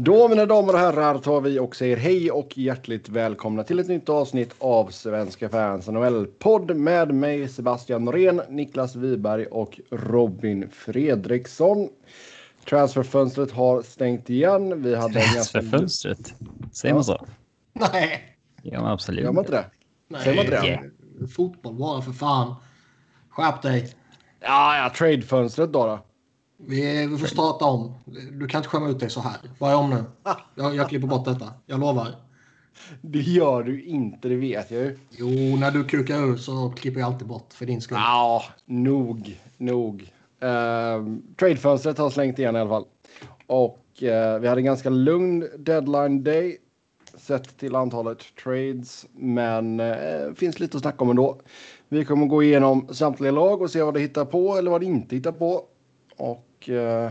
Då mina damer och herrar tar vi och säger hej och hjärtligt välkomna till ett nytt avsnitt av Svenska fans NHL-podd med mig Sebastian Norén, Niklas Wiberg och Robin Fredriksson. Transferfönstret har stängt igen. Vi hade Transferfönstret? Säger man så? Nej. Gör man absolut Gör man inte det? Nej. Säger man inte det? Yeah. Fotboll bara för fan. Skärp dig. Ja, ja, tradefönstret då. då. Vi, vi får starta om. Du kan inte skämma ut dig så här. Börja om nu. Jag, jag klipper bort detta. Jag lovar. Det gör du inte, det vet jag ju. Jo, när du kukar ur så klipper jag alltid bort för din skull. Ja, nog, nog. Uh, tradefönstret har slängt igen i alla fall. Och eh, vi hade en ganska lugn deadline day sett till antalet trades, men uh, finns lite att snacka om ändå. Vi kommer gå igenom samtliga lag och se vad det hittar på eller vad det inte hittar på. Och uh,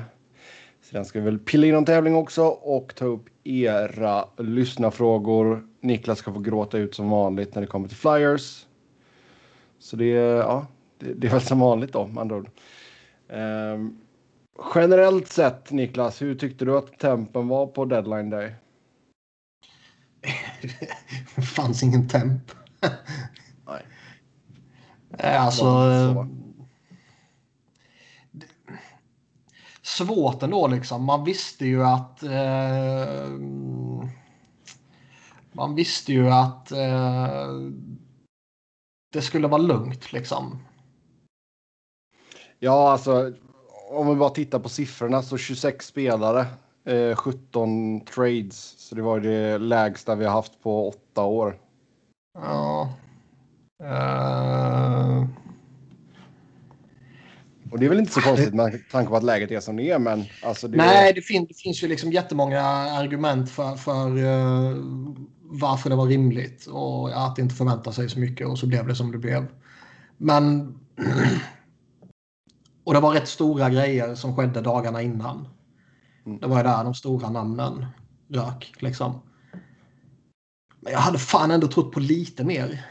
sen ska vi väl pilla in en tävling också och ta upp era lyssnarfrågor. Niklas ska få gråta ut som vanligt när det kommer till flyers. Så det, ja, det, det är väl som vanligt då med andra ord. Ehm, generellt sett Niklas, hur tyckte du att tempen var på deadline day? Det fanns ingen temp. Nej. Eh, Alltså... Var det så? eh, det- Svårt ändå liksom. Man visste ju att... Eh, man visste ju att eh, det skulle vara lugnt liksom. Ja, alltså om vi bara tittar på siffrorna så 26 spelare, eh, 17 trades. Så det var det lägsta vi har haft på åtta år. Ja. Eh, Och det är väl inte så konstigt med tanke på att läget är som det är, men alltså det Nej, det, fin- det finns ju liksom jättemånga argument för, för eh, varför det var rimligt och att inte förvänta sig så mycket och så blev det som det blev. Men... Och det var rätt stora grejer som skedde dagarna innan. Mm. Det var ju där de stora namnen rök liksom. Men jag hade fan ändå trott på lite mer.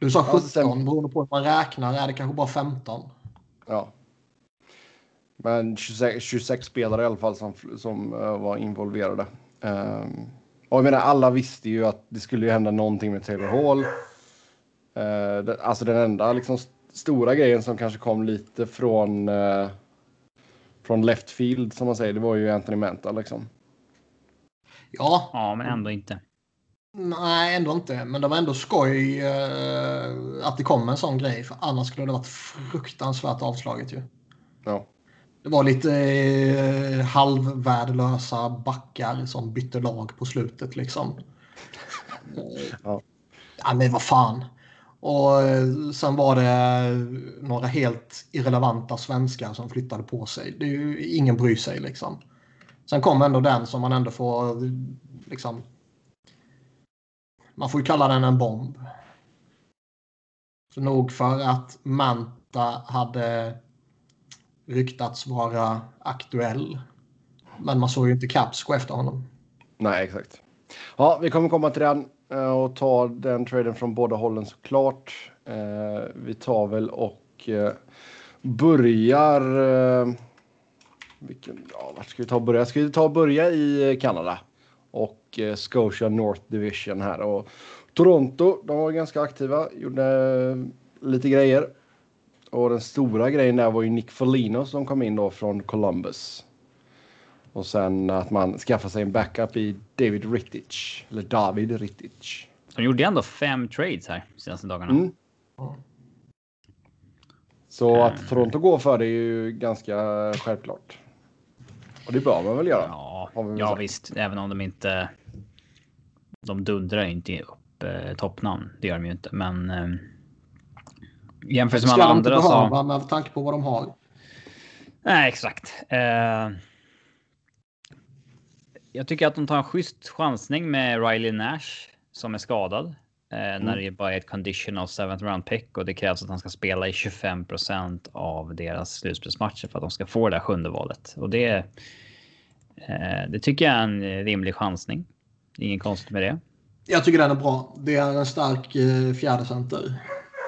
Du sa Ja, 17, sen- beroende på hur man räknar är det kanske bara 15. Ja. Men 26, 26 spelare i alla fall som, som eh, var involverade. Ehm, och jag menar, alla visste ju att det skulle ju hända någonting med Taylor Hall. Uh, det, alltså den enda liksom, st- stora grejen som kanske kom lite från, eh, från left field som man säger, det var ju Anthony Manta liksom. Ja, Ja, men ändå inte. Nej, ändå inte. Men det var ändå skoj eh, att det kom en sån grej. För annars skulle det varit fruktansvärt avslaget ju. Ja. Det var lite eh, halvvärdelösa backar som bytte lag på slutet liksom. Eh, Ja. ja, men vad fan. Och eh, sen var det några helt irrelevanta svenskar som flyttade på sig. Det är ju, ingen bryr sig liksom. Sen kom ändå den som man ändå får liksom. Man får ju kalla den en bomb. Så nog för att Manta hade ryktats vara aktuell. Men man såg ju inte Capsco efter honom. Nej, exakt. Ja, vi kommer komma till den eh, och ta den traden från båda hållen såklart. Eh, vi tar väl och eh, börjar... Vilken, ja, vart ska vi ta och börja? Ska vi ta och börja i Kanada och eh, Scotia North Division här och Toronto. De var ganska aktiva, gjorde eh, lite grejer. Och den stora grejen där var ju Nick Foligno som kom in då från Columbus. Och sen att man skaffar sig en backup i David Rittich. Eller David Rittich. De gjorde ändå fem trades här senaste dagarna. Mm. Så att Toronto går för det är ju ganska självklart. Och det bör man väl göra. Ja, vi ja sagt. visst. Även om de inte. De dundrar ju inte upp eh, toppnamn. Det gör de ju inte, men. Eh, jämfört med Ska alla andra så. behöva med tanke på vad de har. Nej, exakt. Eh, jag tycker att de tar en schysst chansning med Riley Nash som är skadad. Eh, När det bara är ett conditional seventh round pick och det krävs att han ska spela i 25% av deras slutspelsmatcher för att de ska få det där sjunde valet. Och det, eh, det tycker jag är en rimlig chansning. Inget konstigt med det. Jag tycker den är bra. Det är en stark eh, fjärde center.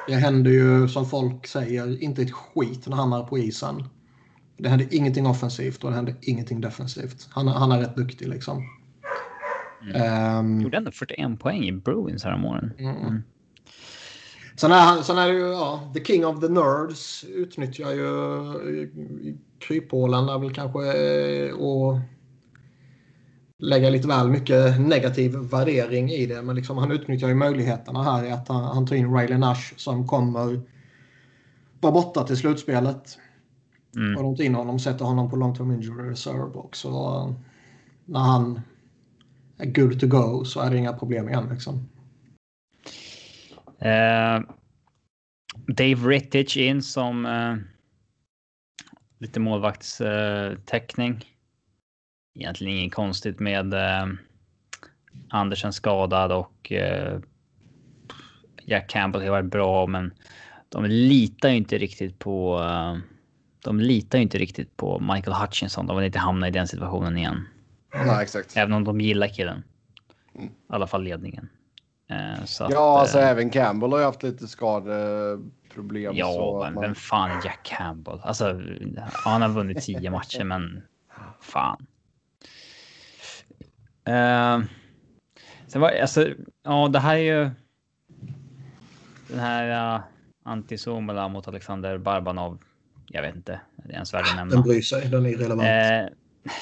Det händer ju som folk säger inte ett skit när han är på isen. Det hände ingenting offensivt och det hände ingenting defensivt. Han, han är rätt duktig liksom. Mm. Um, Gjorde ändå 41 poäng i Bruins häromåren. Mm. Mm. Sen är, sen är det ju, ja, the king of the nerds utnyttjar ju kryphålen är väl kanske eh, och lägga lite väl mycket negativ värdering i det. Men liksom, han utnyttjar ju möjligheterna här i att han, han tar in Riley Nash som kommer vara borta till slutspelet. Mm. Och de tar in honom sätter honom på long term injury reserve också. När han är good to go så är det inga problem igen liksom. Uh, Dave Rittich in som uh, lite målvaktstäckning. Egentligen inget konstigt med eh, Andersen skadad och Jack Campbell har varit bra, men de litar ju inte riktigt på. De litar ju inte riktigt på Michael Hutchinson. De vill inte hamna i den situationen igen. Nej, exakt. Även om de gillar killen. Mm. I alla fall ledningen. Eh, så att, Ja, alltså eh, även Campbell har ju haft lite skadeproblem. Ja, så att men man- vem fan är Jack Campbell? Alltså, ja, han har vunnit tio matcher, men fan. Uh, sen var alltså, ja, det här är ju. Den här uh, Antti Suomela mot Alexander Barbanov. Jag vet inte, är det ens värt att nämna. Den bryr sig, den är irrelevant. Eh,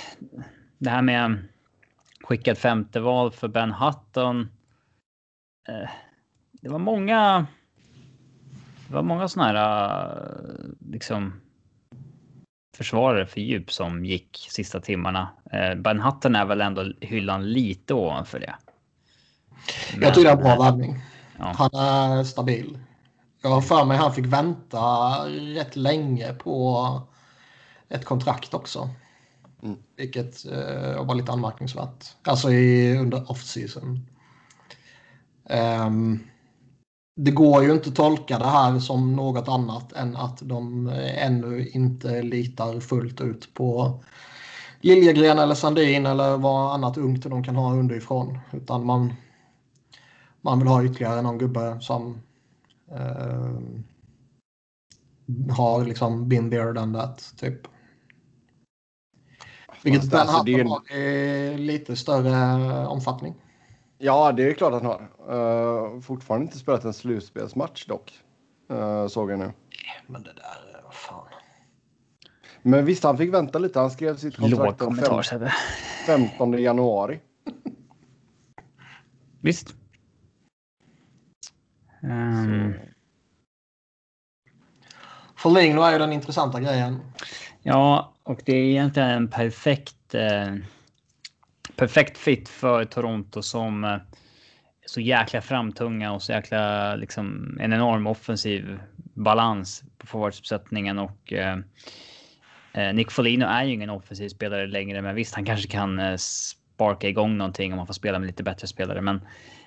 det här med skickat femte val för Ben Hutton. Eh, det var många. Det var många sådana här eh, liksom. Försvarare för djup som gick sista timmarna. Eh, ben Hutton är väl ändå hyllan lite ovanför det. jag tycker det är en bra värvning. Ja. Han är stabil. Jag har för mig han fick vänta rätt länge på ett kontrakt också. Mm. Vilket eh, var lite anmärkningsvärt. Alltså i, under off-season. Um, det går ju inte att tolka det här som något annat än att de eh, ännu inte litar fullt ut på Liljegren eller Sandin eller vad annat ungt de kan ha underifrån. Utan man, man vill ha ytterligare någon gubbe som eh, har liksom been there done that typ. Vilket alltså, det är Hutton ju- har i lite större omfattning. Ja, det är klart att han har. Uh, fortfarande inte spelat en slutspelsmatch dock. Uh, såg jag nu. Men det där, eh, vad fan. Men visst, han fick vänta lite. Han skrev sitt kontrakt den kommentar fem- Sebbe. 15 januari. Visst. Ehm, Foligno är ju den intressanta grejen. Ja, och det är egentligen en perfekt. Eh, perfekt fit för Toronto som eh, så jäkla framtunga och så jäkla liksom en enorm offensiv balans på forwardsuppsättningen och. Eh, eh Nick Folino är ju ingen offensiv spelare längre, men visst, han kanske kan eh, sparka igång någonting om man får spela med lite bättre spelare, men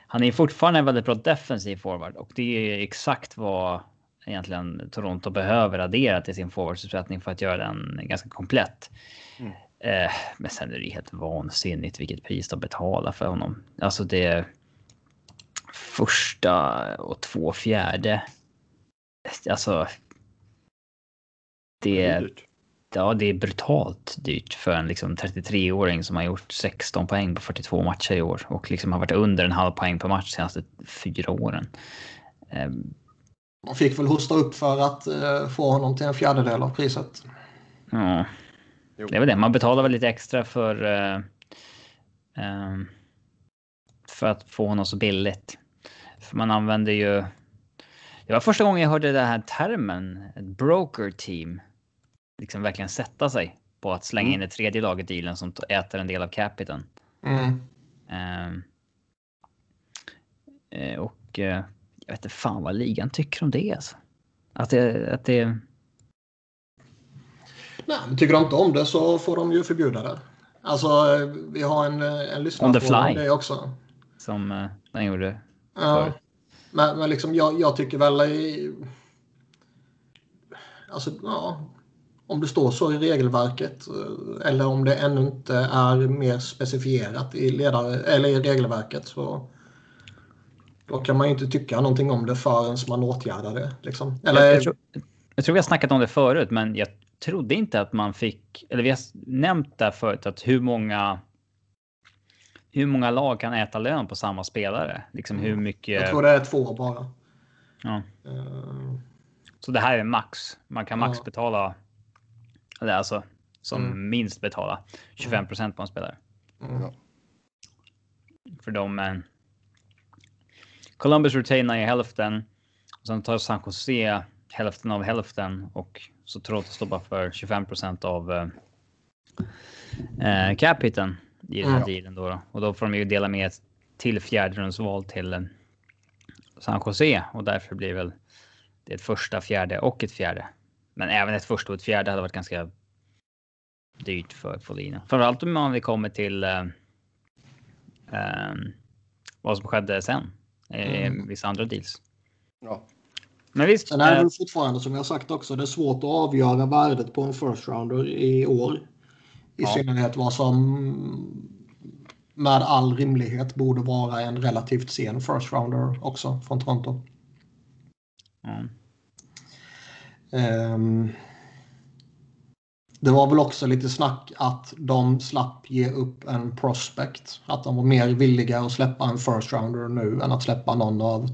han är fortfarande en väldigt bra defensiv forward och det är exakt vad egentligen Toronto behöver addera till sin forwardsuppsättning för att göra den ganska komplett. Mm. Eh, men sen är det helt vansinnigt vilket pris de betalar för honom. Alltså det första och två fjärde. Alltså. Det är, ja, det är brutalt dyrt för en liksom 33-åring som har gjort 16 poäng på 42 matcher i år och liksom har varit under en halv poäng per match de senaste fyra åren. Eh, De fick väl hosta upp för att eh, få honom till en fjärdedel av priset. Ja, det är väl det. Man betalar väl lite extra för. eh, ehm, för att få honom så billigt. För man använder ju. Det var första gången jag hörde den här termen, ett broker team. Liksom verkligen sätta sig på att slänga Mm. in ett tredje lag i dealen som äter en del av capiten. Mm. Ehm, eh, och eh, jag vet inte fan vad ligan tycker om det alltså. Att det, att det Nej, men tycker de inte om det så får de ju förbjuda det. Alltså, vi har en, en lyssnare On the på fly. det också. som eh, den gjorde. Ja. För- Men, men liksom, jag, jag tycker väl i... Alltså, ja. Om det står så i regelverket eh, eller om det ännu inte är mer specifierat i, ledare, eller i regelverket så då kan man ju inte tycka någonting om det förrän man åtgärdar det. Liksom. Eller, Jag, jag, tror, jag tror vi har snackat om det förut, men jag trodde inte att man fick, eller vi har nämnt det förut, att hur många hur många lag kan äta lön på samma spelare? Liksom hur mycket? Jag tror det är två bara. Ja. Uh, Så det här är max. Man kan max Ja. betala. Eller alltså som Mm. minst betala 25% på en spelare. mm. För de. Columbus retainar i hälften. Och sen tar San Jose hälften av hälften och så Toronto står bara för 25% av eh, eh, cap hiten i den här Mm. dealen då, då. Och då får de ju dela med ett till fjärderumsval till eh, San Jose och därför blir väl det ett första, fjärde och ett fjärde. Men även ett första och ett fjärde hade varit ganska dyrt för Folino. Framförallt om man kommer till eh, eh, vad som skedde sen. Eh, Mm. Vissa andra deals. Ja. Men visst. Sen är det eh, väl fortfarande som jag sagt också, det är svårt att avgöra värdet på en first rounder i år. I Ja. synnerhet vad som med all rimlighet borde vara en relativt sen first rounder också från Toronto. ja. Ehm, det var väl också lite snack att de slapp ge upp en prospect. Att de var mer villiga att släppa en first rounder nu än att släppa någon av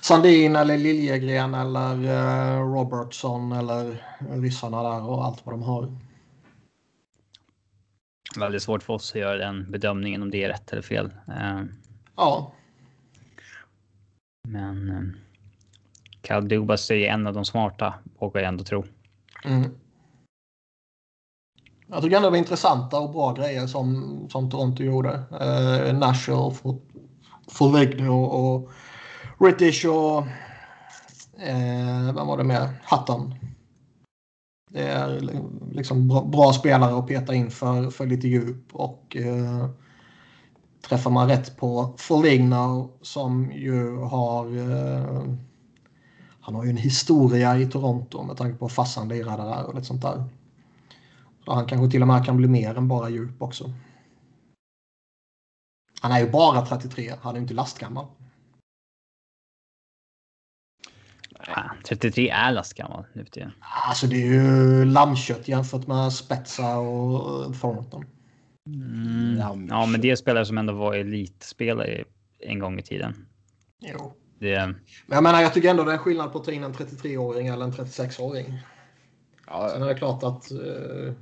Sandin eller Liljegren eller eh, Robertson eller ryssarna där och allt vad de har. Väldigt svårt för oss att göra den bedömningen om det är rätt eller fel. Eh, Ja, Men eh, Cal Dubas är en av de smarta, vågar jag ändå tro. Mm. Jag tycker ändå det var intressanta och bra grejer som, som Toronto gjorde. Eh, Nashville, Foligno och British och eh, vem var det mer? Hutton. Det är liksom bra, bra spelare att peta in för, för lite djup och eh, träffar man rätt på Foligno som ju har eh, han har ju en historia i Toronto med tanke på farsan lirade där och lite sånt där. Så han kanske till och med kan bli mer än bara djup också. Han är ju bara 33, han är ju inte lastgammal. Ah, 33 är lastgammal nu för tiden. Alltså det är ju lammkött jämfört med Spetsa och Thornton. Mm. Ja, men det är spelare som ändå var elitspelare en gång i tiden. Jo. Det, Men jag menar, jag tycker ändå det är skillnad på att ta in en 33-åring eller en 36-åring. Ja, Sen är det klart att eh,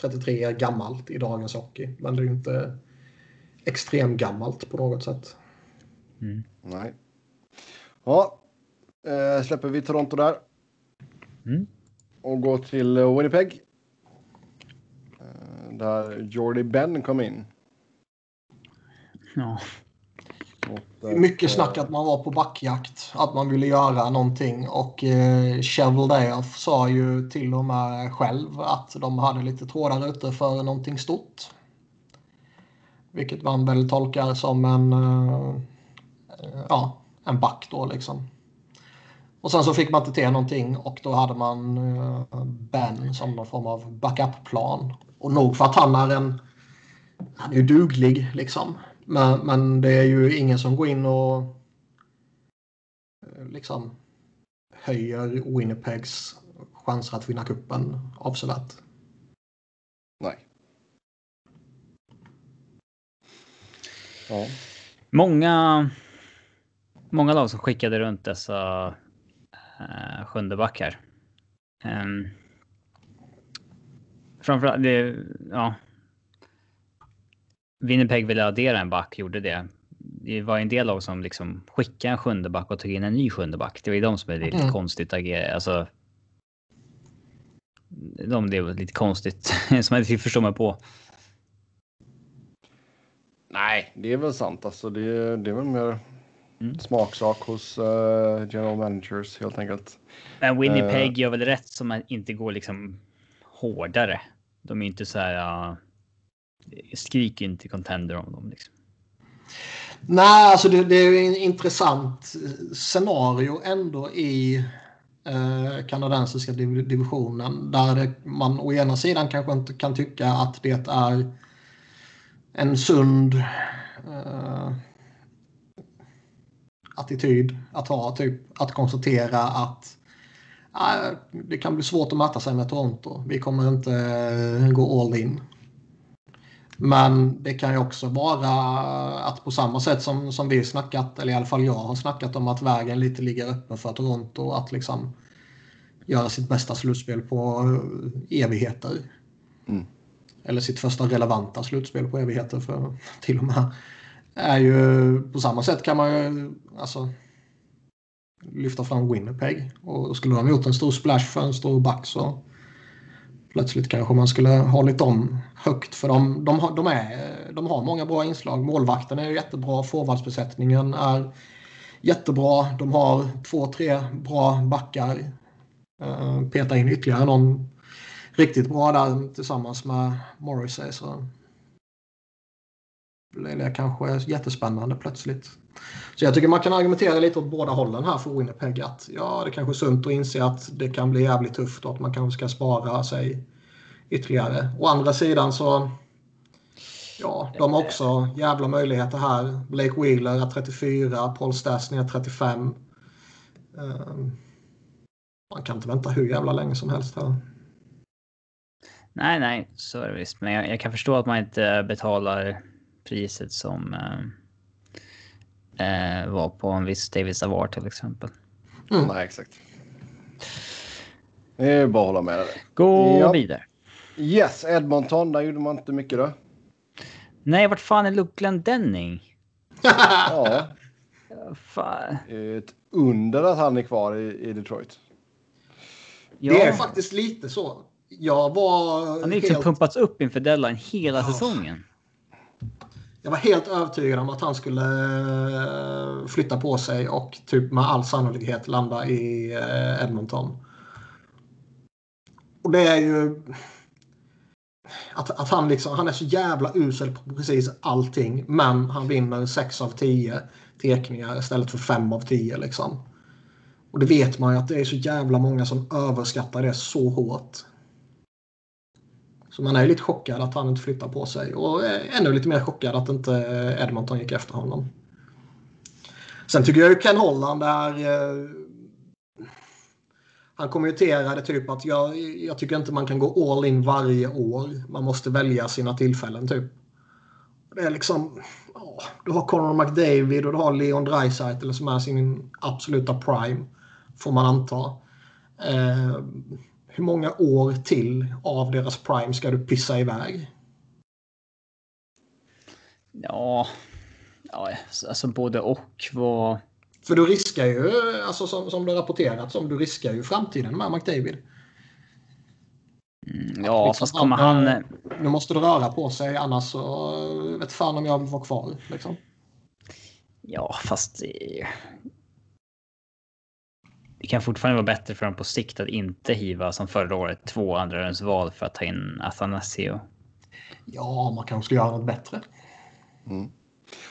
33 är gammalt i dagens hockey. Men det är ju inte extremt gammalt på något sätt. nej. Ja, eh, släpper vi Toronto där. Mm. Och går till eh, Winnipeg. Eh, där Jordy Ben kom in. ja. Mycket snack att man var på backjakt. Att man ville göra någonting. Och eh, Cheveldayoff sa ju till och med själv att de hade lite trådar ute för någonting stort. Vilket man väl tolkar som en, eh, ja, en back då liksom. Och sen så fick man inte till någonting och då hade man eh, Ben som någon form av backup-plan. Och nog för att han är en... Han är ju duglig liksom. Men, men det är ju ingen som går in och eh, liksom höjer Winnipegs chanser att vinna kuppen avsevärt. Nej. Ja. Många, många lag som skickade runt dessa uh, sjunde backar. Um, framförallt, det, ja. Winnipeg ville addera en back, gjorde det. Det var en del lag som liksom skickade en sjunde back och tog in en ny sjunde back. Det var ju de som är lite Mm. konstigt agerat. Alltså. De det var lite konstigt som jag inte förstår mig på. Nej, det är väl sant. Alltså, det, det är väl mer Mm. smaksak hos eh, general managers helt enkelt. Men Winnipeg gör väl rätt som att inte går liksom hårdare. De är inte så här. Uh, Skrik inte contender om dem liksom. Nej, alltså det, det är ju en intressant eh, scenario ändå i eh, kanadensiska div divisionen. Där det, man å ena sidan kanske inte kan tycka att det är en sund eh, attityd att ha. Typ att konstatera att eh, det kan bli svårt att mäta sig med Toronto. Vi kommer inte gå all in. Men det kan ju också vara att på samma sätt som, som vi snackat, eller i alla fall jag har snackat om att vägen lite ligger öppen för Toronto att liksom göra sitt bästa slutspel på evigheter. Mm. Eller sitt första relevanta slutspel på evigheter för till och med. Är ju på samma sätt kan man ju alltså lyfta fram Winnipeg. Och skulle de gjort en stor splash för en stor back så plötsligt kanske man skulle hållit dem högt. För de, de, har, de, är, de har många bra inslag. Målvakten är jättebra. Forwardsbesättningen är jättebra. De har två, tre bra backar. Eh, Peta in ytterligare någon riktigt bra där tillsammans med Morrissey. Så blir det kanske jättespännande plötsligt. Så jag tycker man kan argumentera lite åt båda hållen här för Winnipeg. Att ja, det kanske är sunt att inse att det kan bli jävligt tufft och att man kanske ska spara sig ytterligare. Å andra sidan så Ja, de har också jävla möjligheter här. Blake Wheeler är 34, Paul Stastny är 35. Ehm, man kan inte vänta hur jävla länge som helst här. Nej, nej, så är det visst. Men jag, jag kan förstå att man inte betalar priset som ehm, eh, var på en viss David Savard till exempel. Mm. Nej, exakt. Det är bara att hålla med dig. Gå ja. vidare. Yes, Edmonton, där gjorde man inte mycket då. Nej, vart fan är Luke Denning? ja. Fan. Ett under att han är kvar i, i Detroit. Ja. Det är faktiskt lite så. Jag var... Han har liksom helt... pumpats upp inför deadline hela ja. säsongen. Jag var helt övertygad om att han skulle eh, flytta på sig och typ med all sannolikhet landa i eh, Edmonton. Och det är ju... Att, att han, liksom, han är så jävla usel på precis allting. Men han vinner 6 av 10 tekningar istället för 5 av 10. Liksom. Och det vet man ju att det är så jävla många som överskattar det så hårt. Så man är lite chockad att han inte flyttar på sig och eh, ännu lite mer chockad att inte eh, Edmonton gick efter honom. Sen tycker jag ju Ken Holland är... Eh, han kommenterade typ att jag, jag tycker inte man kan gå all in varje år. Man måste välja sina tillfällen typ. Det är liksom... Åh, du har Conor McDavid och du har Leon Draisaitl som är sin absoluta prime. Får man anta. Eh, hur många år till av deras prime ska du pissa iväg? Ja, ja alltså både och. Vad... För du riskar ju, alltså som, som det rapporterats om, du riskar ju framtiden med McDavid. Mm, ja, liksom, fast kommer han... Nu måste du röra på sig annars så vet fan om jag vill vara kvar. Liksom. Ja, fast det kan fortfarande vara bättre för dem på sikt att inte hiva som förra året två andra val för att ta in Athanasio. Ja, man kanske ska göra något bättre. Mm.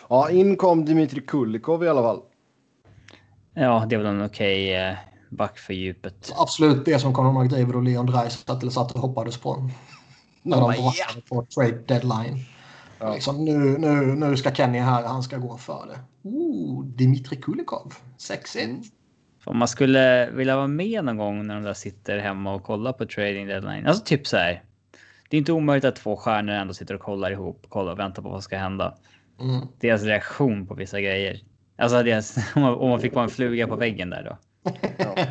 Ja, in kom Dimitri Kulikov i alla fall. Ja, det är väl en okej okay, eh, back för djupet. Absolut det som Conor McDavid och Leon Draisaitl satt och hoppades på. När de draftade på trade deadline. Ja. Liksom, nu, nu, nu ska Kenny här, han ska gå för det. Ooh, Dimitri Kulikov, sexigt. Om man skulle vilja vara med någon gång när de där sitter hemma och kollar på trading deadline. Alltså typ så här. Det är inte omöjligt att två stjärnor ändå sitter och kollar ihop, kollar och väntar på vad som ska hända. Mm. Deras reaktion på vissa grejer. Alltså deras, om, man, om man fick vara en fluga på väggen där då. Ja.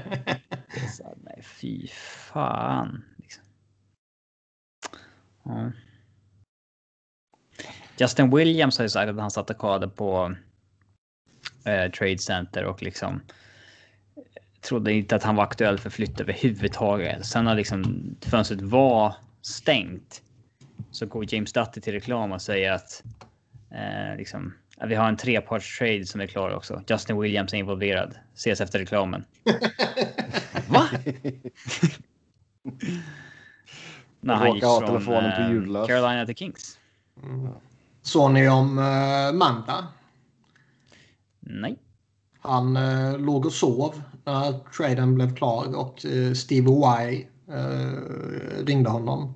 Så, nej, fy fan. Liksom. Ja. Justin Williams har ju sagt att han satt och kollade på eh, Trade Center och liksom trodde inte att han var aktuell för flytt överhuvudtaget. Sen när liksom fönstret var stängt så går James Dutty till reklam och säger att eh, liksom, vi har en treparts trade som är klar också. Justin Williams är involverad. Ses efter reklamen. Va? när han gick från eh, Carolina till Kings. Mm. Såg ni om uh, Manta? Nej. Han eh, låg och sov när traden blev klar och eh, Steve Y eh, ringde honom.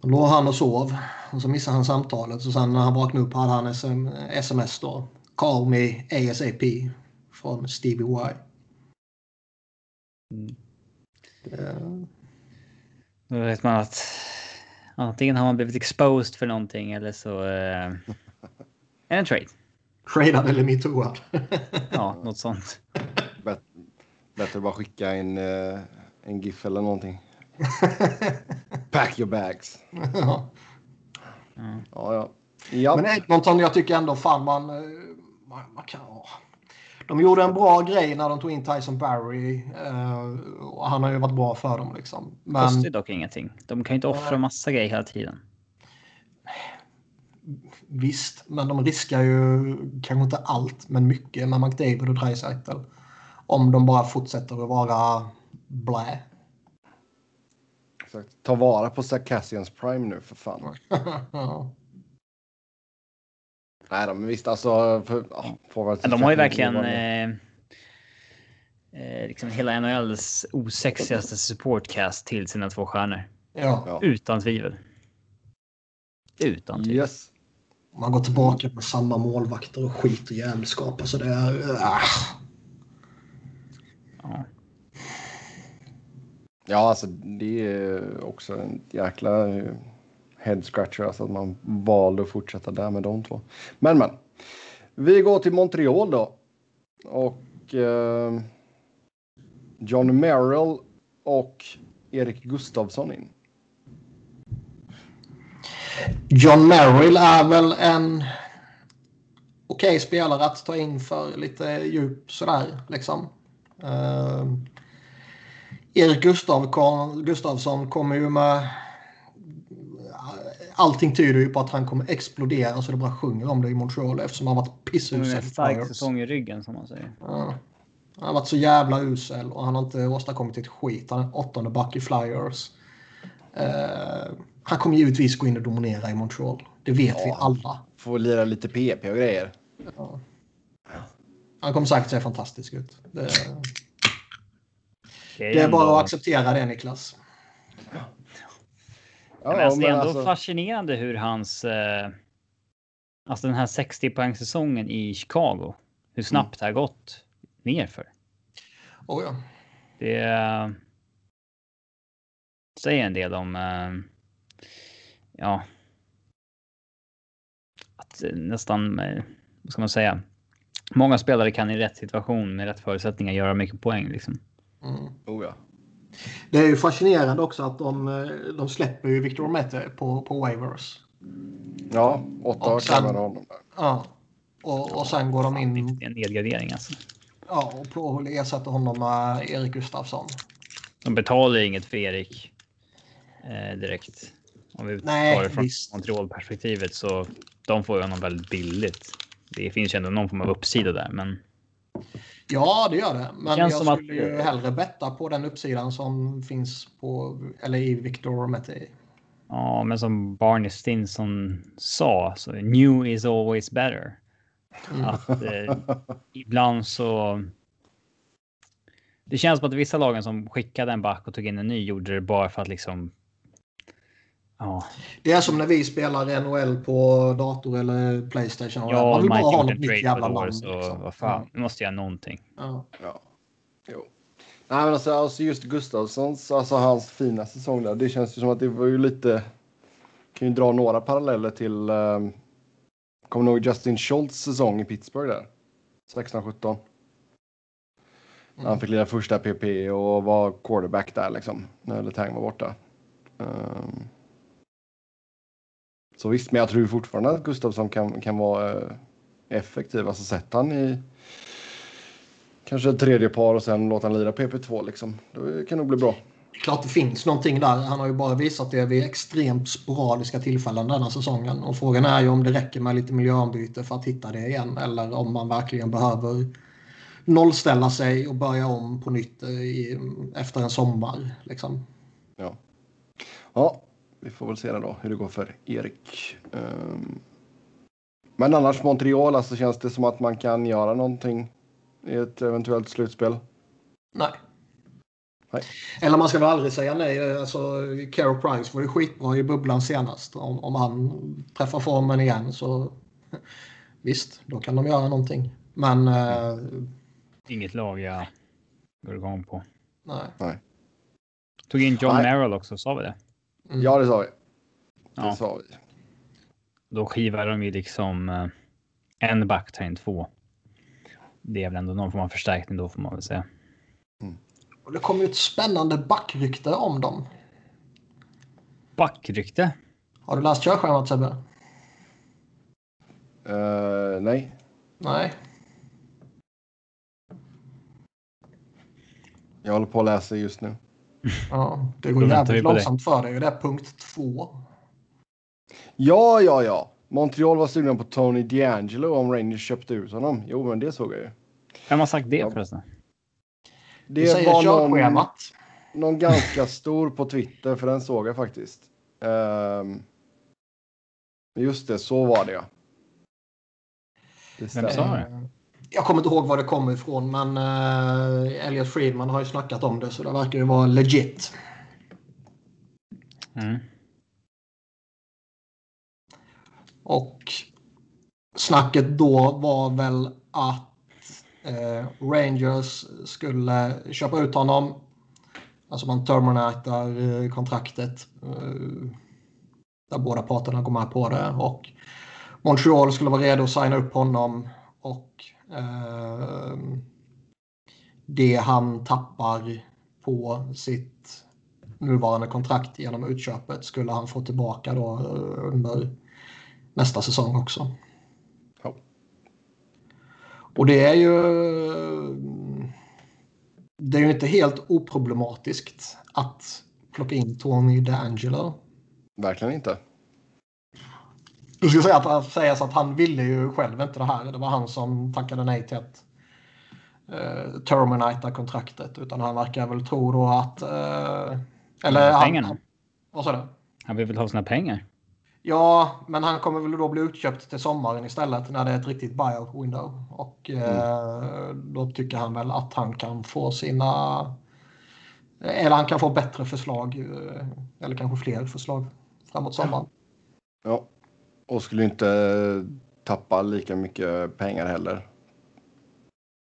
Då låg han och sov och så missade han samtalet och sen när han vaknade upp hade han SM, sms då. Call me ASAP från Stevie Y. Mm. Det- Då vet man att antingen har man blivit exposed för någonting eller så eh, är det en trade. Tradad eller metooad. Ja, något sånt. Bet- Bättre bara skicka en, eh, en GIF eller någonting. Pack your bags. ja. Ja. Ja, ja. ja. Men Edmonton, jag tycker ändå fan man... eh, man, man kan, ja. De gjorde en bra grej när de tog in Tyson Barry. eh, och han har ju varit bra för dem liksom. Men Kostar dock ingenting. De kan ju inte offra massa grejer hela tiden. Visst, men de riskar ju kanske inte allt, men mycket med McDavid och Dreisaitl. Om de bara fortsätter att vara blä. Exakt. Ta vara på Sarkassians prime nu för fan. ja. Nej då, men visst alltså. För, Men de har ju verkligen eh, eh, liksom hela NHLs osexigaste supportcast till sina två stjärnor. ja. Ja. Utan tvivel. Utan tvivel. Yes. Man går tillbaka med samma målvakter och skit och jävelskap. Alltså det är... Äh. Ja. Ja, alltså det är också en jäkla eh, head scratcher alltså att man valde att fortsätta där med de två. Men men. Vi går till Montreal då. Och eh, John Merrill och Erik Gustafsson in. John Merrill är väl en okej spelare att ta in för lite djup sådär liksom. Uh, Erik Gustavsson, Gustavsson kommer ju med... Allting tyder ju på att han kommer explodera så det bara sjunger om det i Montreal eftersom han har varit pissusel. en stark säsong i ryggen som man säger. Ja. Han har varit så jävla usel och han har inte åstadkommit ett skit. Han är åttonde back i Flyers. Eh, han kommer givetvis gå in och dominera i Montreal. Det vet vi Ja. alla. Får lira lite PP och grejer. Ja. Han kommer säkert se fantastisk ut. Det, det är ändå- bara att acceptera det Niklas. Ja, men alltså, det är ändå alltså- fascinerande hur hans... Eh, alltså den här 60 poäng säsongen i Chicago. Hur snabbt det har gått nerför. Oh, ja. Det eh, säger en del om... Eh, ja. Att eh, nästan... Eh, vad ska man säga? Många spelare kan i rätt situation med rätt förutsättningar göra mycket poäng. Liksom. Mm. Oh, ja. Det är ju fascinerande också att de, eh, de släpper ju Victor Mette på, på waivers. ja, åtta Och sen- honom där. Ja. Och, och sen går de Det in är en nedgradering alltså. ja, och på- ersätter honom med Erik Gustafsson. De betalar inget för Erik eh, direkt. Om vi Nej, tar det från visst. Montreal-perspektivet så de får ju honom väldigt billigt. Det finns ju ändå någon form av uppsida där, men Ja, det gör det. Men jag som att- skulle ju hellre betta på den uppsidan som finns på, eller i Victor Mette. ja, men som Barney Stinson sa så new is always better. Mm. Att eh, ibland så. Det känns som att vissa lagen som skickade en back och tog in en ny gjorde det bara för att liksom. Ja, Det är som när vi spelar NHL på dator eller Playstation. ja man vill bara ha något en nytt jävla namn. så liksom. vad fan, nu måste jag någonting. Ja. Ja. Jo. Nej, men alltså, alltså just Gustafssons, alltså hans fina säsong där. Det känns ju som att det var ju lite. Kan ju dra några paralleller till. Um, kommer du ihåg Justin Schultz säsong i Pittsburgh där? 16-17. När han fick lira första PP och var quarterback där liksom. När Letang var borta. Ehm. Så visst, men jag tror fortfarande att Gustafsson kan, kan vara eh, effektiv. Alltså sätt han i kanske ett tredje par och sen låta han lira PP2 liksom. Det kan nog bli bra. Det är klart det finns någonting där. Han har ju bara visat det vid extremt sporadiska tillfällen denna säsongen. Och frågan är ju om det räcker med lite miljöombyte för att hitta det igen. Eller om man verkligen behöver nollställa sig och börja om på nytt i, efter en sommar. Liksom. Ja. ja, vi får väl se då hur det går för Erik. Ehm. Men annars Montreal, alltså känns det som att man kan göra någonting i ett eventuellt slutspel. Nej. Nej. Eller man ska väl aldrig säga nej. Alltså, Carey Price var ju skitbra i bubblan senast. Om, om han träffar formen igen så visst, då kan de göra någonting. Men eh, Inget lag jag går igång på. Nej. Tog in John Nej. Merrill också, sa vi det? Mm. Ja, det sa vi. Det Ja. sa vi. Då skivar de ju liksom eh, en back, tar in två. Det är väl ändå någon form av förstärkning då får man väl säga. Och det kom ju ett spännande backrykte om dem. Backrykte. Har du läst körschemat Sebbe? Eh, nej. Nej. Jag håller på att läsa just nu. Ja, det går jävligt långsamt för dig. Det är punkt två. Ja, ja, ja. Montreal var sugna på Tony D'Angelo om Rangers köpte ut honom. Jo, men det såg jag ju. Vem har sagt det Ja. förresten? Det Det säger var någon, körschemat. någon ganska stor på Twitter, för den såg jag faktiskt. Ehm, just det, så var det ja. Det Vem sa det? Eh, Jag kommer inte ihåg var det kommer ifrån, men uh, Elliot Friedman har ju snackat om det, så det verkar ju vara legit. Mm. Och snacket då var väl att eh, Rangers skulle köpa ut honom. Alltså man terminatar eh, kontraktet. Eh, där båda parterna går med på det. Och Montreal skulle vara redo att signa upp honom. Och eh, det han tappar på sitt nuvarande kontrakt genom utköpet skulle han få tillbaka då eh, under nästa säsong också. Ja. Och det är ju det är ju inte helt oproblematiskt att plocka in Tony DeAngelo. Verkligen inte. Du ska säga att, sägas att han ville ju själv inte det här. Det var han som tackade nej till att uh, terminata kontraktet. Utan han verkar väl tro då att... eh, eller han, Pengarna. Vad sa du? Han vill väl ha sina pengar? Ja, men han kommer väl då bli utköpt till sommaren istället när det är ett riktigt buyout window. Och eh, då tycker han väl att han kan få sina... Eller han kan få bättre förslag. eh, Eller kanske fler förslag framåt sommaren. Ja. Och skulle inte tappa lika mycket pengar heller.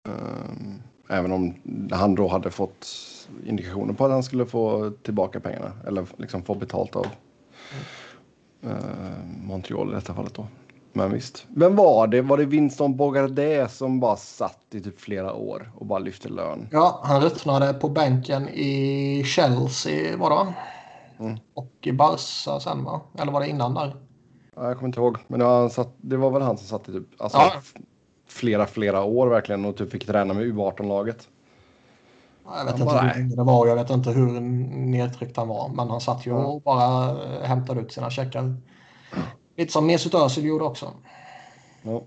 Ehm, även om han då hade fått indikationer på att han skulle få tillbaka pengarna. Eller liksom få betalt av eh, Montreal i detta fallet då. Men visst. Vem var det? Var det Winston Bogardet som bara satt i typ flera år och bara lyfte lön? Ja, han ruttnade på bänken i Chelsea var det va? Mm. Och i Barca sen va? Eller var det innan där? Ja, jag kommer inte ihåg. Men det var, han satt, det var väl han som satt i typ alltså, Ja. flera, flera år verkligen och typ fick träna med U18-laget. Ja, Jag vet Han inte bara, hur länge det var jag vet inte hur nedtryckt han var. Men han satt ju Ja. och bara eh, hämtade ut sina checkar. Lite som Mesut Özil gjorde också. Ja,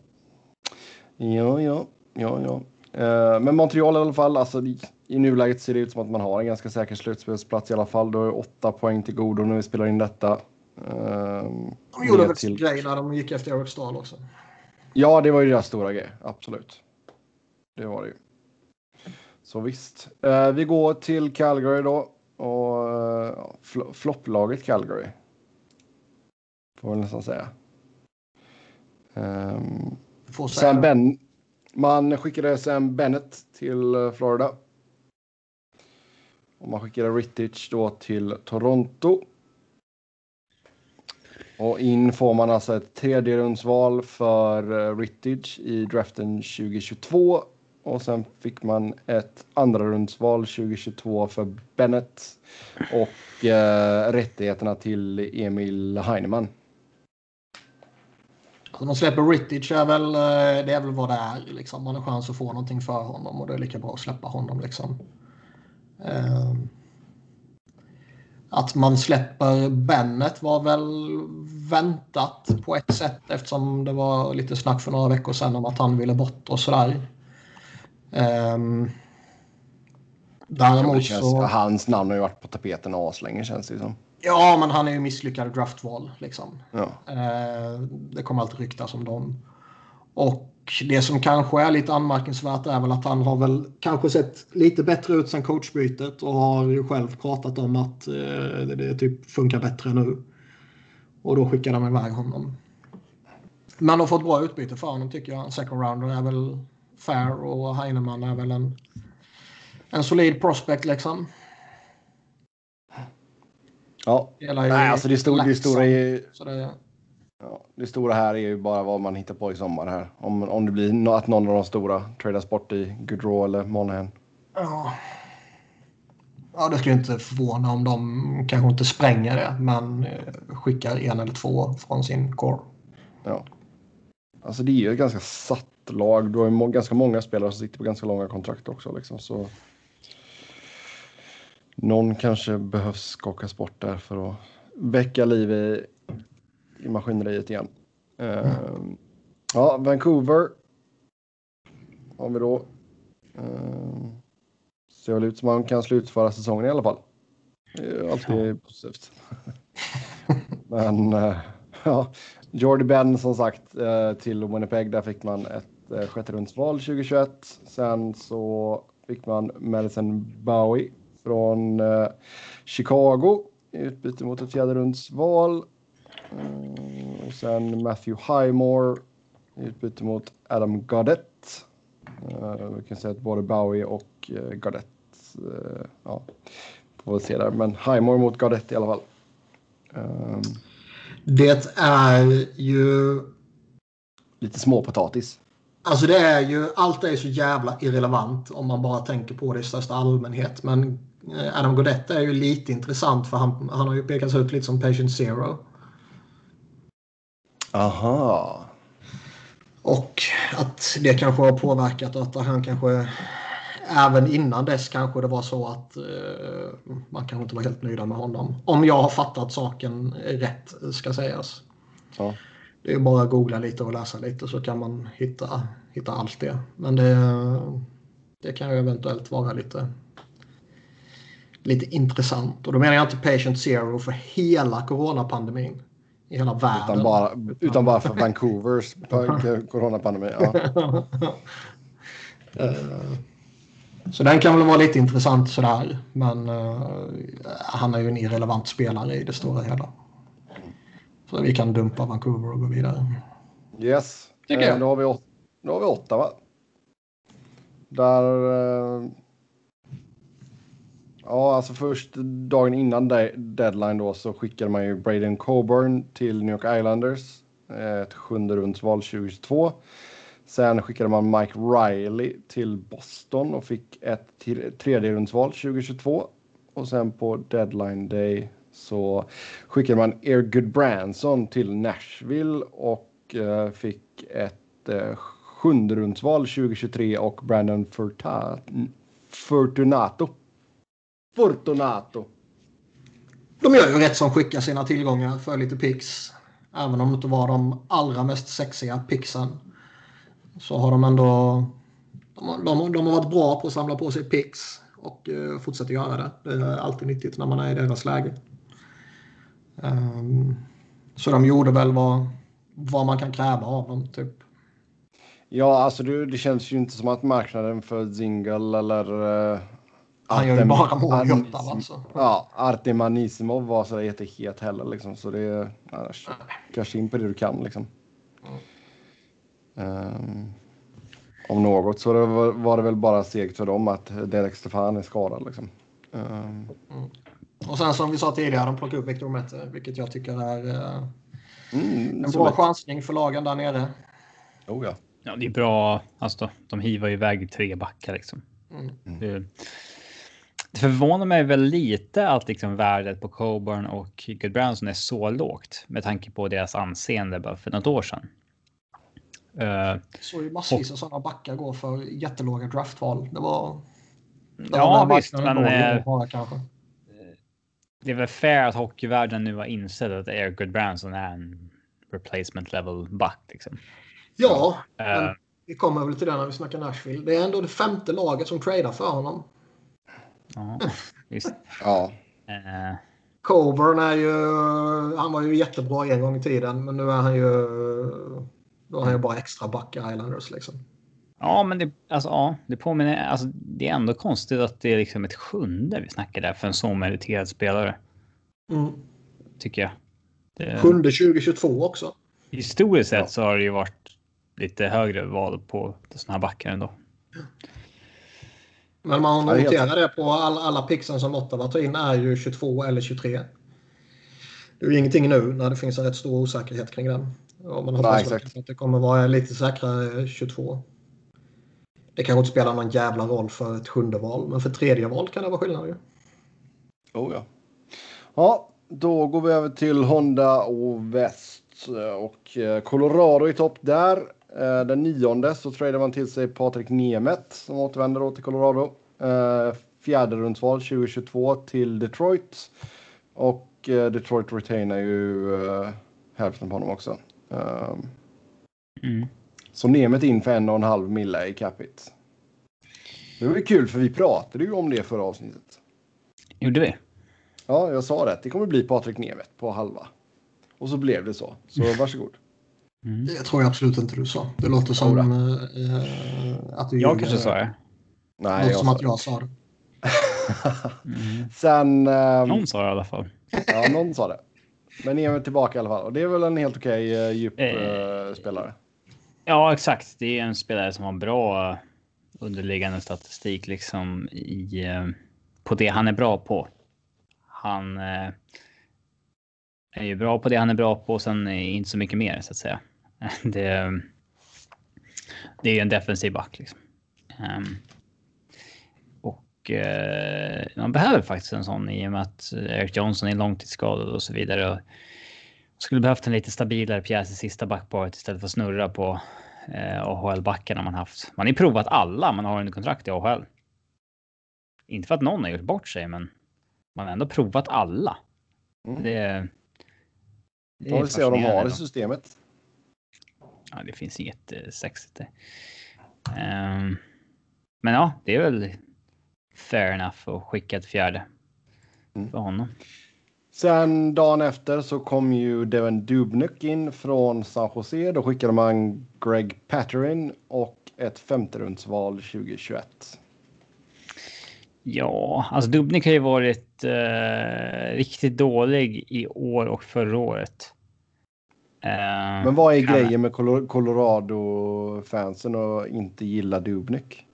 ja, ja, ja. ja. Eh, men Montreal i alla fall, alltså i, i nuläget ser det ut som att man har en ganska säker slutspelsplats i alla fall. Då är åtta poäng till godo när vi spelar in detta. Eh, De gjorde väl till- grej när de gick efter Eric Stahl också. Ja, det var ju deras stora grej, absolut. Det var det ju. Så visst. Eh, vi går till Calgary då. Och eh, fl- flopplaget Calgary. Får man nästan säga. Um, Får säga Sam ben man skickade Sam Bennett till eh, Florida. Och man skickade Rittich då till Toronto. Och in får man alltså ett tredje rundsval för eh, Rittage i draften 2022. Och sen fick man ett andra rundsval 2022 för Bennett. Och eh, rättigheterna till Emil Heinemann. Alltså, de släpper Rittich är väl, eh, det är väl vad det är. Liksom. Man har chans att få någonting för honom och det är lika bra att släppa honom. Liksom. Ehm, att man släpper Bennett var väl väntat på ett sätt eftersom det var lite snack för några veckor sedan om att han ville bort och sådär. Um, däremot känns, så... Hans namn har ju varit på tapeten aslänge känns det ju som. Ja, men han är ju misslyckad draftval. Liksom. Ja. Eh, det kommer alltid ryktas om dem. Och det som kanske är lite anmärkningsvärt är väl att han har väl kanske sett lite bättre ut sen coachbytet och har ju själv pratat om att eh, det, det typ funkar bättre nu. Och då skickar de iväg honom. Men de har fått bra utbyte för honom tycker jag. Second rounder är väl fair och Heinemann är väl en En solid prospect liksom. Ja, nej, alltså det, stor, det, stora är, det, ja, det stora här är ju bara vad man hittar på i sommar här. Om, om det blir att någon av de stora tradas bort i Goodrow eller Monahan. ja. ja, det skulle inte förvåna om de kanske inte spränger det, men eh, skickar en eller två från sin core. Ja. Alltså det är ju ett ganska satt lag. Du har ju ganska många spelare som sitter på ganska långa kontrakt också. Liksom, så någon kanske behövs skakas bort där för att väcka liv i, i maskineriet igen. Uh, ja, Vancouver har vi då. Uh, ser väl ut som man kan slutföra säsongen i alla fall. Det är alltid positivt. Men uh, ja, Jordy Ben som sagt eh, till Winnipeg. Där fick man ett eh, sjätte rundsval 2021. Sen så fick man Madison Bowie från eh, Chicago i utbyte mot ett fjärde rundsval. Och sen Matthew Highmore i utbyte mot Adam Gaudette. Uh, vi kan säga att både Bowie och uh, Gaudette, uh, ja, får vi se där. Men Highmore mot Gaudette i alla fall. Um, Det är ju... lite småpotatis. Alltså det är ju, allt är så jävla irrelevant om man bara tänker på det i största allmänhet. Men eh, Adam Godette är ju lite intressant för han, han har ju pekats ut lite som patient zero. Aha. Och att det kanske har påverkat att han kanske även innan dess kanske det var så att eh, man kanske inte var helt nöjda med honom. Om jag har fattat saken rätt ska sägas. Ja. Det är bara att googla lite och läsa lite så kan man hitta, hitta allt det. Men det, det kan ju eventuellt vara lite, lite intressant. Och då menar jag inte patient zero för hela coronapandemin. I hela världen. Utan bara, utan bara för Vancouvers coronapandemi. Ja. Eh, Så den kan väl vara lite intressant sådär. Men eh, han är ju en irrelevant spelare i det stora hela. Så vi kan dumpa Vancouver och gå vidare. Yes. Tycker jag. Eh, Då, har vi åt, då har vi åtta va? Där... Eh, ja, alltså först dagen innan de- deadline då så skickade man ju Braden Coburn till New York Islanders. Eh, ett sjunde rundsval 2022. Sen skickade man Mike Riley till Boston och fick ett tredje rundsval 2022. Och sen på deadline day så skickade man Air Branson till Nashville och eh, fick ett eh, sjunde rundsval 2023 och Brandon Furta, Fortunato. Fortunato. De gör ju rätt som skickar sina tillgångar för lite pix. Även om det inte var de allra mest sexiga pixen. Så har de ändå... De, har- de, de har varit bra på att samla på sig pix. Och uh, fortsätter göra det. Det är alltid nyttigt när man är i deras läge. Ehm, så de gjorde väl vad, vad man kan kräva av dem. Typ. Ja, alltså det, det känns ju inte som att marknaden för Zingle eller Han gör ju Artem- bara mål i Anis- Ottawa, alltså. Ja, Artem Anisimov var så där jättehet heller liksom. Så det är annars kanske in på det du kan liksom. Ehm, om något så det var, var det väl bara segt för dem att Derek Stefan är skadad liksom. Ehm, Och sen som vi sa tidigare, de plockar upp Victor Mette. Vilket jag tycker är eh, mm, en bra lätt. chansning för lagen där nere. Oh, ja. Ja, det är bra. Alltså, de hivar ju iväg tre backar liksom. Mm. Det, det förvånar mig väl lite att liksom värdet på Coburn och Goodbranson är så lågt med tanke på deras anseende bara för något år sedan. Eh, Så ju massvis av sådana backar går för jättelåga draftval. Det var... det ja, visst, men eh, bara, kanske. det är väl fair att hockeyvärlden nu har insett att Eric Goodbranson är en replacement level back. Liksom. Ja, Eh, men vi kommer väl till det när vi snackar Nashville. Det är ändå det femte laget som tradar för honom. Ja, visst. ja. Eh, Coburn är ju... Han var ju jättebra en gång i tiden, men nu är han ju... Då är han ju bara extra back i Islanders liksom. Ja, men det, alltså, ja, det påminner. Alltså, det är ändå konstigt att det är liksom ett sjunde vi snackar där för en så meriterad spelare. Mm. Tycker jag. Det, Sjunde 2022 också. historiskt sett så har det ju varit lite högre val på sådana här backar ändå. Men man noterar det på all, alla pixen som Ottawa tar in är ju 22 eller 23. Det är ju ingenting nu när det finns en rätt stor osäkerhet kring den. Och man hoppas Nej, att det kommer vara lite säkrare 22. Det kanske inte spelar någon jävla roll för ett sjunde val, men för tredje val kan det vara skillnad ju. Oh, ja. ja, då går vi över till Honda och Väst. Och eh, Colorado i topp där. Eh, Den nionde så tradar man till sig Patrik Nemeth som återvänder då till Colorado. Eh, Fjärde rundsval 2022 till Detroit. Och eh, Detroit retainar ju hälften på honom också. Eh, Mm. Så Nemeth in för en och en halv milla i capita. Det var ju kul för vi pratade ju om det förra avsnittet. Gjorde vi? Ja, jag sa det. Det kommer bli Patrik Nemeth på halva. Och så blev det så. Så varsågod. Mm. Det tror jag absolut inte du sa. Det låter som eh, eh, att du Jag kanske sa det. Nej, låter jag som sa att jag sa det. Mm. Sen... ehm, Någon sa det i alla fall. Ja, någon sa det. Men Nemeth tillbaka i alla fall. Och det är väl en helt okej uh, djup Eh. eh, spelare. Ja, exakt. Det är en spelare som har bra eh, underliggande statistik liksom i eh, på det han är bra på. Han eh, är ju bra på det han är bra på och sen är inte så mycket mer så att säga. Det, det är en defensiv back liksom. Ehm, och eh, man behöver faktiskt en sån i och med att Eric Johnson är långtidsskadad och så vidare. Och skulle behövt en lite stabilare pjäs i sista backparet istället för att snurra på eh, AHL-backarna man haft. Man har ju provat alla man har under kontrakt i AHL. Inte för att någon har gjort bort sig, men man har ändå provat alla. Mm. Det, det vi se vad de har i fascinerande. systemet. Ja, det finns inget sexigt där. Ehm, men ja, det är väl fair enough att skicka ett fjärde Mm. för honom. Sen dagen efter så kom ju Devin Dubnyk in från San Jose. Då skickade man Greg Patterin och ett femterumsval 2021. Ja, alltså Dubnik har ju varit eh, riktigt dålig i år och förra året. Eh, Men vad är grejen med Colo- Colorado-fansen och inte gilla Dubnyk?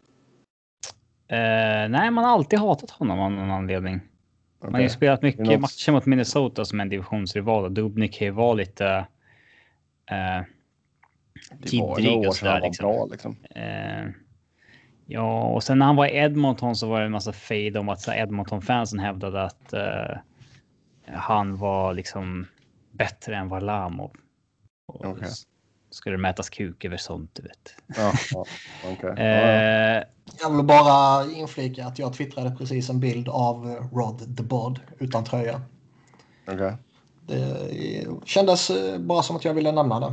Eh, nej, man har alltid hatat honom av någon anledning. Man har ju spelat mycket något- matcher mot Minnesota som en divisionsrival och Dubnik kan ju vara lite eh, ju tiddrig och sådär liksom. bra liksom. Eh, ja, och sen när han var i Edmonton så var det en massa fade om att Edmonton-fansen hävdade att eh, han var liksom bättre än Varlamov. Och Okej. s- Skulle det mätas kuk över sånt, du vet. Ja, ja. Eh, Jag vill bara inflika att jag twittrade precis en bild av Rod the Bod utan tröja. Okej. Det kändes eh, bara som att jag ville nämna det.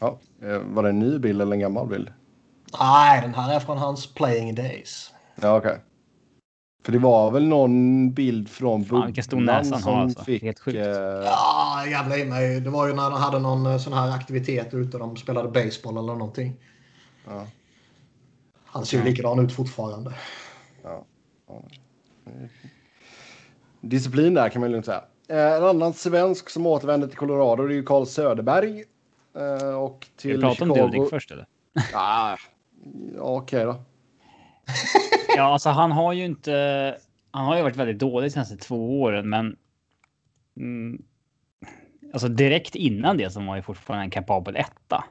Ja, eh, var det en ny bild eller en gammal bild? Nej, den här är från hans playing days. Ja, okej. För det var väl någon bild från Fan, vilken stor näsa han som har, alltså. fick... Helt sjukt. eh, Ja, jävla i mig. Det var ju när de hade någon eh, sån här aktivitet ute. De spelade baseball eller någonting. ja, Han ser ju likadan ut fortfarande. ja, ja. Disciplin där kan man lugnt säga. Eh, En annan svensk som återvänder till Colorado det är ju Carl Söderberg. Eh, Och Ska till vi prata om. Dubnik först eller? Ah, ja, okej då. Ja, alltså han har ju inte. Han har ju varit väldigt dålig de senaste två åren, men. Mm, alltså direkt innan det så var ju fortfarande en kapabel etta.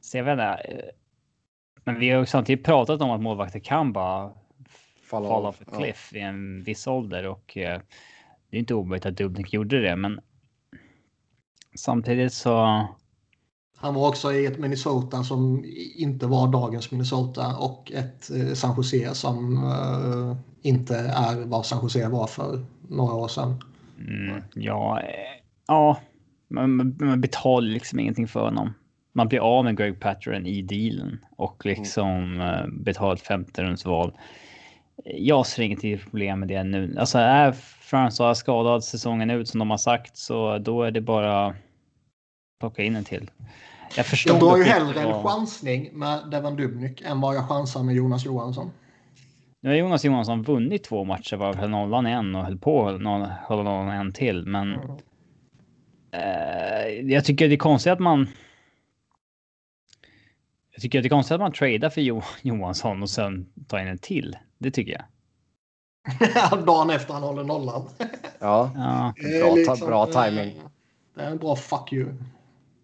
Så jag vet inte. eh, Men vi har ju samtidigt pratat om att målvakter kan bara Fall fall off a Ja. cliff i en viss ålder och eh, det är inte omöjligt att Dubnik gjorde det, men. Samtidigt så. Han var också i ett Minnesota som inte var dagens Minnesota och ett eh, San Jose som eh, inte är vad San Jose var för några år sedan. Mm, ja, eh, ja, man, man- betalar liksom ingenting för honom. Man blir av med Greg Patterin i dealen och liksom eh, betalar ett femterumsval. Jag ser inget problem med det nu. Alltså är François skadad säsongen ut som de har sagt så då är det bara plocka in en till. Jag förstår. Jag drar ju hellre en chansning med Devon Dubnyk än vad jag chansar med Jonas Johansson. Nu har Jonas Johansson vunnit två matcher, var höll nollan en och höll på hålla nollan en till. Men eh, jag tycker det är konstigt att man. Jag tycker det är konstigt att man tradar för jo Johansson och sen tar in en till. Det tycker jag. Dagen efter han håller nollan. Ja, Ja, bra, ta, bra timing. Det är en bra fuck you.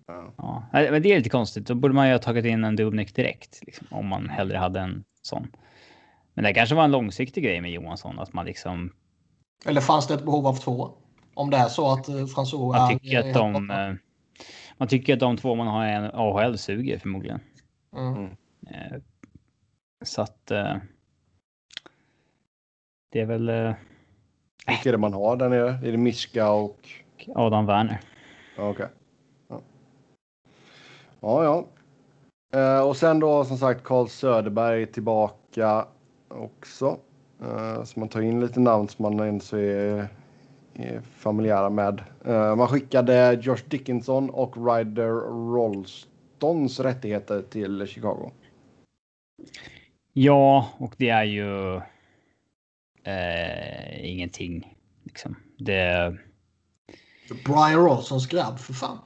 Ja. Nej, Men det är lite konstigt. Då borde man ju ha tagit in en Dubnik direkt. Liksom, om man hellre hade en sån. Men det kanske var en långsiktig grej med Johansson. Att man liksom... Eller fanns det ett behov av två? Om det är så att eh, François Man är- tycker att de... eh, Man tycker att de två man har i en AHL suger förmodligen. Mm. Eh, Så att... Det är väl Vilka är det man har där nere? Är det Miska och... Adam Werner. Ja, Okej. Ja. Ja, ja. Eh, och sen då som sagt Carl Söderberg tillbaka också. Eh, så man tar in lite namn som man ens är, är familjära med. Eh, man skickade Josh Dickinson och Ryder Rolstons rättigheter till Chicago. Ja, och det är ju eh, ingenting. Liksom. Det, Brian Rawsons grabb för fan.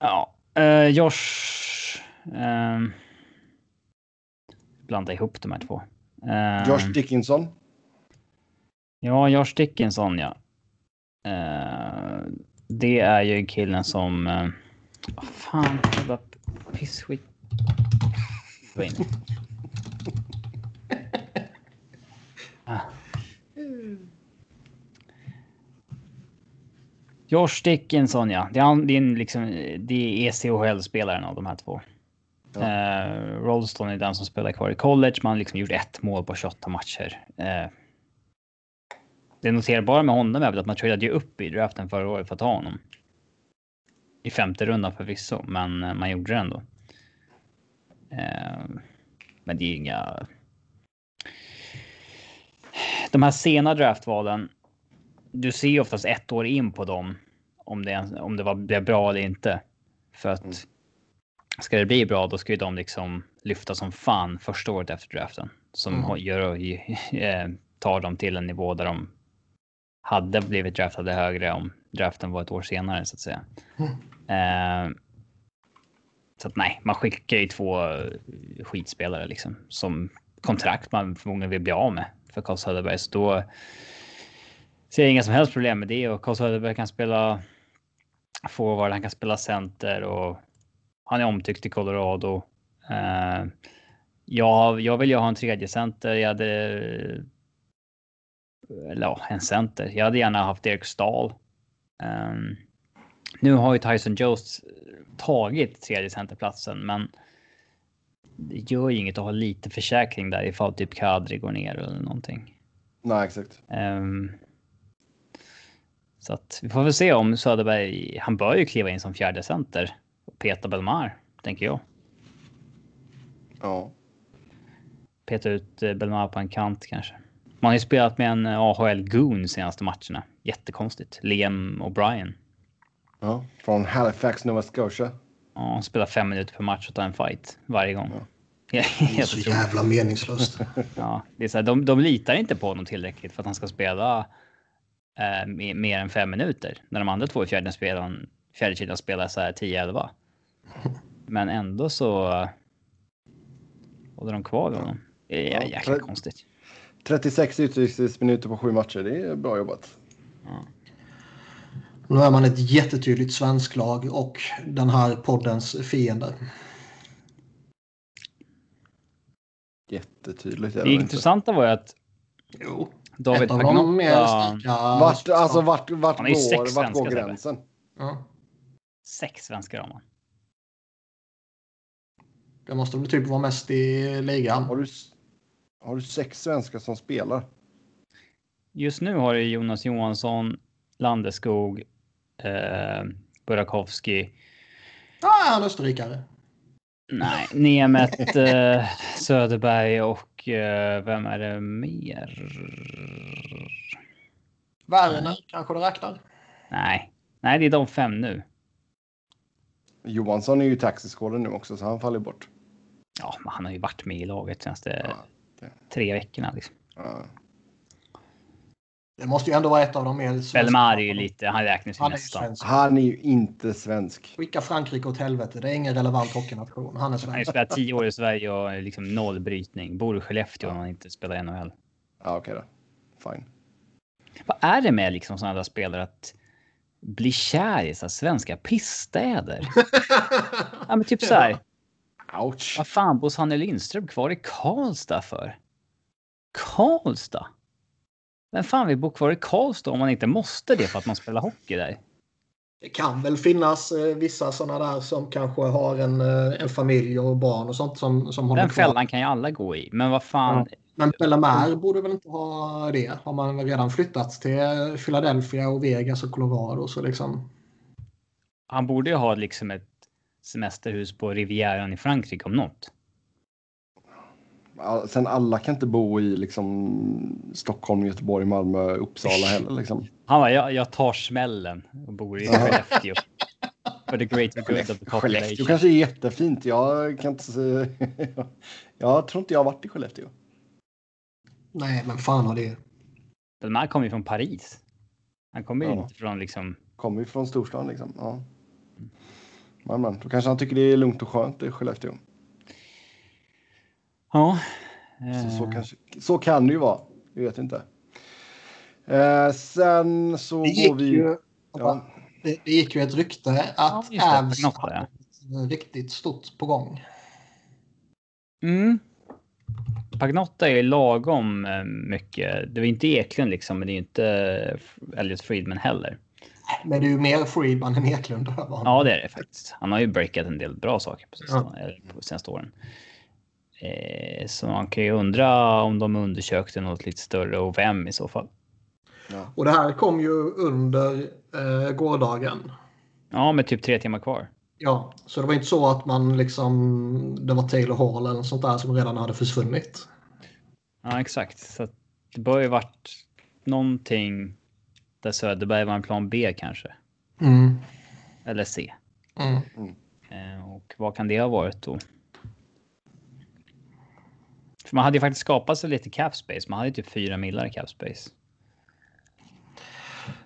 ja, eh, Josh. Eh, blanda ihop de här två. Eh, Josh Dickinson. Ja, Josh Dickinson, ja. Eh, det är ju killen som... Uh, vad fan, bara pissskit. Ah. Josh Dickinson, ja. Det är, han- det är, liksom, det är ECHL-spelaren av de här två. Ja. Eh, Rolston är den som spelar kvar i college. Man har liksom gjort ett mål på 28 matcher. Eh, det noterbara med honom är väl att man tradade ju upp i draften förra året för att ta honom. I femte rundan förvisso, men eh, man gjorde det ändå. Eh, men det är inga... De här sena draftvalen. Du ser ju oftast ett år in på dem om det, om det var, blev bra eller inte. För att Mm. ska det bli bra, då ska ju de liksom lyfta som fan första året efter draften. Som Mm. gör, eh, tar dem till en nivå där de hade blivit draftade högre om draften var ett år senare så att säga. Eh, så att nej, man skickar ju två eh, skitspelare liksom som kontrakt man förmodligen vill bli av med för Carl Söderberg. Så då ser inga som helst problem med det och Carl Söderberg kan spela forward, han kan spela center och han är omtyckt i Colorado. Eh, jag, jag vill ju ha en tredje center. Jag hade eller ja, en center. Jag hade gärna haft Erik Stahl. Ehm, nu har ju Tyson Jost tagit tredje centerplatsen, men det gör ju inget att ha lite försäkring där ifall typ Kadri går ner eller någonting. Nej, exakt. Ehm, så att vi får väl se om Söderberg. Han bör ju kliva in som fjärde center och peta Belmar, tänker jag. Ja. Peta ut eh, Belmar på en kant kanske. Man har ju spelat med en eh, AHL Goon senaste matcherna. Jättekonstigt. Liam O'Brien. ja. Från Halifax, Nova Scotia. Ja, han spelar fem minuter per match och tar en fight varje gång. Ja. Det är så jävla meningslöst. Ja, det är så här, de, de litar inte på honom tillräckligt för att han ska spela eh, me- mer än fem minuter. När de andra två i fjärde spelaren, fjärde kedjan spelar så här 10-11. Men ändå så håller de kvar vid honom. Det är Ja, jäkla för- konstigt. 36 utvisningsminuter på sju matcher. Det är bra jobbat. Nu är man ett jättetydligt svensk lag och den här poddens fiende. Jättetydligt. Det det intressanta var ju att Jo. David Ett av de mer Pagnotta, starka... Vart, alltså, vart, vart, Han är går, vart går gränsen? Ja. sex svenskar har man. Det måste väl typ vara mest i ligan. Har du, har du sex svenskar som spelar? Just nu har du Jonas Johansson, Landeskog, eh, Burakovsky, Ah, han är österrikare. Nej, Nemet, eh, Söderberg och eh, vem är det mer? Werner kanske det räknar. Nej, nej, det är de fem nu. Johansson är ju i taxiskålen nu också, så han faller bort. Ja, men han har ju varit med i laget senaste Ja, det- tre veckorna. Liksom. Ja. Det måste ju ändå vara ett av de mer... svenska- Bellemare är ju lite, han räknas ju Han är ju nästan. svensk. Han är ju inte svensk. Skicka Frankrike åt helvete. Det är ingen relevant hockeynation. Han är Han har ju svensk. spelat tio år i Sverige och liksom noll brytning. Bor i Skellefteå om han inte spelar i NHL. Ja, okej då. Fine. Vad är det med liksom sådana där spelare att bli kär i så svenska pissstäder? ja, men typ så här. Ouch. Vad fan bor Sanne Lindström kvar i Karlstad för? Karlstad? Vem fan vill bo kvar i Karlstad om man inte måste det för att man spelar hockey där? Det kan väl finnas eh, vissa sådana där som kanske har en, eh, en familj och barn och sånt som, som håller Den kvar. fällan kan ju alla gå i. Men vad fan. Men Bellemare borde väl inte ha det? Har man redan flyttat till Philadelphia och Vegas och Colorado så liksom. Han borde ju ha liksom ett semesterhus på Rivieran i Frankrike om något. Sen alla kan inte bo i liksom Stockholm, Göteborg, Malmö, Uppsala heller. Liksom. Han bara, jag, jag tar smällen och bor i Skellefteå. For the greater good of the Skellefteå population. kanske är jättefint. Jag kan inte se... Jag tror inte jag har varit i Skellefteå. Nej, men fan har det. Den här kommer ju från Paris. Han kommer ju Ja. inte från liksom... Kommer ju från storstan liksom. Ja. Men, men, då kanske han tycker det är lugnt och skönt i Skellefteå. Ja. Så, så, eh, kanske, så kan det ju vara. Jag vet inte. Eh, sen så Det går gick, vi... ju, Ja, det, det gick ju ett rykte Ja, att det. Avs hade ja. riktigt stort på gång. Mm. Pagnotta är lagom eh, mycket. Det var inte Eklund liksom, men det är inte eh, Elliot Friedman heller. Men det är ju mer Friedman än Eklund. Ja, det är det faktiskt. Han har ju breakat en del bra saker på, sistone, eller på senaste åren. Eh, så man kan ju undra om de undersökte något lite större och vem i så fall. ja. Och det här kom ju under eh, gårdagen. Ja, med typ tre timmar kvar. Ja, så det var inte så att man liksom, det var Taylor Hall eller något sånt där som redan hade försvunnit. Ja, exakt. Så det bör ju varit någonting där Söderberg var en plan B kanske. Mm. Eller C. Mm. Eh, och vad kan det ha varit då? För man hade ju faktiskt skapat sig lite cap space. Man hade ju typ fyra millar i cap space.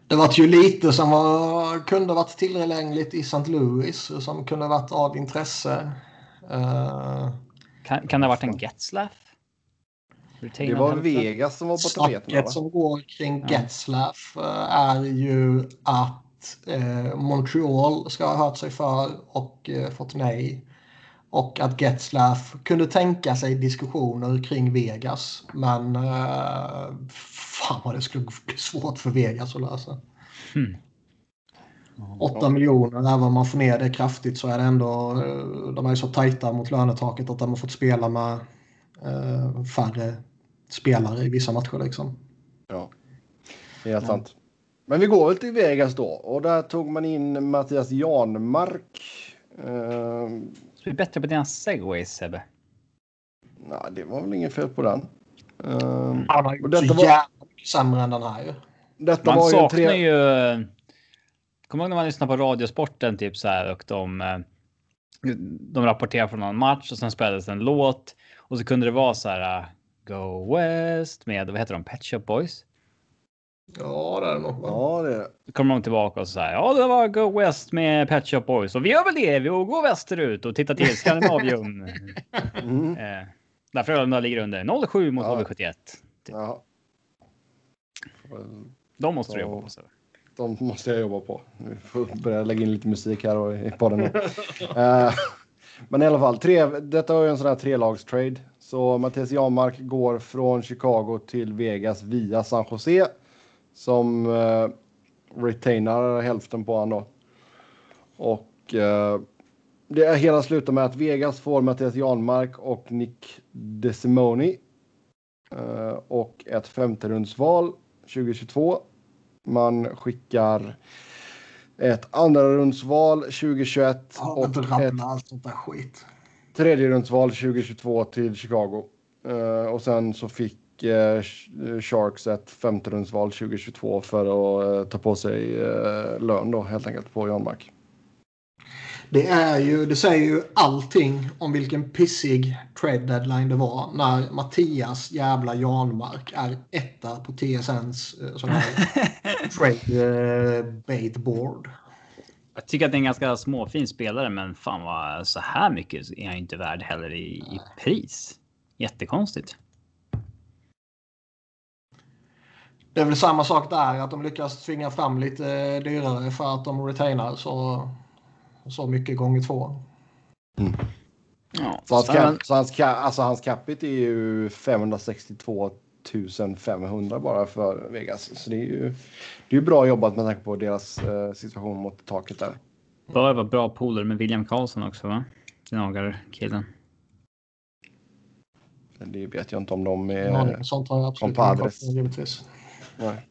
Det var ju lite som var, kunde varit tillgängligt i St. Louis som kunde varit av intresse. Eh, Kan, kan det ha varit en Getzlaff? Det var? Vegas som var på tapeten. Snacket som går kring Ja. Getzlaff eh, är ju att eh, Montreal ska ha hört sig för och eh, fått nej. Och att Getzlaff kunde tänka sig diskussioner kring Vegas. Men eh, fan vad det skulle bli svårt för Vegas att lösa. Hmm. 8 miljoner, även om man får ner det kraftigt så är det ändå, eh, de är ju så tajta mot lönetaket att de har fått spela med eh, färre spelare i vissa matcher liksom. Ja, det är helt sant. Men vi går väl till Vegas då. Och där tog man in Mattias Janmark. Uh, Vi är bättre på dina segways Sebbe. nej, det var väl inget fel på den. Ehm, Han har Och gjort så var- jävla mycket sämre än den här ju. detta Man var ju saknar tre... ju... Kommer du ihåg när man lyssnar på Radiosporten typ så här och de... eh, De rapporterar från någon match och sen spelades en låt och så kunde det vara så här uh, Go West med, vad heter de, Pet Shop Boys? Ja, det är det nog. Ja, det är det. Kommer de tillbaka och så här, ja det var Go West med Pet Shop Boys och vi gör väl det, vi går västerut och tittar till Skandinavium. Mm. eh, där Frölunda ligger under 07 mot Ja. HV71. Jaha. De måste du Ja. jobba på. Så. De måste jag jobba på. Vi får börja lägga in lite musik här och i podden nu. Eh, men i alla fall, tre, detta var ju en sån här trelagstrade. Så Mattias Janmark går från Chicago till Vegas via San Jose. Som uh, retainar hälften på han då. Och eh, det hela slutar med att Vegas får Mattias Janmark och Nick DeSimoni. Eh, och ett femterumsval 2022 man skickar ett andra rundsval 2021 Ja, och ett rabbla allt sånt där skit. tredje rundsval 2022 till Chicago. Eh, och sen så fick eh, Sharks ett femte rundsval 2022 för att eh, ta på sig eh, lön då helt enkelt på Jan Mark. Det, är ju, det säger ju allting om vilken pissig trade deadline det var när Mattias jävla Janmark är etta på TSNs eh, sån här trade eh, bait board. Jag tycker att det är en ganska småfin spelare, men fan vad så här mycket är han inte värd heller i, i pris. Jättekonstigt. Det är väl samma sak där, att de lyckas tvinga fram lite dyrare för att de retainar så, så mycket gånger två. Mm. Ja, Så hans, så cap, han- så hans, alltså hans capita är ju 562 500 bara för Vegas. Så det är ju det är ju bra jobbat med tanke på deras eh, situation mot taket där. Bör vara bra polare med William Karlsson också, va? Gnagar-killen. Det vet jag inte om de är... Ja, sånt har jag absolut på, givetvis. Nej.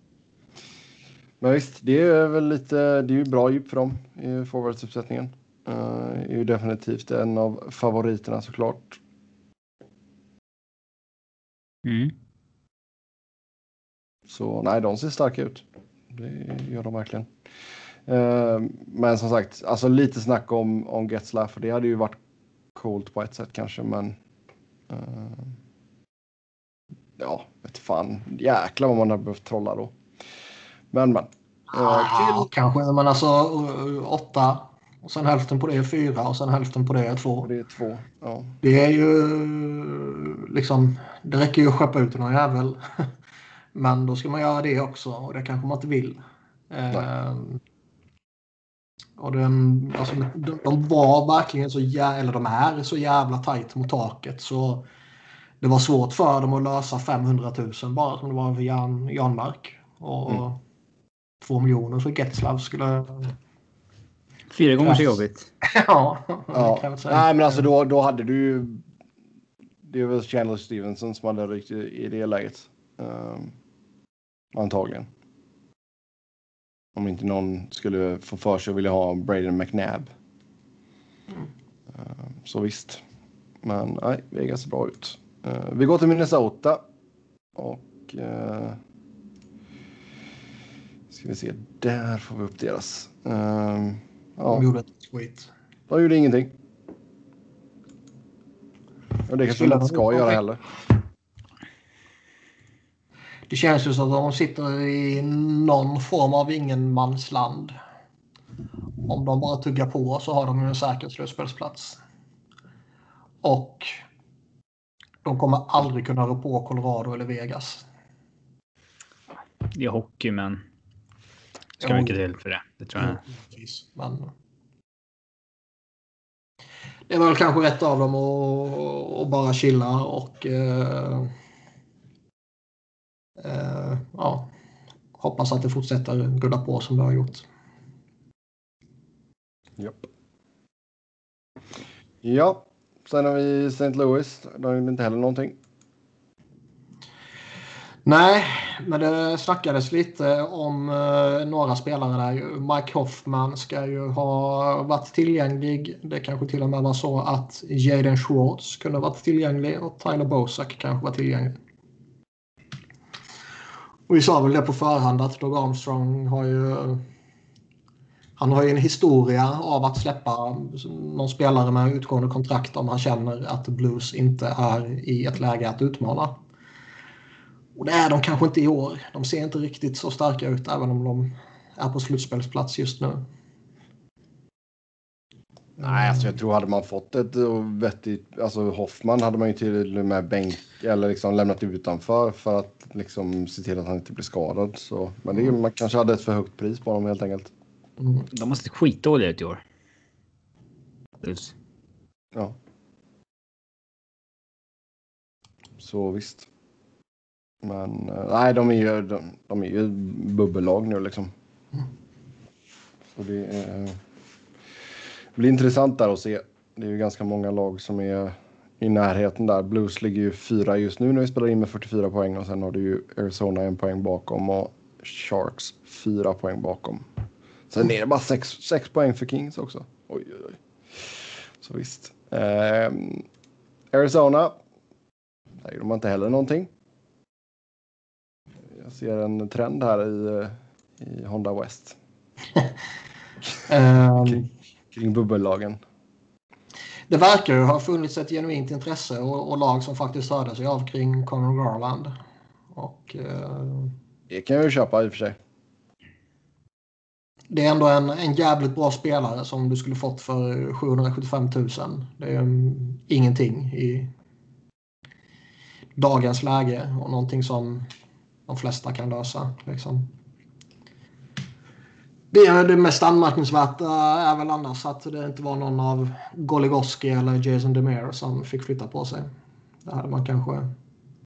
Men visst, det är väl lite, det är ju bra djup för dem i forwardsuppsättningen. Uh, är ju definitivt en av favoriterna såklart. Mm. Så nej, de ser starka ut. Det gör de verkligen. Eh, men som sagt, alltså lite snack om, om Getzlaff. Det hade ju varit coolt på ett sätt kanske, men. eh, ja, vet fan. Jäklar vad man har behövt trolla då. Men men. Eh, Ah, till, kanske, men alltså uh, åtta och sen hälften på det är fyra och sen hälften på det är två. det är två. Ja. Det är ju liksom, det räcker ju att skeppa ut någon jävel. Men då ska man göra det också och det kanske man inte vill. Ehm, och den, alltså, de, de var verkligen så jävla, eller de är så jävla tajt mot taket så det var svårt för dem att lösa 500 000 bara som det var för Jan, Janmark. Och Mm. två miljoner för Getzlav skulle... Fyra gånger så jobbigt. ja, Ja. det Nej, men alltså då, då hade du ju. Det är väl Chandler Stevenson som hade ryckt i, det läget. Ehm, antagligen. Om inte någon skulle få för sig att vilja ha Braden McNabb. Ehm, så visst. Men nej, Vegas ser bra ut. Ehm, vi går till Minnesota. Och. Uh, ska vi se, där får vi upp deras. Ehm, ja. De gjorde ett tweet. De gjorde ingenting. Och det kanske de inte ska göra heller. Det känns ju som att de sitter i någon form av ingenmansland. Om de bara tuggar på så har de ju en säker slutspelsplats. Och de kommer aldrig kunna rå på Colorado eller Vegas. Det är hockey, men. Ska mycket till för det. Det tror jag. Givetvis, Men... Det är väl kanske rätt av dem att, bara chilla och eh, eh, ja, hoppas att det fortsätter gulla på som det har gjort. Japp. Ja, sen har vi St. Louis. De gjorde inte heller någonting. Nej, men det snackades lite om eh, några spelare där. Mike Hoffman ska ju ha varit tillgänglig. Det kanske till och med var så att Jaden Schwartz kunde ha varit tillgänglig och Tyler Bosak kanske var tillgänglig. Och vi sa väl det på förhand att Doug Armstrong har ju han har ju en historia av att släppa någon spelare med utgående kontrakt om han känner att Blues inte är i ett läge att utmana. Och det är de kanske inte i år. De ser inte riktigt så starka ut även om de är på slutspelsplats just nu. Nej, alltså jag tror hade man fått ett eh, vettigt, alltså Hoffman hade man ju till och med bänk eller liksom lämnat utanför för att liksom se till att han inte blir skadad. Så, men det, är- man kanske hade ett för högt pris på honom helt enkelt. Mm. De har sett skitdåliga ut i år. Plus. Ja. Så visst. Men eh, nej, de är ju, de, de är ju bubbellag nu liksom. Så det är, blir intressant där att se. Det är ju ganska många lag som är i närheten där. Blues ligger ju fyra just nu när vi spelar in med 44 poäng och sen har du ju Arizona en poäng bakom och Sharks fyra poäng bakom. Sen är det bara sex, sex poäng för Kings också. Oj, oj, oj. Så visst. Ehm, Arizona. Där gjorde man inte heller någonting. Jag ser en trend här i, eh, i Honda West. Ehm, Okej. kring bubbellagen. Det verkar ju ha funnits ett genuint intresse och, och lag som faktiskt hörde sig av kring Conor Garland. Och, eh, Det kan jag ju köpa i och för sig det är ändå en, en jävligt bra spelare som du skulle fått för 775 000. Det är um, ingenting i dagens läge och någonting som de flesta kan lösa. Liksom. Det, är det mest anmärkningsvärda är väl annars att det inte var någon av Goligoski eller Jason Demir som fick flytta på sig. Det hade man kanske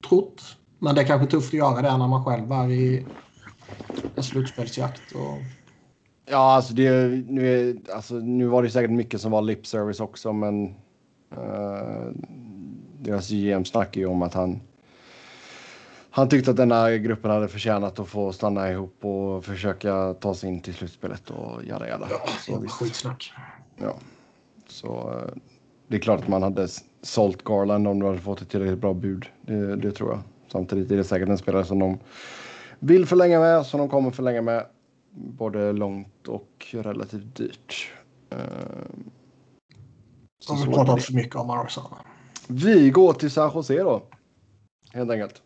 trott. Men det är kanske tufft att göra det när man själv är i en slutspelsjakt. Och... Ja, alltså, det, nu, alltså nu var det säkert mycket som var lip service också, men uh, deras GM snackar ju om att han han tyckte att den här gruppen hade förtjänat att få stanna ihop och försöka ta sig in till slutspelet och jada jada. Så visst. Skitsnack. Ja, så uh, det är klart att man hade sålt Garland om du hade fått ett tillräckligt bra bud. Det, det tror jag. Samtidigt är det säkert en spelare som de vill förlänga med, som de kommer förlänga med. Både långt och relativt dyrt. Uh, så har vi pratat för mycket om Arizona. Vi går till San Jose då. Helt enkelt.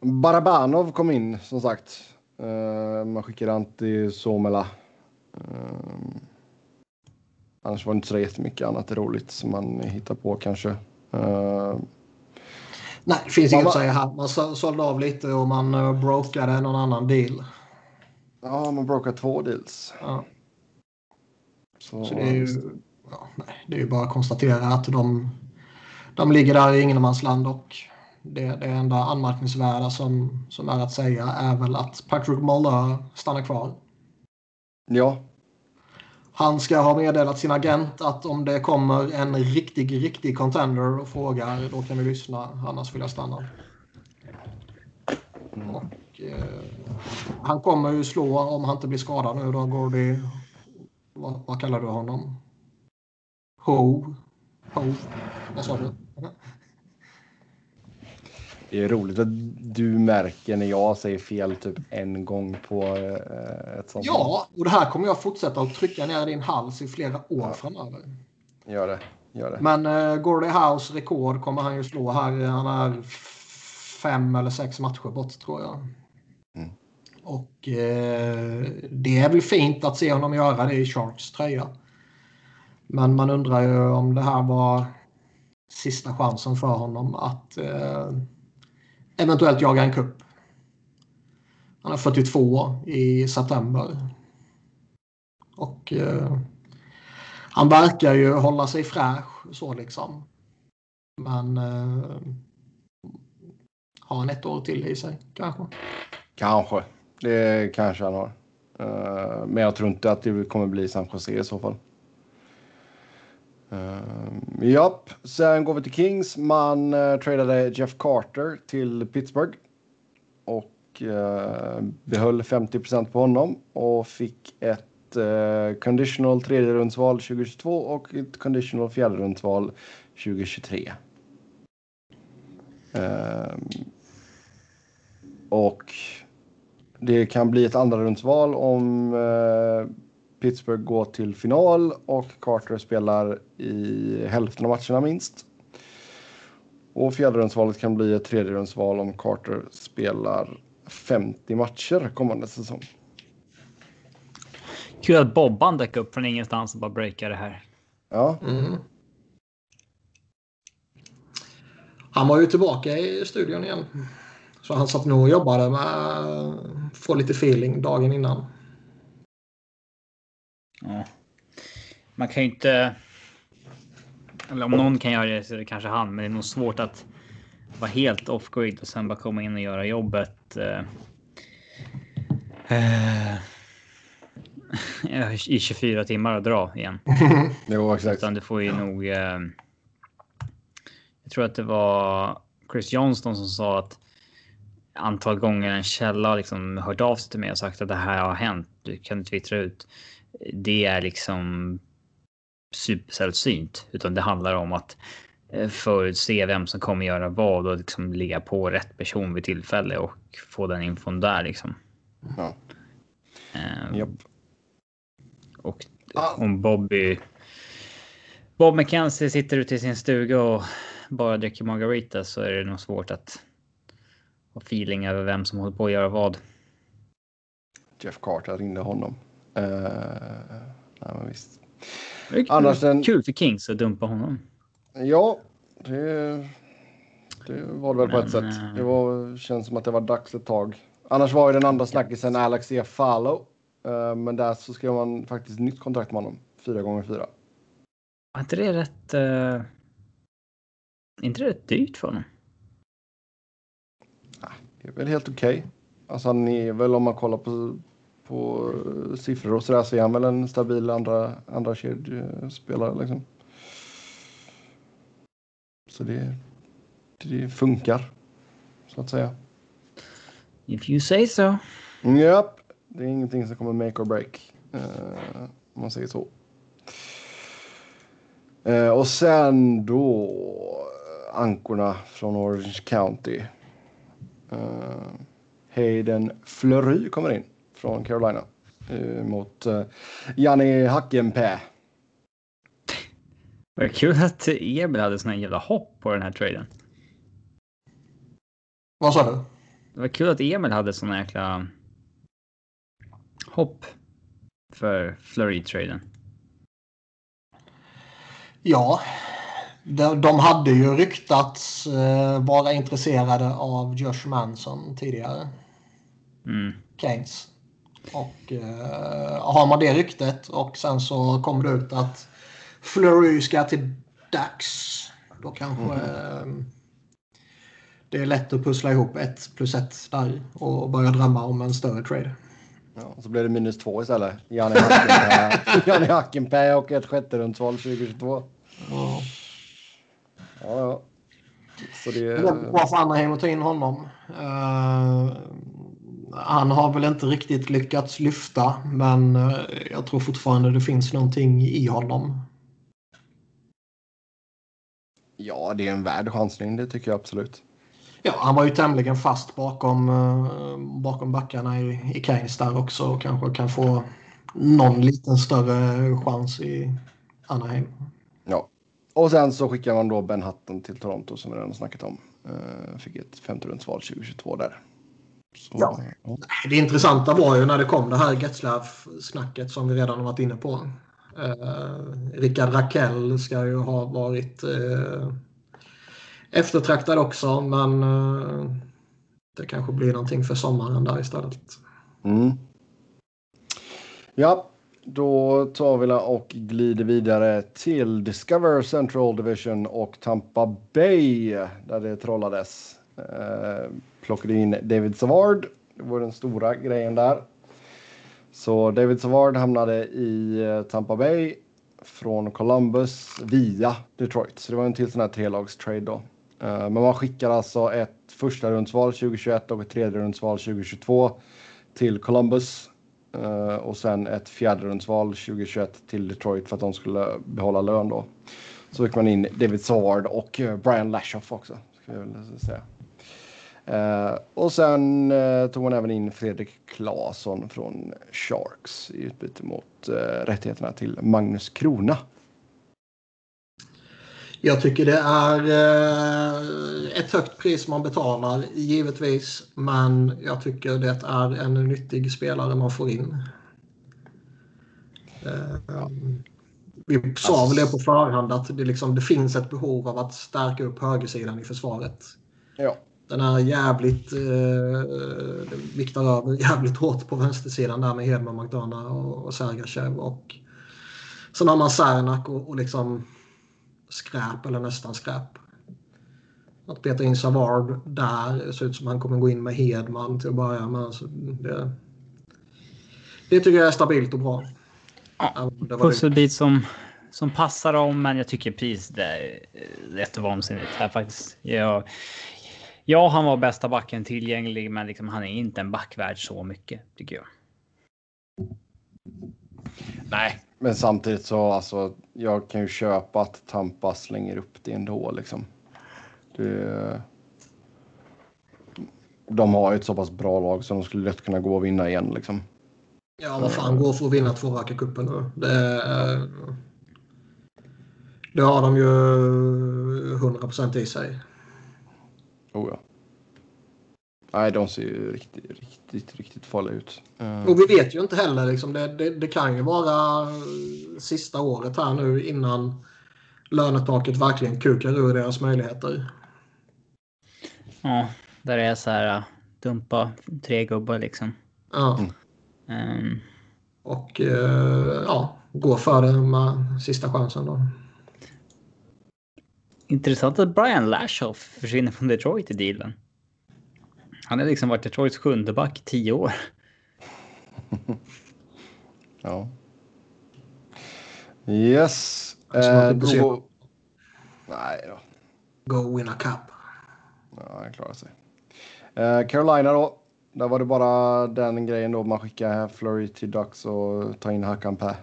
Barabanov kom in som sagt. Uh, man skickade Antti Suomela. Uh, annars var det inte så jättemycket annat roligt som man hittar på kanske. Nej, det finns inget att säga här. Man sålde av lite och man uh, brokade någon annan deal. Ja, man brokade två deals. Ja. Så, så det, är ju, ja, nej, det är bara att konstatera att de, de ligger där i ingenmansland och det, det enda anmärkningsvärda som, som är att säga är väl att Patrick Muller stannar kvar. Ja. Han ska ha meddelat sin agent att om det kommer en riktig, riktig contender och frågar då kan vi lyssna, annars vill jag stanna. Och, eh, han kommer ju slå om han inte blir skadad nu då, Gordy. Vad, vad kallar du honom? Ho? Ho? Vad sa du? Det är roligt att du märker när jag säger fel typ en gång på eh, ett sånt. Ja, och det här kommer jag fortsätta att trycka ner i din hals i flera år ja. framöver. Gör det. Gör det. Men uh, Gordie House rekord kommer han ju slå här. Han är fem eller sex matcher bort tror jag. Mm. Och eh, det är väl fint att se honom göra det i Sharks tröja. Men man undrar ju om det här var sista chansen för honom att eh, eventuellt jaga en kupp. Han är 42 i september. Och eh, han verkar ju hålla sig fräsch så liksom. Men eh, har han ett år till i sig kanske? Kanske. Det kanske han har. Uh, men jag tror inte att det kommer bli San Jose i så fall. Uh, japp, sen går vi till Kings. Man uh, tradade Jeff Carter till Pittsburgh. Och uh, behöll 50% på honom och fick ett uh, conditional tredjerumsval 2022 och ett conditional fjärderumsval 2023. och det kan bli ett andra rundsval om Pittsburgh går till final och Carter spelar i hälften av matcherna minst. Och fjärderumsvalet kan bli ett tredjerumsval om Carter spelar 50 matcher kommande säsong. Kul att Bobban dök upp från ingenstans och bara breakade det här. Ja. Mm. Han var ju tillbaka i studion igen. Så han satt nog och jobbade med att få lite feeling dagen innan. Ja. Man kan ju inte. Eller om någon kan göra det så är det kanske han, men det är nog svårt att vara helt off grid och sen bara komma in och göra jobbet. Eh, eh, i 24 timmar och dra igen. jo, exakt. Utan du får ju nog. Eh, jag tror att det var Chris Johnston som sa att antal gånger en källa liksom hört av sig till mig och sagt att det här har hänt. Du kan twittra ut det är liksom supersällsynt, utan det handlar om att eh, förutse vem som kommer göra vad och liksom ligga på rätt person vid tillfälle och få den infon där liksom. Ja. Um, yep. Och Ah. om Bobby. Bob McKenzie sitter ute i sin stuga och bara dricker margarita så är det nog svårt att ha feeling över vem som håller på att göra vad. Jeff Carter ringde honom. Uh, nej, men visst. Det är kul, Annars den- kul för Kings att dumpa honom. Ja, det, det var det väl på Men, ett sätt. eh, Det var, känns som att det var dags ett tag. Annars var ju den andra snackisen Alex E. Fallow. Eh, men där så skrev man faktiskt nytt kontrakt med honom. Fyra gånger fyra. Var inte det rätt? Uh, är inte det rätt dyrt för honom? Det är väl helt okej. Alltså han är väl om man kollar på, på eh, siffror och sådär så är han väl en stabil andra, andra kedjespelare liksom. Så det, det funkar. Så att säga. If you say so. Japp, det är ingenting som kommer make or break. eh, om man säger så. Eh, och sen då eh, ankorna från Orange County. Eh, Hayden Fleury kommer in från Carolina eh, mot uh, Janni Hackenpää. Vad kul att Emil hade sån här jävla hopp på den här traden. Vad sa du? Det var kul att Emil hade såna jäkla hopp för Flurry-traden. Ja, de, de hade ju ryktats eh, vara intresserade av Josh Manson tidigare. Mm. Keynes. Och eh, har man det ryktet och sen så kommer det ut att Fleury ska till Dax. Då kanske eh, det är lätt att pussla ihop ett plus ett där och börja drömma om en större trade. Ja, och så blev det minus två istället. Janni Hackenpää Janni Hackenpää och ett sjätte rundsval 2022. Ja. Ja, ja. Så det... Det är bra för Anaheim att ta in honom. Eh, han har väl inte riktigt lyckats lyfta men eh, jag tror fortfarande det finns någonting i honom. Ja, det är en värd chansning. Det tycker jag absolut. Ja, han var ju tämligen fast bakom, eh, bakom backarna i, i Keynes där också och kanske kan få någon liten större chans i Anaheim. Ja. Och sen så skickar man då Ben Hutton till Toronto som vi redan snackat om. Uh, fick ett femte rundsval 2022 där. Så, Ja. ja. Det intressanta var ju när det kom det här Getzlaff-snacket som vi redan har varit inne på. Uh, Rickard Rakell ska ju ha varit uh, eftertraktad också men eh, det kanske blir någonting för sommaren där istället. Mm. Ja, då tar vi och glider vidare till Discover Central Division och Tampa Bay där det trollades. Eh, plockade in David Savard. Det var den stora grejen där. Så David Savard hamnade i eh, Tampa Bay från Columbus via Detroit. Så det var en till sån här trelagstrade då. Eh, men man skickar alltså ett första rundsval 2021 och ett tredje rundsval 2022 till Columbus. Eh, och sen ett fjärde rundsval 2021 till Detroit för att de skulle behålla lön då. Så fick man in David Savard och Brian Lashoff också. Ska jag väl säga. Eh, och sen eh, tog man även in Fredrik Claesson från Sharks i utbyte mot eh, rättigheterna till Magnus Krona. Jag tycker det är eh, ett högt pris man betalar, givetvis. Men jag tycker det är en nyttig spelare man får in. Eh, vi sa väl det på förhand att det, liksom, det finns ett behov av att stärka upp högersidan i försvaret. Ja, Den är jävligt, eh, viktar över jävligt hårt på vänstersidan där med Hedman, McDonough och, och Sergachev. Och sen har man Cernak och, och liksom skräp eller nästan skräp. Att peta in Savard där, det ser ut som han kommer gå in med Hedman till att börja med. Alltså det, det tycker jag är stabilt och bra. Ja, om det Pusselbit som, som passar dem, men jag tycker priset är eh, rätt vansinnigt här faktiskt. Jag, ja, han var bästa backen tillgänglig, men liksom, han är inte en back värd så mycket tycker jag. nej, men samtidigt så alltså, jag kan ju köpa att Tampa slänger upp det ändå liksom. Det, de har ju ett så pass bra lag så de skulle lätt kunna gå och vinna igen liksom. Ja, vad fan går för att vinna två raka cuper nu? Det, det har de ju 100% i sig. Oh ja. Nej, de ser ju riktigt, riktigt, riktigt farliga ut. Eh, Och vi vet ju inte heller. Liksom, det, det, det kan ju vara sista året här nu innan lönetaket verkligen kukar ur deras möjligheter. Ja, där det är så här äh, dumpa tre gubbar liksom. Ja. Mm. Och eh, ja, gå för det med sista chansen då. Intressant att Brian Lashoff försvinner från Detroit i dealen. Han har liksom varit Detroits sjunde back i tio år. Ja. Yes. Eh, då... Nej då. Go win a cup. Ja, han klarar sig. Eh, Carolina då. Där var det bara den grejen då man skickar Flurry till Ducks och tar in Hakan Pää.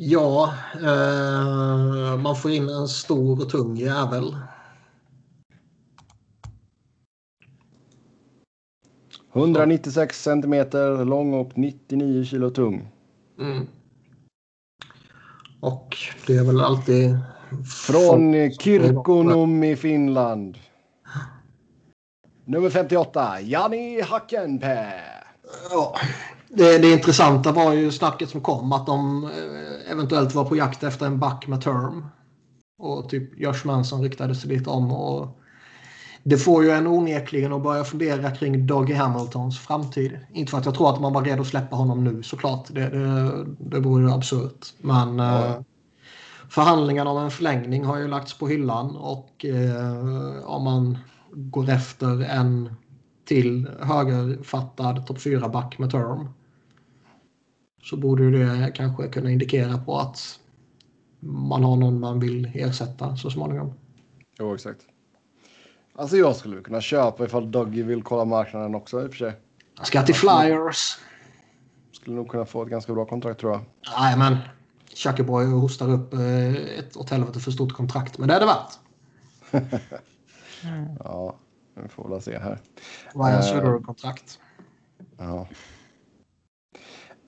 Ja, eh, man får in en stor och tung jävel. 196 centimeter lång och 99 kilo tung. Mm. Och det är väl alltid... Från Kirkonum i Finland. Nummer 58, Jani Hakanpää. Ja, det, det intressanta var ju snacket som kom att de eh, eventuellt var på jakt efter en back med term. Och typ Josh Manson riktade sig lite om. Och det får ju en onekligen att börja fundera kring Dougie Hamiltons framtid. Inte för att jag tror att man var redo att släppa honom nu såklart. Det, det, det vore ju absurt. Men Ja. eh, förhandlingarna om en förlängning har ju lagts på hyllan. Och eh, om man går efter en till högerfattad topp 4-back med term. Så borde det kanske kunna indikera på att man har någon man vill ersätta så småningom. Jo, exakt. Alltså jag skulle kunna köpa ifall Dougie vill kolla marknaden också i och för sig. Ska till Flyers. Skulle nog kunna få ett ganska bra kontrakt tror jag. Nej, men Chuckyboy hostar upp eh, ett åt helvete för stort kontrakt. Men det är det värt. Ja, vi får väl se här. Ryan Eh. Sutter-kontrakt. Ja.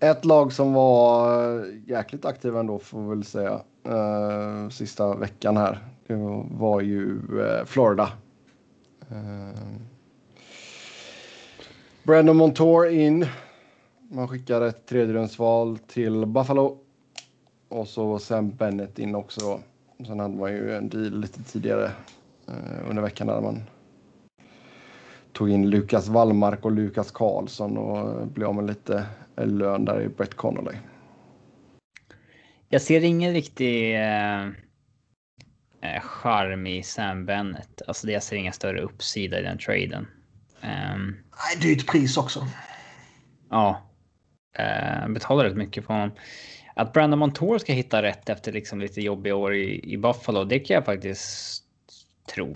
Ett lag som var eh, jäkligt aktiva ändå får vi väl säga. eh, sista veckan här. Det var ju eh, Florida. Eh, Brandon Montour in. Man skickar ett tredjerumsval till Buffalo. Och så Sam Bennett in också. Då. Sen hade man ju en deal lite tidigare eh, under veckan där man tog in Lukas Wallmark och Lukas Karlsson och eh, blev av med lite lön där i Brett Connolly. Jag ser ingen riktig eh, eh, charm i Sam Bennett. Alltså det- jag ser inga större uppsida i den traden. Ehm, Nej, dyrt pris också. ja. Eh, betalar rätt mycket för honom. Att Brandon Montour ska hitta rätt efter liksom lite jobbiga år i, i Buffalo, det kan jag faktiskt tro.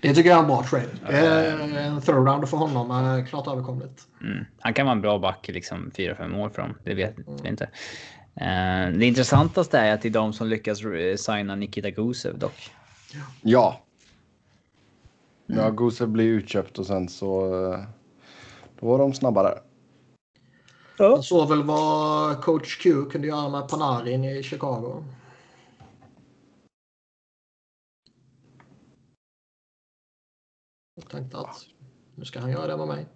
Det tycker jag är en bra trade. Det är en third rounder för honom. är Klart överkomligt. Mm. Han kan vara en bra back liksom 4-5 år från. Det vet vi inte. Eh, det intressantaste är att det är de som lyckas eh, signa Nikita Gusev dock. Ja. Ja, Gusev blev utköpt och sen så eh, då var de snabba där. Jag såg väl vad coach Q kunde göra med Panarin i Chicago. Och tänkte att nu ska han göra det med mig.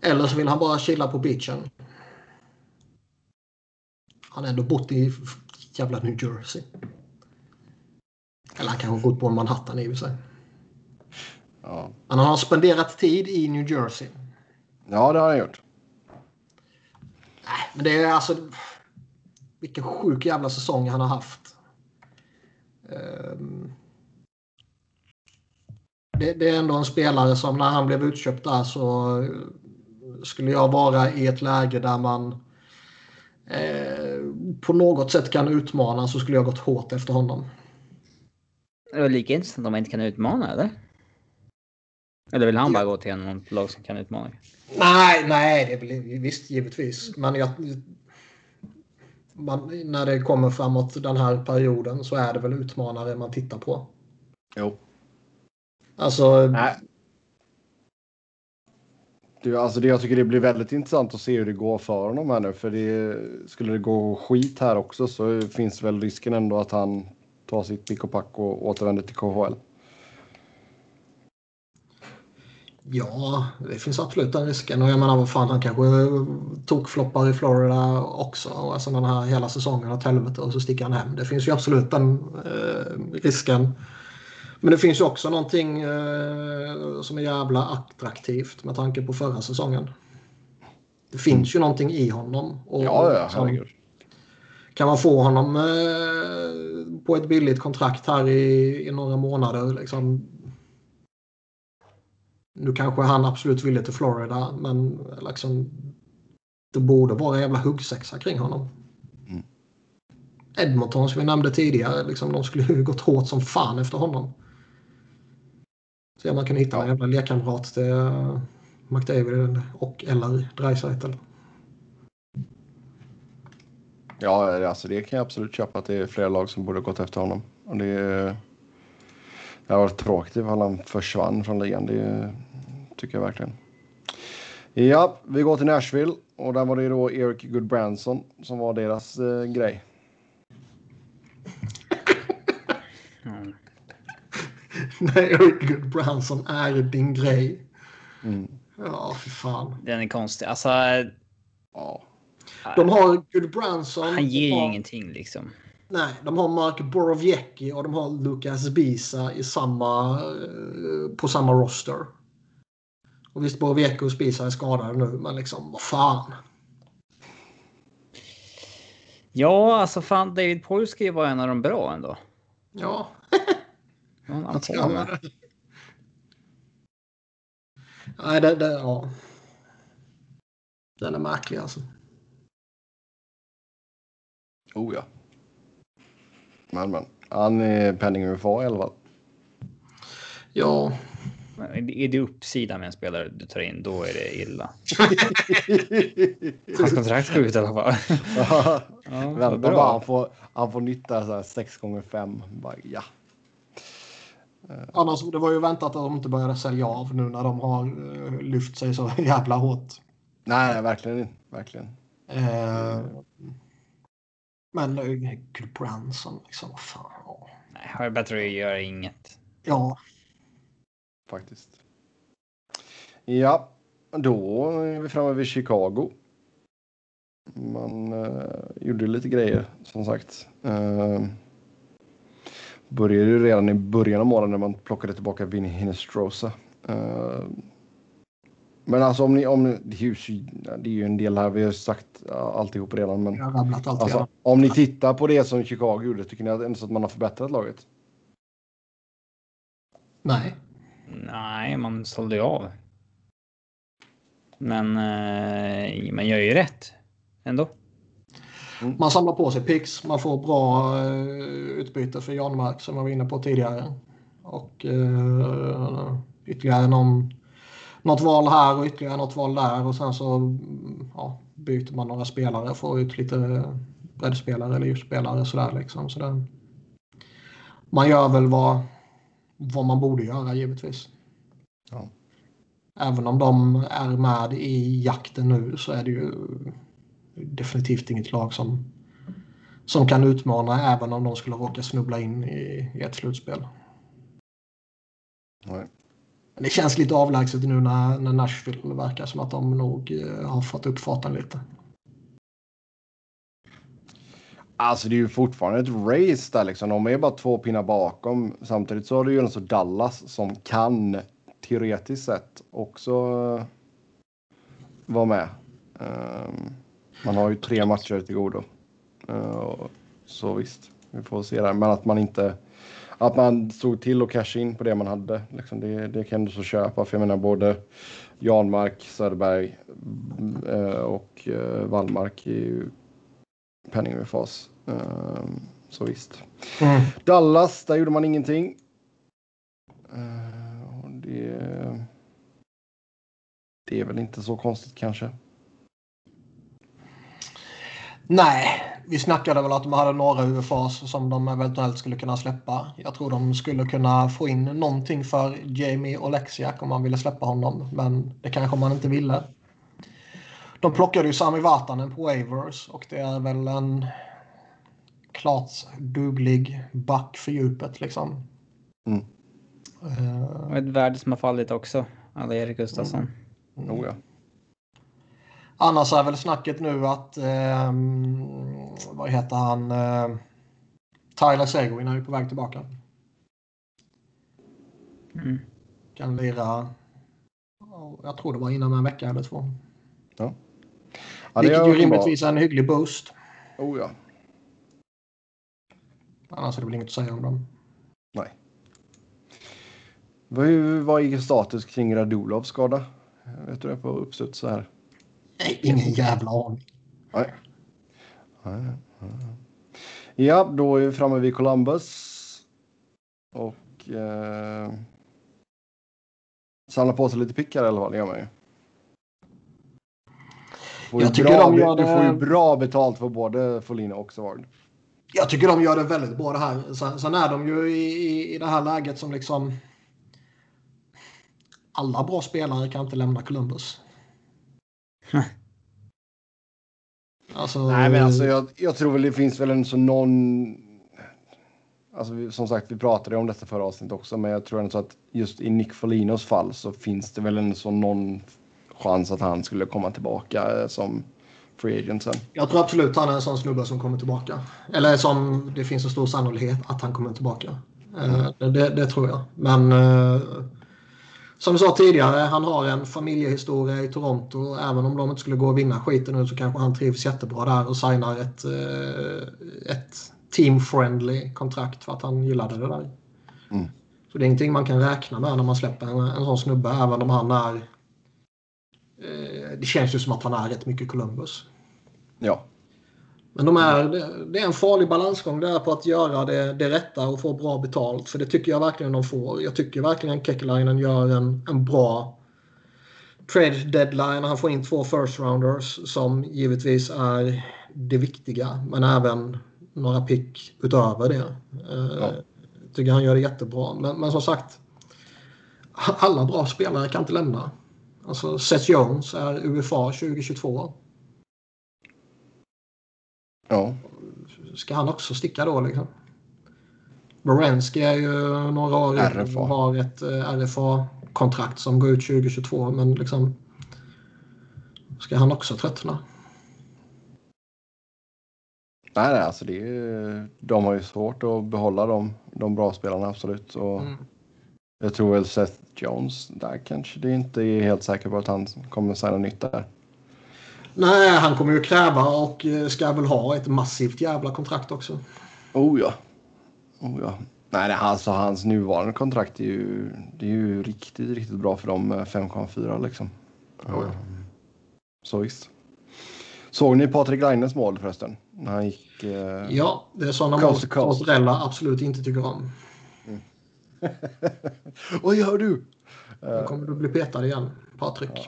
Eller så vill han bara chilla på beachen. Han har ändå bott i jävla New Jersey. Eller han kanske bott på Manhattan i och för sig. Ja, Men han har spenderat tid i New Jersey. ja det har han gjort. Nej, men det är alltså... Vilken sjuk jävla säsong han har haft. Ehm, det, det är ändå en spelare som när han blev utköpt där så eh, skulle jag vara i ett läge där man eh, på något sätt kan utmana så skulle jag gått hårt efter honom. Det är lika intressant om man inte kan utmana eller? Eller vill han bara gå till någon lag som kan utmana? Nej, nej, det väl visst givetvis. Men jag, man, när det kommer framåt den här perioden så är det väl utmanare man tittar på. Jo. Alltså, Nej. Det, alltså det, jag tycker det blir väldigt intressant att se hur det går för honom här nu. För det, skulle det gå skit här också så finns väl risken ändå att han tar sitt pick och pack och återvänder till KHL. Ja, det finns absolut den risken. Och jag menar vad fan, han kanske tokfloppar i Florida också. Alltså den här hela säsongen åt helvete och så sticker han hem. Det finns ju absolut den eh, risken. Men det finns ju också någonting eh, som är jävla attraktivt med tanke på förra säsongen. Det finns ju någonting i honom. Och, Ja, ja, som- herregud. kan man få honom eh, på ett billigt kontrakt här i, i några månader. Liksom. Nu kanske han absolut ville till Florida men liksom, det borde vara en jävla huggsexa kring honom. Mm. Edmonton som vi nämnde tidigare, liksom, de skulle ju gått hårt som fan efter honom. Se om man kan hitta en Ja. jävla lekkamrat till uh, McDavid och eller Dreisaitl. Ja, alltså det kan jag absolut köpa att det är flera lag som borde gått efter honom. Och det, det har varit tråkigt ifall han försvann från ligan. Det tycker jag verkligen. Ja, vi går till Nashville och där var det då Eric Goodbranson som var deras eh, grej. Mm. Nej, Eric Goodbranson är din grej. Mm. Ja, för fan. Den är konstig. Alltså, Ja. De har Goodbranson. han ger ju har, ingenting liksom. Nej, de har Mark Borowiecki och de har Lukas Bisa i samma, eh, på samma roster. Och visst, Borowiecki och Spisa är skadade nu, men liksom vad fan. Ja, alltså fan David Polsky var en av de bra ändå. Ja, Vad han på med? Nej, det, det, ja. Den är märklig alltså. Oh ja. Men men. Han är penning-UFA i alla fall. Ja, Är det uppsida med en spelare du tar in, då är det illa. Hans kontrakt går ut i alla fall. Ja, Vänta bara, han får, han får nytta så här 6 gånger 5 Bara, ja. Annars det var ju väntat att de inte började sälja av nu när de har eh, lyft sig så jävla hårt. Nej, verkligen inte. Verkligen. Eh, men eh, Gud Branson, liksom, vad fan. Nej, har det bättre att göra inget. Ja, Faktiskt. Ja, då är vi framme vid Chicago. Man eh, gjorde lite grejer som sagt. Eh, började ju redan i början av månaden när man plockade tillbaka Vinny Hinestrosa. Eh, men alltså om ni, om ni, det, är ju, det är ju en del här, vi har sagt alltihop redan. Men allt alltså, om ni tittar på det som Chicago gjorde, tycker ni att, ändå så att man har förbättrat laget? Nej. Nej, man sålde ju av. Men eh, man gör ju rätt ändå. Man samlar på sig picks, man får bra eh, utbyte för Janmark som jag var inne på tidigare. Och eh, ytterligare någon, något val här och ytterligare något val där och sen så mm, ja, byter man några spelare, får ut lite breddspelare eller djupspelare sådär liksom. Så det, man gör väl vad, vad man borde göra givetvis. Ja. Även om de är med i jakten nu så är det ju definitivt inget lag som, som kan utmana även om de skulle råka snubbla in i, i ett slutspel. Nej. Det känns lite avlägset nu när, när Nashville verkar som att de nog eh, har fått upp farten lite. Alltså det är ju fortfarande ett race där liksom. De är bara två pinnar bakom. Samtidigt så har du ju en så Dallas som kan teoretiskt sett också eh, vara med. Ehm, man har ju tre matcher till godo. Eh, så visst, vi får se där. Men att man inte att man stod till och cashade in på det man hade. Liksom det, det kan du så köpa. För jag menar både Janmark, Söderberg eh, och eh, Wallmark är ju penning med fas. Ehm, så visst. Dallas, där gjorde man ingenting. Det, det är väl inte så konstigt kanske. Nej, vi snackade väl att de hade några UFAs som de eventuellt skulle kunna släppa. Jag tror de skulle kunna få in någonting för Jamie Oleksiak om man ville släppa honom. Men det kanske man inte ville. De plockade ju Sami Vatanen på Wavers och det är väl en klart duglig back för djupet liksom. Mm. Uh, Och ett värde som har fallit också. Alla Erik Gustafsson. Mm. Oh, ja. Annars är väl snacket nu att, eh, vad heter han, eh, Tyler Seguin är ju på väg tillbaka. Mm. Kan lira, ja, jag tror det var inom en vecka eller två. Ja, det Vilket är ju rimligtvis är en hygglig boost. Oh, ja. Annars är det väl inget att säga om dem. Vad, vad är status kring Radulovs skada? Vet du det på uppstuds så här? Ingen jävla aning. Nej. Ja, då är vi framme vid Columbus. Och eh, samla på sig lite pickar i alla fall, det gör man ju. Får ju Jag tycker bra, de gör Du det- får ju bra betalt för både Folino och Savard. Jag tycker de gör det väldigt bra det här. Sen, sen är de ju i, i, i det här läget som liksom... Alla bra spelare kan inte lämna Columbus. Alltså, Nej, men alltså jag, jag tror väl det finns väl en så någon... Alltså som sagt, vi pratade om detta förra avsnittet också, men jag tror ändå så att just i Nick Folinos fall så finns det väl en så någon chans att han skulle komma tillbaka eh, som free agent sen. Jag tror absolut han är en sån snubbe som kommer tillbaka. Eller som det finns en stor sannolikhet att han kommer tillbaka. Eh, Det, det, det tror jag. Men eh, som vi sa tidigare, han har en familjehistoria i Toronto. Även om de inte skulle gå och vinna skiten nu så kanske han trivs jättebra där och signar ett, eh, ett team-friendly kontrakt för att han gillade det där. Mm. Så det är ingenting man kan räkna med när man släpper en, en sån snubbe, även om han är... Eh, det känns ju som att han är rätt mycket Columbus. Ja, Men de är, det- är en farlig balansgång där på att göra det, det rätta och få bra betalt. För det tycker jag verkligen de får. Jag tycker verkligen Kekkelainen gör en, en bra trade deadline. Han får in två first rounders som givetvis är det viktiga. Men även några pick utöver det. Eh, Ja. Jag tycker han gör det jättebra. Men, men som sagt. Alla bra spelare kan inte lämna. Alltså Seth Jones är UFA 2022. Ja, ska han också sticka då liksom? Borensky är ju några år RFA. har ett eh, RFA-kontrakt som går ut 2022 men liksom ska han också tröttna? nej, nej alltså det är, de har ju svårt att behålla de, de bra spelarna absolut. Och Mm. Jag tror väl Seth Jones, där kanske det inte är helt säker på att han kommer signa nytt där. Nej, han kommer ju kräva och eh, ska väl ha ett massivt jävla kontrakt också. Oh ja. Oh ja. Nej, alltså hans nuvarande kontrakt är ju, det är ju riktigt, riktigt bra för dem med 5,4 liksom. Ja, ja. Så visst. Såg ni Patrik Laines mål förresten? När han gick... Eh... Ja, det är sådana mål som Rella absolut inte tycker om. Vad gör du? Då kommer du bli petad igen, Patrik. Ja.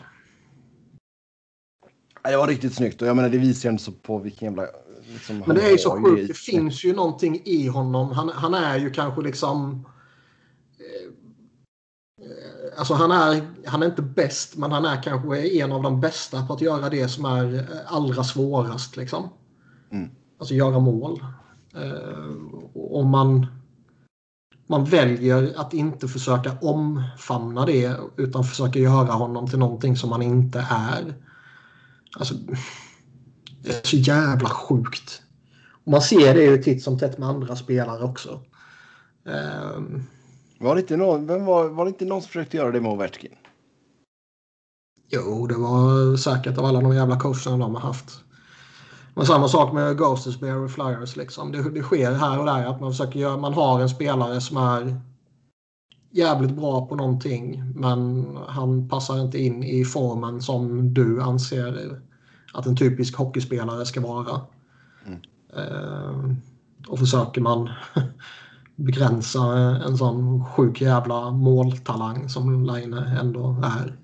Det var riktigt snyggt och jag menar det visar ju ändå på vilken jävla... Liksom, Men det är ju så sjukt. Det finns ju någonting i honom. Han, han är ju kanske liksom... eh, Alltså han är, han är inte bäst, men han är kanske en av de bästa på att göra det som är eh, allra svårast. Liksom. Mm. Alltså göra mål. Eh, man, man väljer att inte försöka omfamna det utan försöka göra honom till någonting som han inte är. Alltså, det är så jävla sjukt. Och man ser det ju titt som tätt med andra spelare också. Ehm, Var det, inte någon, vem var, var det inte någon som försökte göra det med Ovechkin? jo, det var säkert av alla de jävla coacherna de har haft. Men samma sak med Ghosters Bear Flyers. Liksom. Det, det sker här och där att man försöker göra, man har en spelare som är jävligt bra på någonting men han passar inte in i formen som du anser att en typisk hockeyspelare ska vara. Mm. Eh, och försöker man begränsa en sån sjuk jävla måltalang som Line ändå är.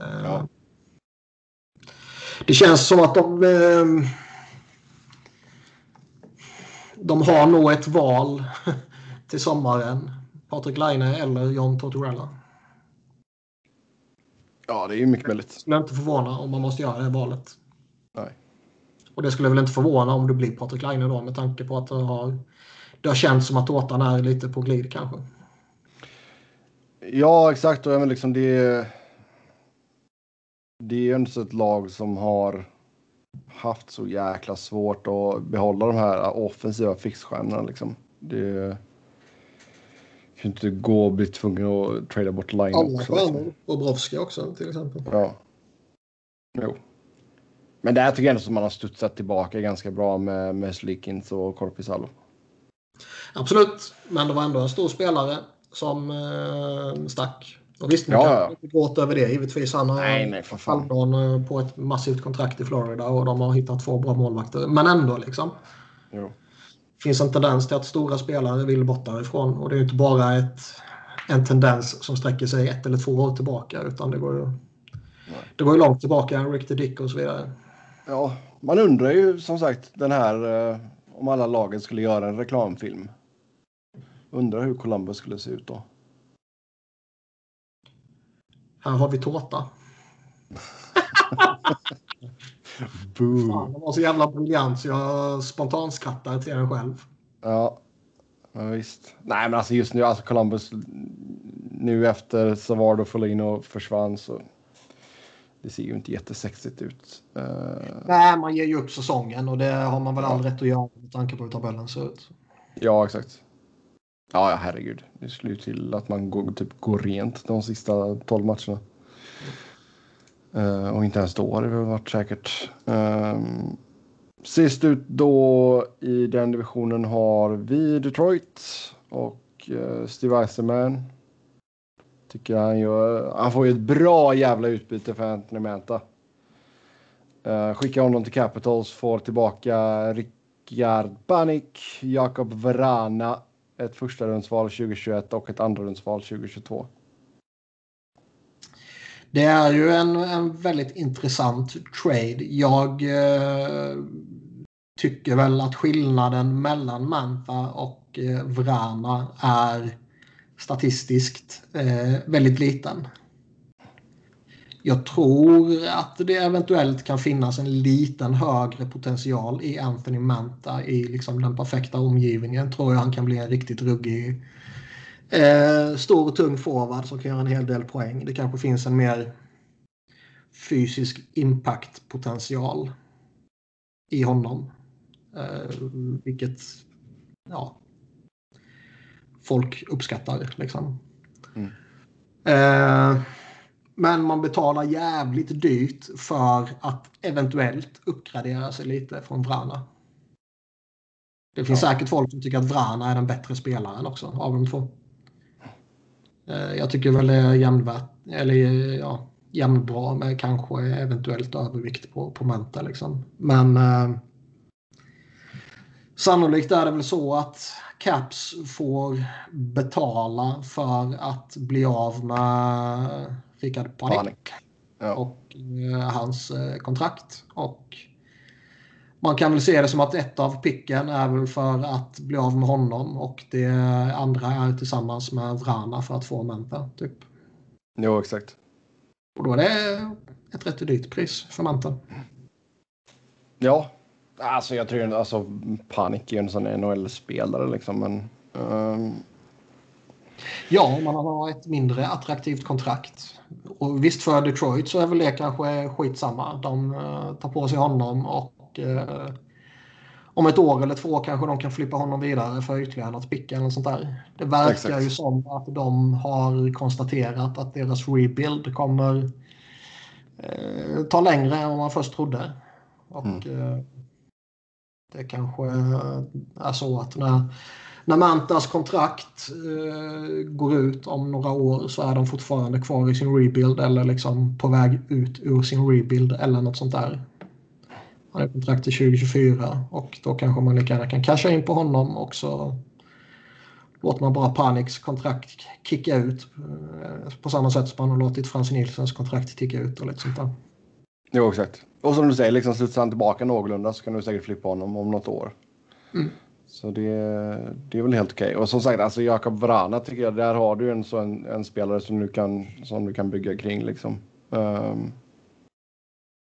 Eh, Ja. Det känns som att de... Eh, de har nog ett val till sommaren. Patrik Laine eller John Tortorella. Ja, det är ju mycket möjligt. skulle inte förvåna om man måste göra det valet. Nej. Och det skulle väl inte förvåna om det blir Patrik Laine då med tanke på att det har, det har känts som att Tårtan är lite på glid kanske. Ja, exakt. Och även liksom det. Det är ju inte så ett lag som har haft så jäkla svårt att behålla de här offensiva fixstjärnorna liksom. Det kan inte gå och bli tvungen att trada bort line Alla också. Liksom. stjärnor. Bobrovski också till exempel. Ja. Jo. Men där tycker jag ändå som man har studsat tillbaka ganska bra med, med Slikins och Korpisalo. Absolut, men det var ändå en stor spelare som eh, stack. Och visst, nu Ja, kan man inte gråta över det givetvis. Han har Nej, nej, för fan. eh, på ett massivt kontrakt i Florida och de har hittat två bra målvakter. Men ändå liksom. Jo. Finns en tendens till att stora spelare vill bort därifrån. Och det är ju inte bara ett, en tendens som sträcker sig ett eller två år tillbaka. Utan det går ju, det går ju långt tillbaka. Rick the Dick och så vidare. Ja, man undrar ju som sagt den här eh, om alla lagen skulle göra en reklamfilm. Undrar hur Columbus skulle se ut då. Här har vi tårta. Boo. Fan, den var så jävla briljant så jag spontanskrattar till den själv. Ja. ja, visst. Nej, men alltså just nu, alltså Columbus nu efter Savardo och Folino försvann så det ser ju inte jättesexigt ut. Eh, Nej, man ger ju upp säsongen och det har man väl all rätt att göra med tanke på hur tabellen ser ut. ja, exakt. Ja, ja, herregud. Det skulle ju till att man går, typ går rent de sista 12 matcherna. Uh, och inte ens då hade det väl varit säkert. Um, sist ut då i den divisionen har vi Detroit och uh, Steve Eisenman. Tycker han gör. Han får ju ett bra jävla utbyte för Anthony Manta. Uh, eh, skickar honom till Capitals, får tillbaka Rickard Banik, Jakob Vrana, ett första rundsval 2021 och ett andra rundsval 2022. Det är ju en, en väldigt intressant trade. Jag eh, tycker väl att skillnaden mellan Manta och eh, Vrana är statistiskt eh, väldigt liten. Jag tror att det eventuellt kan finnas en liten högre potential i Anthony Manta i liksom den perfekta omgivningen. Tror jag han kan bli en riktigt ruggig Eh, stor och tung forward som kan göra en hel del poäng. Det kanske finns en mer fysisk impactpotential i honom. Eh, vilket ja, folk uppskattar. Liksom. Mm. Eh, men man betalar jävligt dyrt för att eventuellt uppgradera sig lite från Vrana. Det finns Ja. säkert folk som tycker att Vrana är den bättre spelaren också av de två. Eh, Jag tycker väl det är jämnvärt, eller ja, jämnbra med kanske eventuellt övervikt på, på Menta. Liksom. Men eh, sannolikt är det väl så att Caps får betala för att bli av med Rickard Panik Panik. Ja. och eh, hans eh, kontrakt. Och man kan väl se det som att ett av picken är väl för att bli av med honom och det andra är tillsammans med Vrana för att få Manta. Typ. Jo, exakt. Och då är det ett rätt dyrt pris för Manta. Ja, alltså jag tror alltså Panik är ju en sån NHL-spelare liksom, men ehm, Ja, man har ett mindre attraktivt kontrakt. Och visst för Detroit så är väl det kanske skitsamma. De eh, tar på sig honom och eh, om ett år eller två kanske de kan flippa honom vidare för ytterligare något pick eller något sånt där. Det verkar Exakt. ju som att de har konstaterat att deras rebuild kommer eh, ta längre än vad man först trodde. Och eh, det kanske är så att när när Mantas kontrakt eh, går ut om några år så är de fortfarande kvar i sin rebuild eller liksom på väg ut ur sin rebuild eller något sånt där. Han har kontrakt till 2024 och då kanske man lika gärna kan casha in på honom och så låter man bara Panics kontrakt kicka ut eh, på samma sätt som man har låtit Frans Nilssons kontrakt ticka ut och lite sånt där. jo, exakt. Och som du säger, liksom han tillbaka någorlunda så kan du säkert flippa honom om något år. Mm. Så det, det är väl helt okej. Och som sagt, alltså Jakob Vrana tycker jag, där har du en, så en, en spelare som du kan, som du kan bygga kring liksom. Um,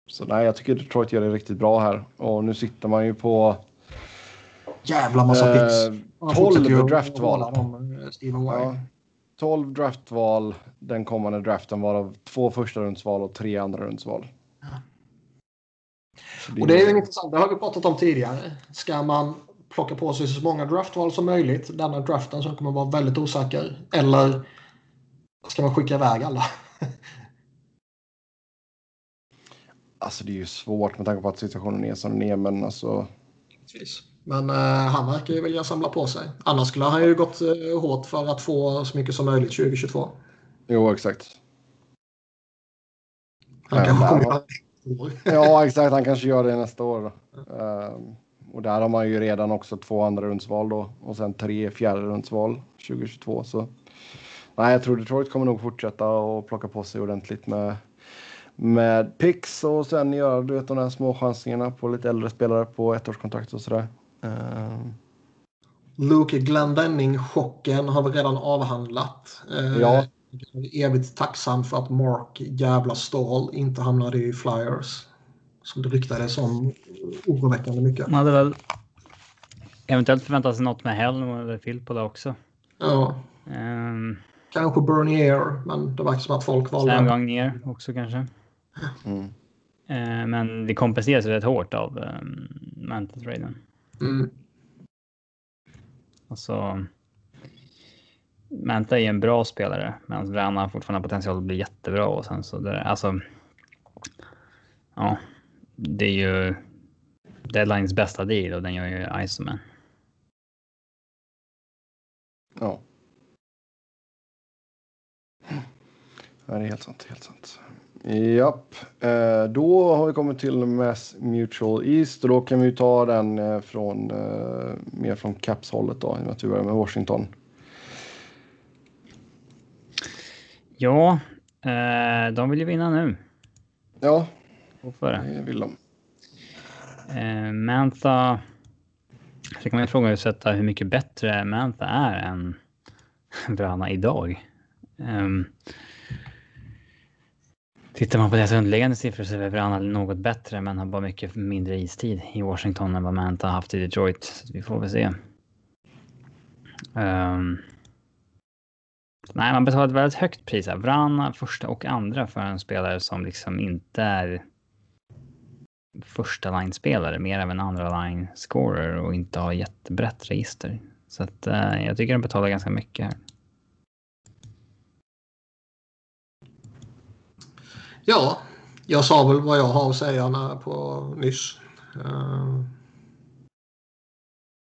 så nej, jag tycker Detroit gör det riktigt bra här. Och nu sitter man ju på... Jävla massa picks. Eh, 12 draftval. eh, Ja, 12 draftval den kommande draften varav två första rundsval och tre andra rundsval. Så Och det är ju intressant, det har vi pratat om tidigare. Ska man plocka på sig så många draftval som möjligt denna draften som kommer vara väldigt osäker? Eller ska man skicka iväg alla? Alltså det är ju svårt med tanke på att situationen är som den är men alltså. Men eh, han verkar ju vilja samla på sig. Annars skulle han ju gått eh, hårt för att få så mycket som möjligt 2022. Jo exakt. Han Ja, kanske kommer har- göra det år. Ja exakt, han kanske gör det nästa år. Ehm, och där har man ju redan också två andra rundsval då och sen tre fjärde rundsval 2022 så. Nej, jag tror Detroit kommer nog fortsätta och plocka på sig ordentligt med med picks och sen göra du vet de här små chansningarna på lite äldre spelare på ettårskontrakt och sådär. Ehm, Luke Glendening-chocken har vi redan avhandlat. Eh, Ja. Jag är evigt tacksam för att Mark jävla Ståhl inte hamnade i Flyers. Som det ryktades om oroväckande mycket. Man hade väl eventuellt förväntat sig något med Helm eller Phil på det också. Ja, Um, kanske Bernier, men det verkar som att folk Sam valde... Gagner också kanske. Mm. Eh, men det kompenseras rätt hårt av um, Manta-traden. Mm. Alltså, Manta är ju en bra spelare, medan Vrana har fortfarande potential att bli jättebra. Och sen så det, alltså, ja, det är ju deadlines bästa deal och den gör ju Iceman. Ja. Ja, det är helt sant. Helt sant. Japp, eh, då har vi kommit till Mass Mutual East och då kan vi ju ta den eh, från eh, mer från Caps-hållet då, i och med att vi börjar med Washington. Ja, de vill ju vinna nu. Ja, Varför? det vill de. Mantha. Så kan man ifrågasätta hur mycket bättre Mantha är än Vrana idag. Tittar man på deras underliggande siffror så är Vrana något bättre men har bara mycket mindre istid i Washington än vad Manta har haft i Detroit. Så vi får väl se. Um, nej, man betalar ett väldigt högt pris här. Vrana första och andra för en spelare som liksom inte är första line-spelare, mer av en andra line-scorer och inte har jättebrett register. Så att uh, jag tycker de betalar ganska mycket här. Ja, jag sa väl vad jag har att säga när, på nyss. Eh,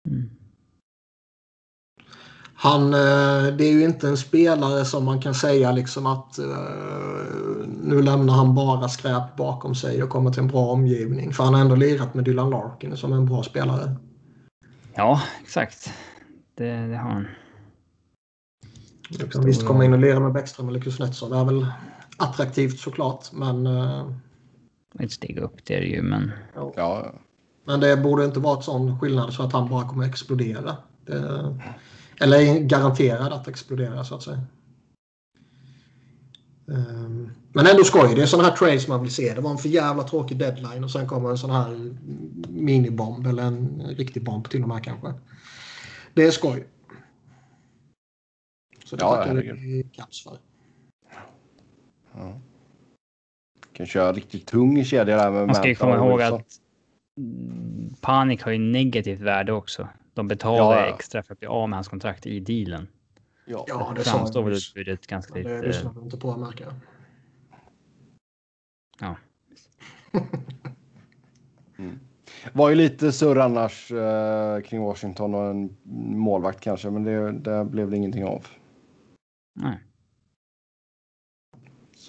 Mm. Han, eh, det är ju inte en spelare som man kan säga liksom att eh, nu lämnar han bara skräp bakom sig och kommer till en bra omgivning. För han har ändå lirat med Dylan Larkin som en bra spelare. Ja, exakt. Det, det har han. Du kan visst komma in och lira med Bäckström eller Kuznetsov. Det är väl attraktivt såklart. Men, eh, Ett steg upp det är det ju, men Ja, men det borde inte vara ett sån skillnad så att han bara kommer explodera. Det, eller är garanterad att explodera så att säga. Ehm, Men ändå skoj. Det är sådana här trades man vill se. Det var en för jävla tråkig deadline och sen kommer en sån här minibomb eller en riktig bomb till och med kanske. Det är skoj. Så det Ja, tackar vi Caps för. Ja. Kan köra riktigt tung kedja där med man ska ju komma ihåg att mm, Panik har ju negativt värde också. De betalar Ja, ja. extra för att bli av med hans kontrakt i dealen. Ja. Ja, Det framstår väl utbudet ganska Men Det lite... lyssnar vi inte på märker jag. Ja. Var ju lite surr annars eh, kring Washington och en målvakt kanske, men det, det blev det ingenting av. Nej.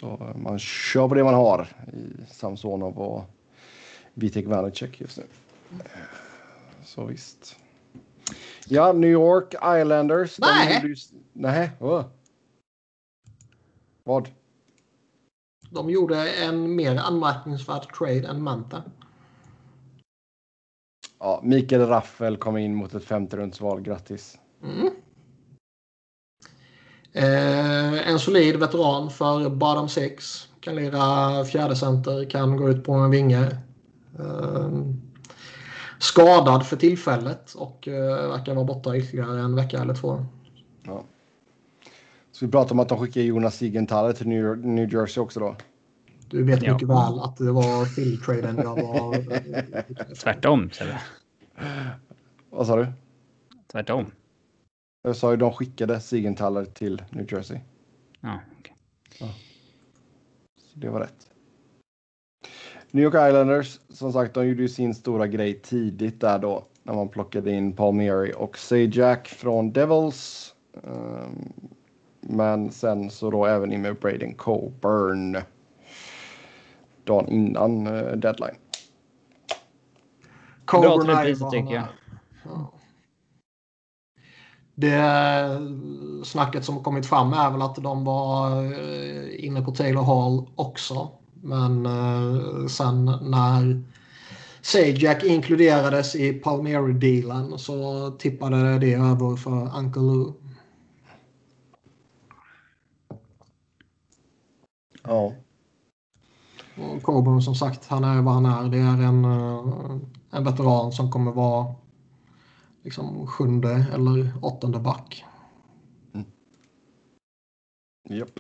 Så man kör på det man har i Samsonov och Vitek Vanecek just nu. Eh, Så visst. Ja, New York Islanders. de Nej. gjorde Nej. åh. Vad? De gjorde en mer anmärkningsvärd trade än Manta. Ja, Mikael Raffel kom in mot ett femte rundsval. Grattis. Mm. Eh, en solid veteran för bottom six. Kan lira fjärde center, kan gå ut på en vinge. Eh, skadad för tillfället och eh, verkar vara borta ytterligare en vecka eller två. Ja. Så vi pratar om att de skickar Jonas Sigenthaler till New, New Jersey också då? Du vet Ja. mycket väl att det var Phil-traden jag var... Tvärtom. Sebbe. Vad sa du? Tvärtom. Jag sa ju de skickade Sigenthaler till New Jersey. Ja, okej. Så det var rätt. New York Islanders, som sagt, de gjorde ju sin stora grej tidigt där då. När man plockade in Palmieri och Sajak från Devils. Ehm, Men sen så då även in med Braden Coburn. Dagen innan eh, deadline. Bra till Coburn är priset tycker jag. Ja. Det snacket som har kommit fram är väl att de var eh, inne på Taylor Hall också. Men eh, sen när Sajak inkluderades i Palmieri-dealen så tippade det över för Uncle Lou. Ja. Coburn som sagt, han är vad han är. Det är en, eh, en veteran som kommer vara liksom sjunde eller åttonde back. Japp.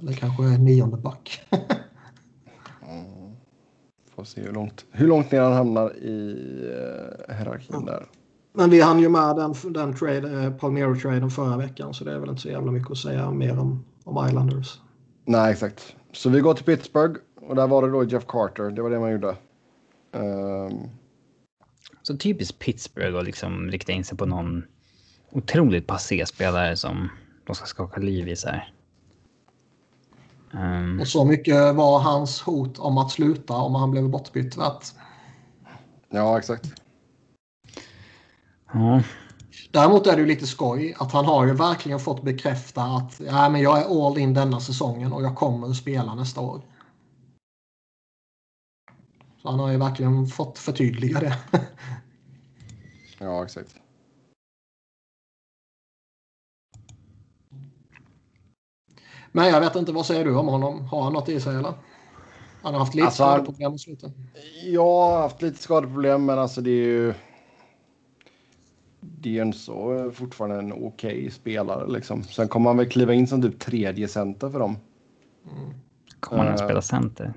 Eller kanske nionde back. Mm. Får se hur långt, hur långt ner han hamnar i uh, hierarkin där. Men vi hann ju med den, den trade, eh, Palmero-traden förra veckan så det är väl inte så jävla mycket att säga mer om, om Islanders. Nej, exakt. Så vi går till Pittsburgh och där var det då Jeff Carter. Det var det man gjorde. Ehm, Så typiskt Pittsburgh att liksom rikta in sig på någon otroligt passé-spelare som de ska skaka liv i så här. Ehm, Och så mycket var hans hot om att sluta om han blev bortbytt värt. ja, exakt. ja, Däremot är det ju lite skoj att han har ju verkligen fått bekräfta att ja, men jag är all in denna säsongen och jag kommer att spela nästa år. Så han har ju verkligen fått förtydliga det. Ja, exakt. Men jag vet inte, vad säger du om honom? Har han något i sig eller? Han har haft lite Alltså, skadeproblem i slutet. Jag har haft lite skadeproblem, men alltså det är ju... Det är ju en så fortfarande en okej spelare liksom. Sen kommer han väl kliva in som typ tredje center för dem. kommer han att Eh. spela center?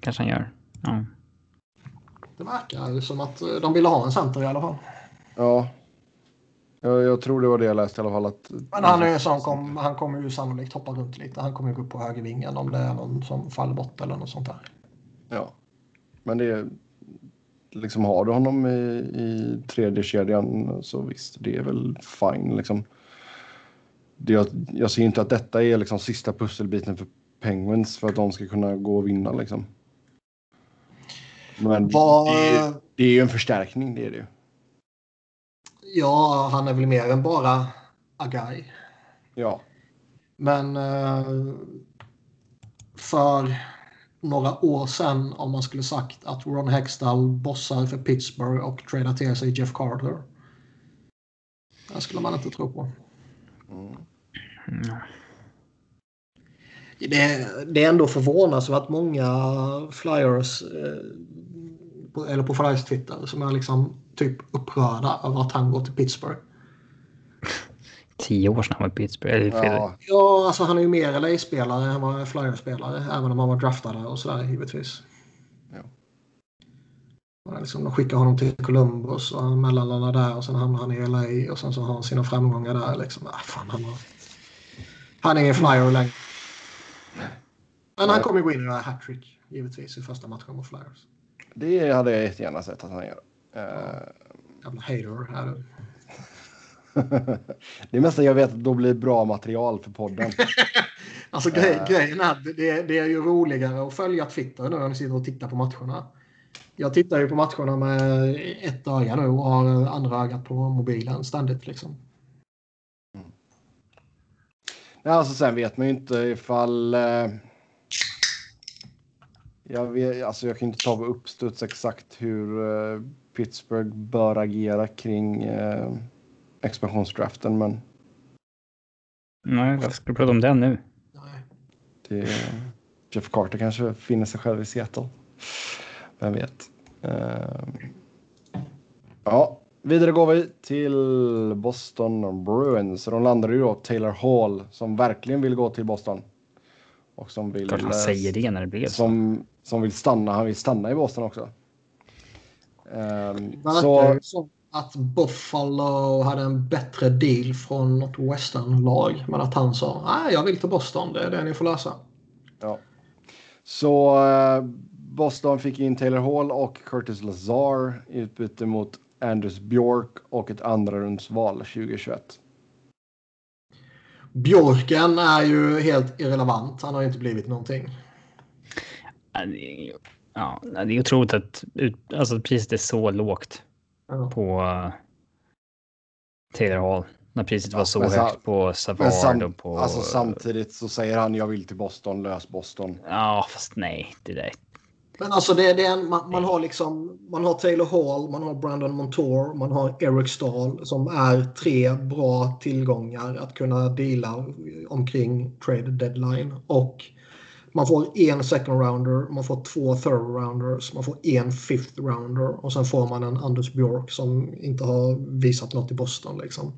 Kanske han gör. Ja. Det verkar ju som att eh, de ville ha en center i alla fall. Ja. Jag, jag tror det var det jag läste i alla fall. Att, Men han, är sån, kom, han kommer ju sannolikt hoppa runt lite. Han kommer ju gå upp på högervingen om det är någon som faller bort eller något sånt där. Ja. Men det är... Liksom har du honom i, i tredje kedjan så visst, det är väl fine liksom. Det, jag, jag ser inte att detta är liksom sista pusselbiten för Penguins för att de ska kunna gå och vinna liksom. Men Vad- det, är, det är ju en förstärkning, det är det ju. Ja, han är väl mer än bara a guy. Ja. Men eh, för några år sedan om man skulle sagt att Ron Hextall bossar för Pittsburgh och tradar till sig Jeff Carter. Det skulle man inte tro på. Mm. Det, det är ändå förvånansvärt många flyers eh, på, eller på Flyers Twitter som är liksom typ upprörda över att han går till Pittsburgh. Tio år sedan han var i Pittsburgh. Ja, Ja, alltså han är ju mer LA-spelare än vad Flyers-spelare. Även om han var draftad och sådär givetvis. Liksom, de skickar honom till Columbus och han mellanlandar där och sen hamnar han i LA och sen så har han sina framgångar där. Liksom. Ah, fan, han, har... han är ingen flyer längre. Men han kommer gå in och göra hattrick givetvis i första matchen mot Flyers. Det hade jag jättegärna sett att han gör. Eh, Jävla hater är du. det är att jag vet att då blir bra material för podden. Alltså grej, Äh. grejen är det, det är ju roligare att följa Twitter nu när ni sitter och tittar på matcherna. Jag tittar ju på matcherna med ett öga nu och har andra ögat på mobilen ständigt liksom. Ja, alltså sen vet man ju inte ifall... Eh, jag, vet, alltså jag kan inte ta på uppstuds exakt hur eh, Pittsburgh bör agera kring eh, expansionsdraften, men Nej, varför ska du prata om den nu? Nej. det, Jeff Carter kanske finner sig själv i Seattle. Vem vet? Eh, ja, vidare går vi till Boston Bruins. De landade ju då Taylor Hall som verkligen vill gå till Boston. Och som vill, Klart han säger det när det blir så. Som, vill stanna. Han vill stanna i Boston också. Um, Verkar så som att Buffalo hade en bättre deal från något western-lag. Men att han sa nej, jag vill till Boston. Det är det ni får lösa. Ja. Så eh, Boston fick in Taylor Hall och Curtis Lazar i utbyte mot Anders Bjork och ett andra rundsval 2021. Björken är ju helt irrelevant. Han har inte blivit någonting. Ja, det är- Ja, otroligt att alltså, priset är så lågt Ja. på uh, Taylor Hall. När priset var så sa- högt på Savard sam, och på... alltså, samtidigt så säger han jag vill till Boston, lös Boston. Ja, fast nej. Det där. Men alltså det, det är en, man, man har liksom man har Taylor Hall, man har Brandon Montour, man har Eric Stahl som är tre bra tillgångar att kunna deala omkring trade deadline. Och man får en second rounder, man får två third rounders, man får en fifth rounder och sen får man en Anders Björk som inte har visat något i Boston. Liksom.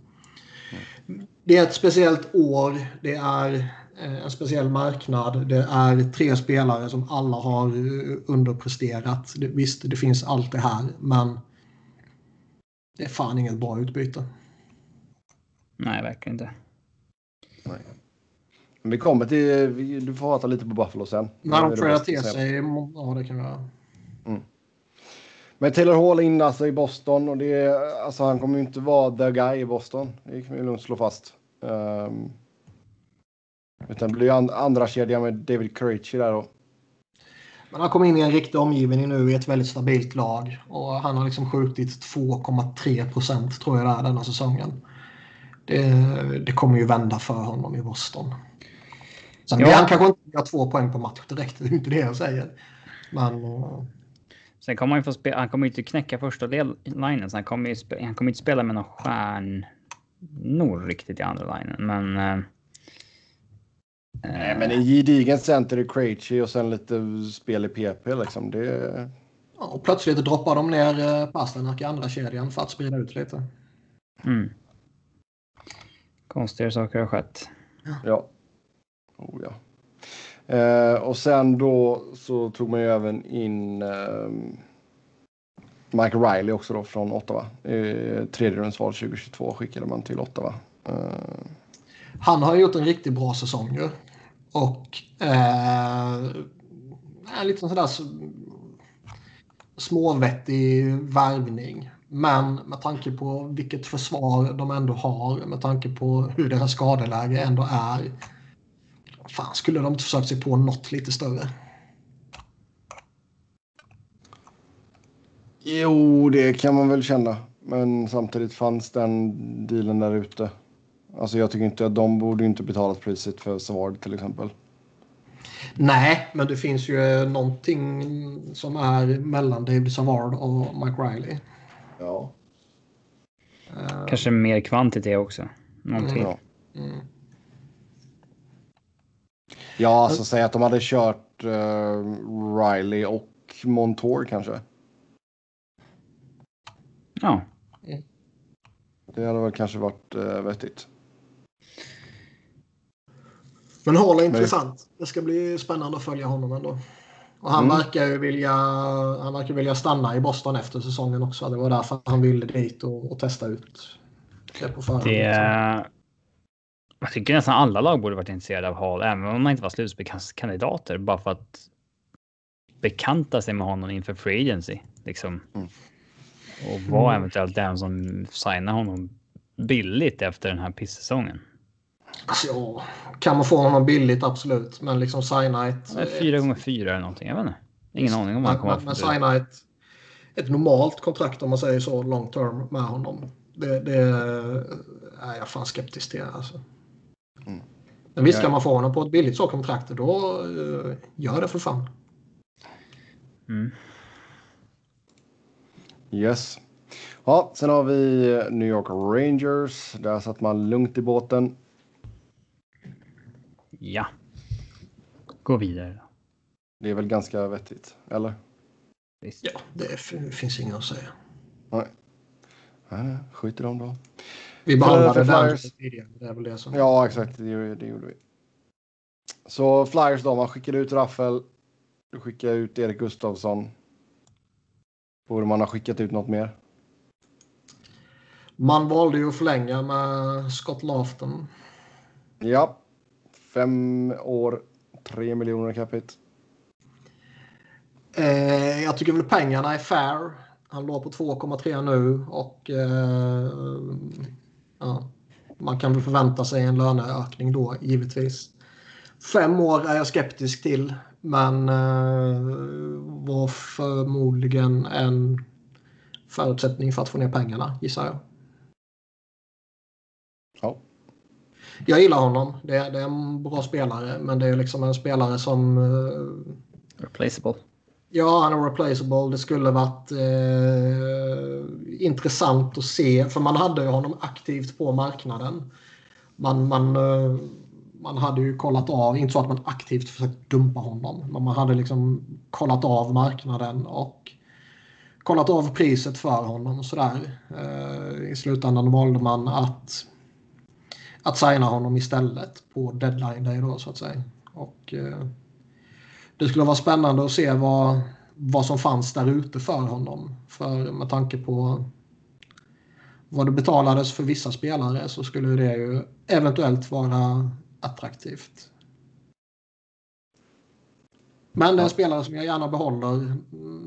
Det är ett speciellt år, det är eh, en speciell marknad. Det är tre spelare som alla har eh, underpresterat. Visst, det finns allt det här, men det är fan inget bra utbyte. Nej, verkligen inte. Men vi kommer till, vi- du får prata lite på Buffalo sen. När de tradar till sig, ja det kan vi göra. Men Taylor Hall inne alltså i Boston och det alltså han kommer ju inte vara the guy i Boston. Det kan vi lugnt slå fast. Um, utan det blir ju and, andra kedjan med David Krejci där då. Men han kom in i en riktig omgivning nu i ett väldigt stabilt lag. Och han har liksom skjutit 2,3 procent tror jag det är denna säsongen. Det, det kommer ju vända för honom i Boston. Sen Ja. blir han kanske inte göra två poäng på match direkt, det är inte det jag säger. Men eh, Sen kommer han ju få spela. Han kommer ju inte knäcka första linen. Så han kommer ju spe, han kommer inte spela med någon stjärnor riktigt i andra linen. Men. Eh, Nej, men en gedigen center i Krejci och sen lite spel i PP liksom. Det, ja, och plötsligt droppar de ner eh, Pasternak i andra kedjan för att sprida ut lite. mm. Konstigare saker har skett. ja. Oh, ja. Eh, och sen då så tog man ju även in eh, Mike Riley också då från Ottawa. Eh, tredje rundsval 2022 skickade man till Ottawa. Eh, Han har gjort en riktigt bra säsong ju. Och eh, är lite sådär småvettig värvning. Men med tanke på vilket försvar de ändå har, med tanke på hur deras skadeläge ändå är. Fan, skulle de inte försökt sig på något lite större? Jo, det kan man väl känna. Men samtidigt fanns den dealen där ute. Alltså jag tycker inte att de borde inte betalat priset för Savard till exempel. Nej, men det finns ju någonting som är mellan David Savard och Mike Riley. Ja. Kanske mer kvantitet också. Någonting. Ja, mm. Ja alltså säg att de hade kört eh, Riley och Montour kanske. Ja. Det hade väl kanske varit uh, vettigt. Men Hall är intressant. Det ska bli spännande att följa honom ändå. Och han, Mm. verkar ju vilja, han verkar vilja stanna i Boston efter säsongen också. Det var därför han ville dit och, och testa ut det på förhand. Det, liksom. Jag tycker nästan alla lag borde varit intresserade av Hall, även om man inte var slutspelskandidater, bara för att bekanta sig med honom inför free agency. Liksom. Mm. Och vara Mm. eventuellt den som signar honom billigt efter den här pissäsongen. Ja, kan man få honom billigt, absolut. Men liksom signa ett... Ja, Fyra gånger fyra eller någonting, jag vet inte. Ingen aning om vad han Men, kommer men, men att få. signa ett, ett normalt kontrakt om man säger så, long term med honom. Det, det är jag fan skeptisk till. Alltså. Men visst Ja. kan man få honom på ett billigt så kontrakt, då uh, gör det för fan. Mm. Yes. Ja, sen har vi New York Rangers. Där satt man lugnt i båten. Ja. Gå vidare. Det är väl ganska vettigt, eller? Visst. Ja, det finns inget att säga. Nej. Nej, nej. Skit i dem då. Vi behandlade den tidigare. Det är väl det som... Ja, exakt. Det, det gjorde vi. Så Flyers då, man skickade ut Raffel. Du skickade ut Erik Gustafsson. Borde man ha skickat ut något mer? Man valde ju att förlänga med Scott Lafton. Ja. Fem år, tre miljoner capita. Eh, jag tycker väl pengarna är fair. Han låg på 2,3 nu och eh, ja, man kan väl förvänta sig en löneökning då givetvis. Fem år är jag skeptisk till men eh, var förmodligen en förutsättning för att få ner pengarna gissar jag. Ja. Jag gillar honom. Det är, det är en bra spelare men det är liksom en spelare som eh, Replaceable. Ja, han är replaceable. Det skulle varit eh, intressant att se. För man hade ju honom aktivt på marknaden. Man, man, eh, man hade ju kollat av, inte så att man aktivt försökt dumpa honom. Men man hade liksom kollat av marknaden och kollat av priset för honom och sådär. Eh, I slutändan valde man att, att signa honom istället på deadline day då så att säga. Och, eh, det skulle vara spännande att se vad, vad som fanns där ute för honom. För med tanke på vad det betalades för vissa spelare så skulle det ju eventuellt vara attraktivt. Men det är en spelare som jag gärna behåller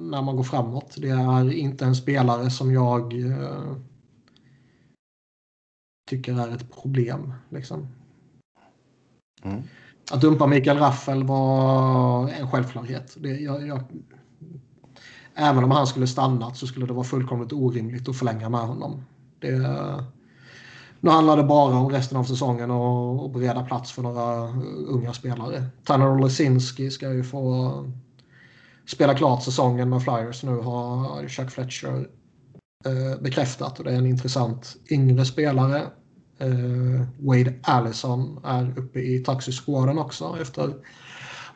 när man går framåt. Det är inte en spelare som jag eh, tycker är ett problem. Liksom. Mm. Att dumpa Mikael Raffel var en självklarhet. Det, jag, jag, även om han skulle stannat så skulle det vara fullkomligt orimligt att förlänga med honom. Det, nu handlar det bara om resten av säsongen och, och bereda plats för några unga spelare. Tanner Olesinski ska ju få spela klart säsongen med Flyers nu har Chuck Fletcher eh, bekräftat och det är en intressant yngre spelare Wade Allison är uppe i taxisquaden också efter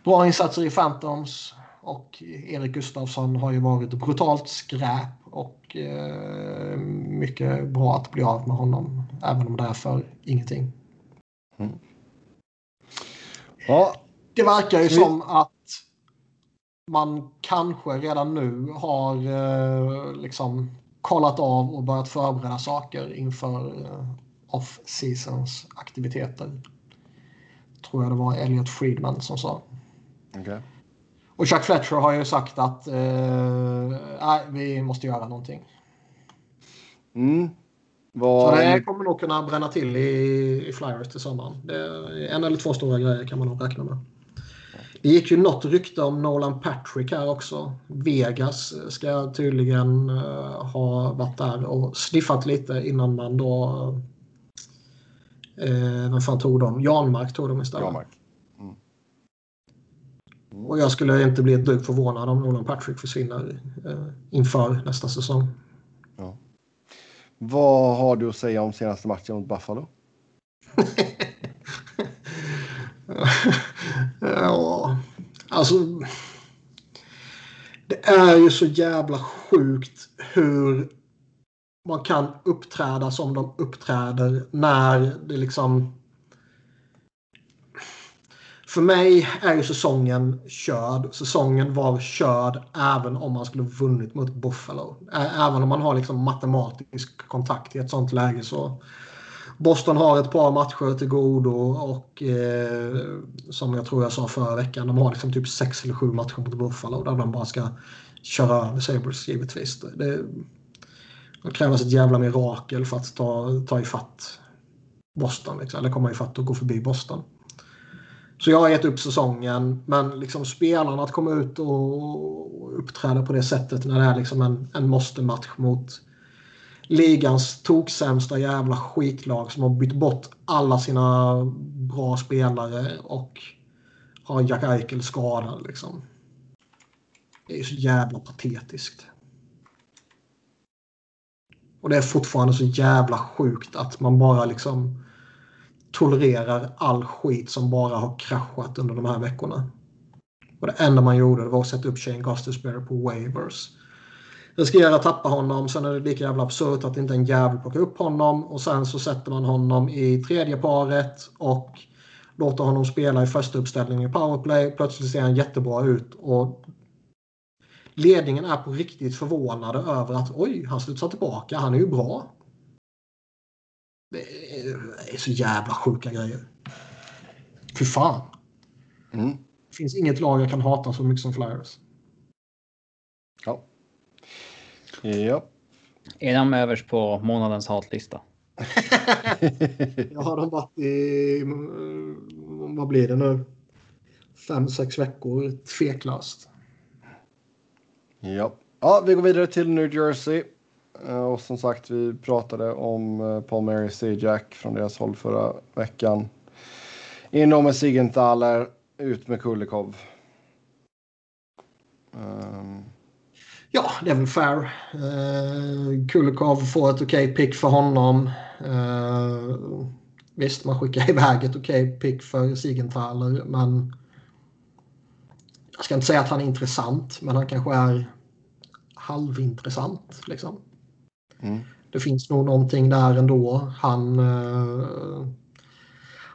bra insatser i Phantoms. Och Erik Gustafsson har ju varit brutalt skräp och uh, mycket bra att bli av med honom. Även om det är för ingenting. Mm. Ja. Det verkar ju som att man kanske redan nu har uh, liksom kollat av och börjat förbereda saker inför off-seasons aktiviteter. Tror jag det var Elliot Friedman som sa. Okay. Och Chuck Fletcher har ju sagt att eh, vi måste göra någonting. Mm. Var... Så det kommer nog kunna bränna till i, i Flyers till sommaren. En eller två stora grejer kan man nog räkna med. Det gick ju något rykte om Nolan Patrick här också. Vegas ska tydligen uh, ha varit där och sniffat lite innan man då Eh, vem fan tog de? Janmark tog de istället. Janmark. Mm. Mm. Och jag skulle inte bli ett dugg förvånad om Nolan Patrick försvinner eh, inför nästa säsong. Ja. Vad har du att säga om senaste matchen mot Buffalo? ja, alltså. Det är ju så jävla sjukt hur man kan uppträda som de uppträder när det liksom... För mig är ju säsongen körd. Säsongen var körd även om man skulle vunnit mot Buffalo. Även om man har liksom matematisk kontakt i ett sånt läge så... Boston har ett par matcher till godo och eh, som jag tror jag sa förra veckan, de har liksom typ sex eller sju matcher mot Buffalo där de bara ska köra över Sabres givetvis. Det, det krävs ett jävla mirakel för att ta, ta ifatt Boston. Liksom, eller komma ifatt och gå förbi Boston. Så jag har gett upp säsongen. Men liksom spelarna att komma ut och uppträda på det sättet när det är liksom en, en måste-match mot ligans toksämsta jävla skitlag som har bytt bort alla sina bra spelare och har Jack Eichel skadad. Liksom. Det är så jävla patetiskt. Och det är fortfarande så jävla sjukt att man bara liksom tolererar all skit som bara har kraschat under de här veckorna. Och det enda man gjorde var att sätta upp Shane Gustafsberry på waivers. Riskerar att tappa honom, sen är det lika jävla absurt att inte en jävel plockar upp honom och sen så sätter man honom i tredje paret och låter honom spela i första uppställningen i powerplay. Plötsligt ser han jättebra ut och ledningen är på riktigt förvånade över att oj, han studsar tillbaka, han är ju bra. Det är så jävla sjuka grejer. Fy fan. Mm. Det finns inget lag jag kan hata så mycket som Flyers. Ja. Ja. Är de överst på månadens hatlista? Jag har de varit i, vad blir det nu? Fem, sex veckor tveklöst. Ja. ja, vi går vidare till New Jersey. Eh, och som sagt, vi pratade om eh, Paul Mary Jack från deras håll förra veckan. In med Sigenthaler, ut med Kulikov. Um, Ja, det är väl fair. Uh, Kulikov får ett okej pick för honom. Uh, visst, man skickar iväg ett okej pick för Sigenthaler, men jag ska inte säga att han är intressant, men han kanske är halvintressant. Liksom. mm. Det finns nog någonting där ändå. Han, uh,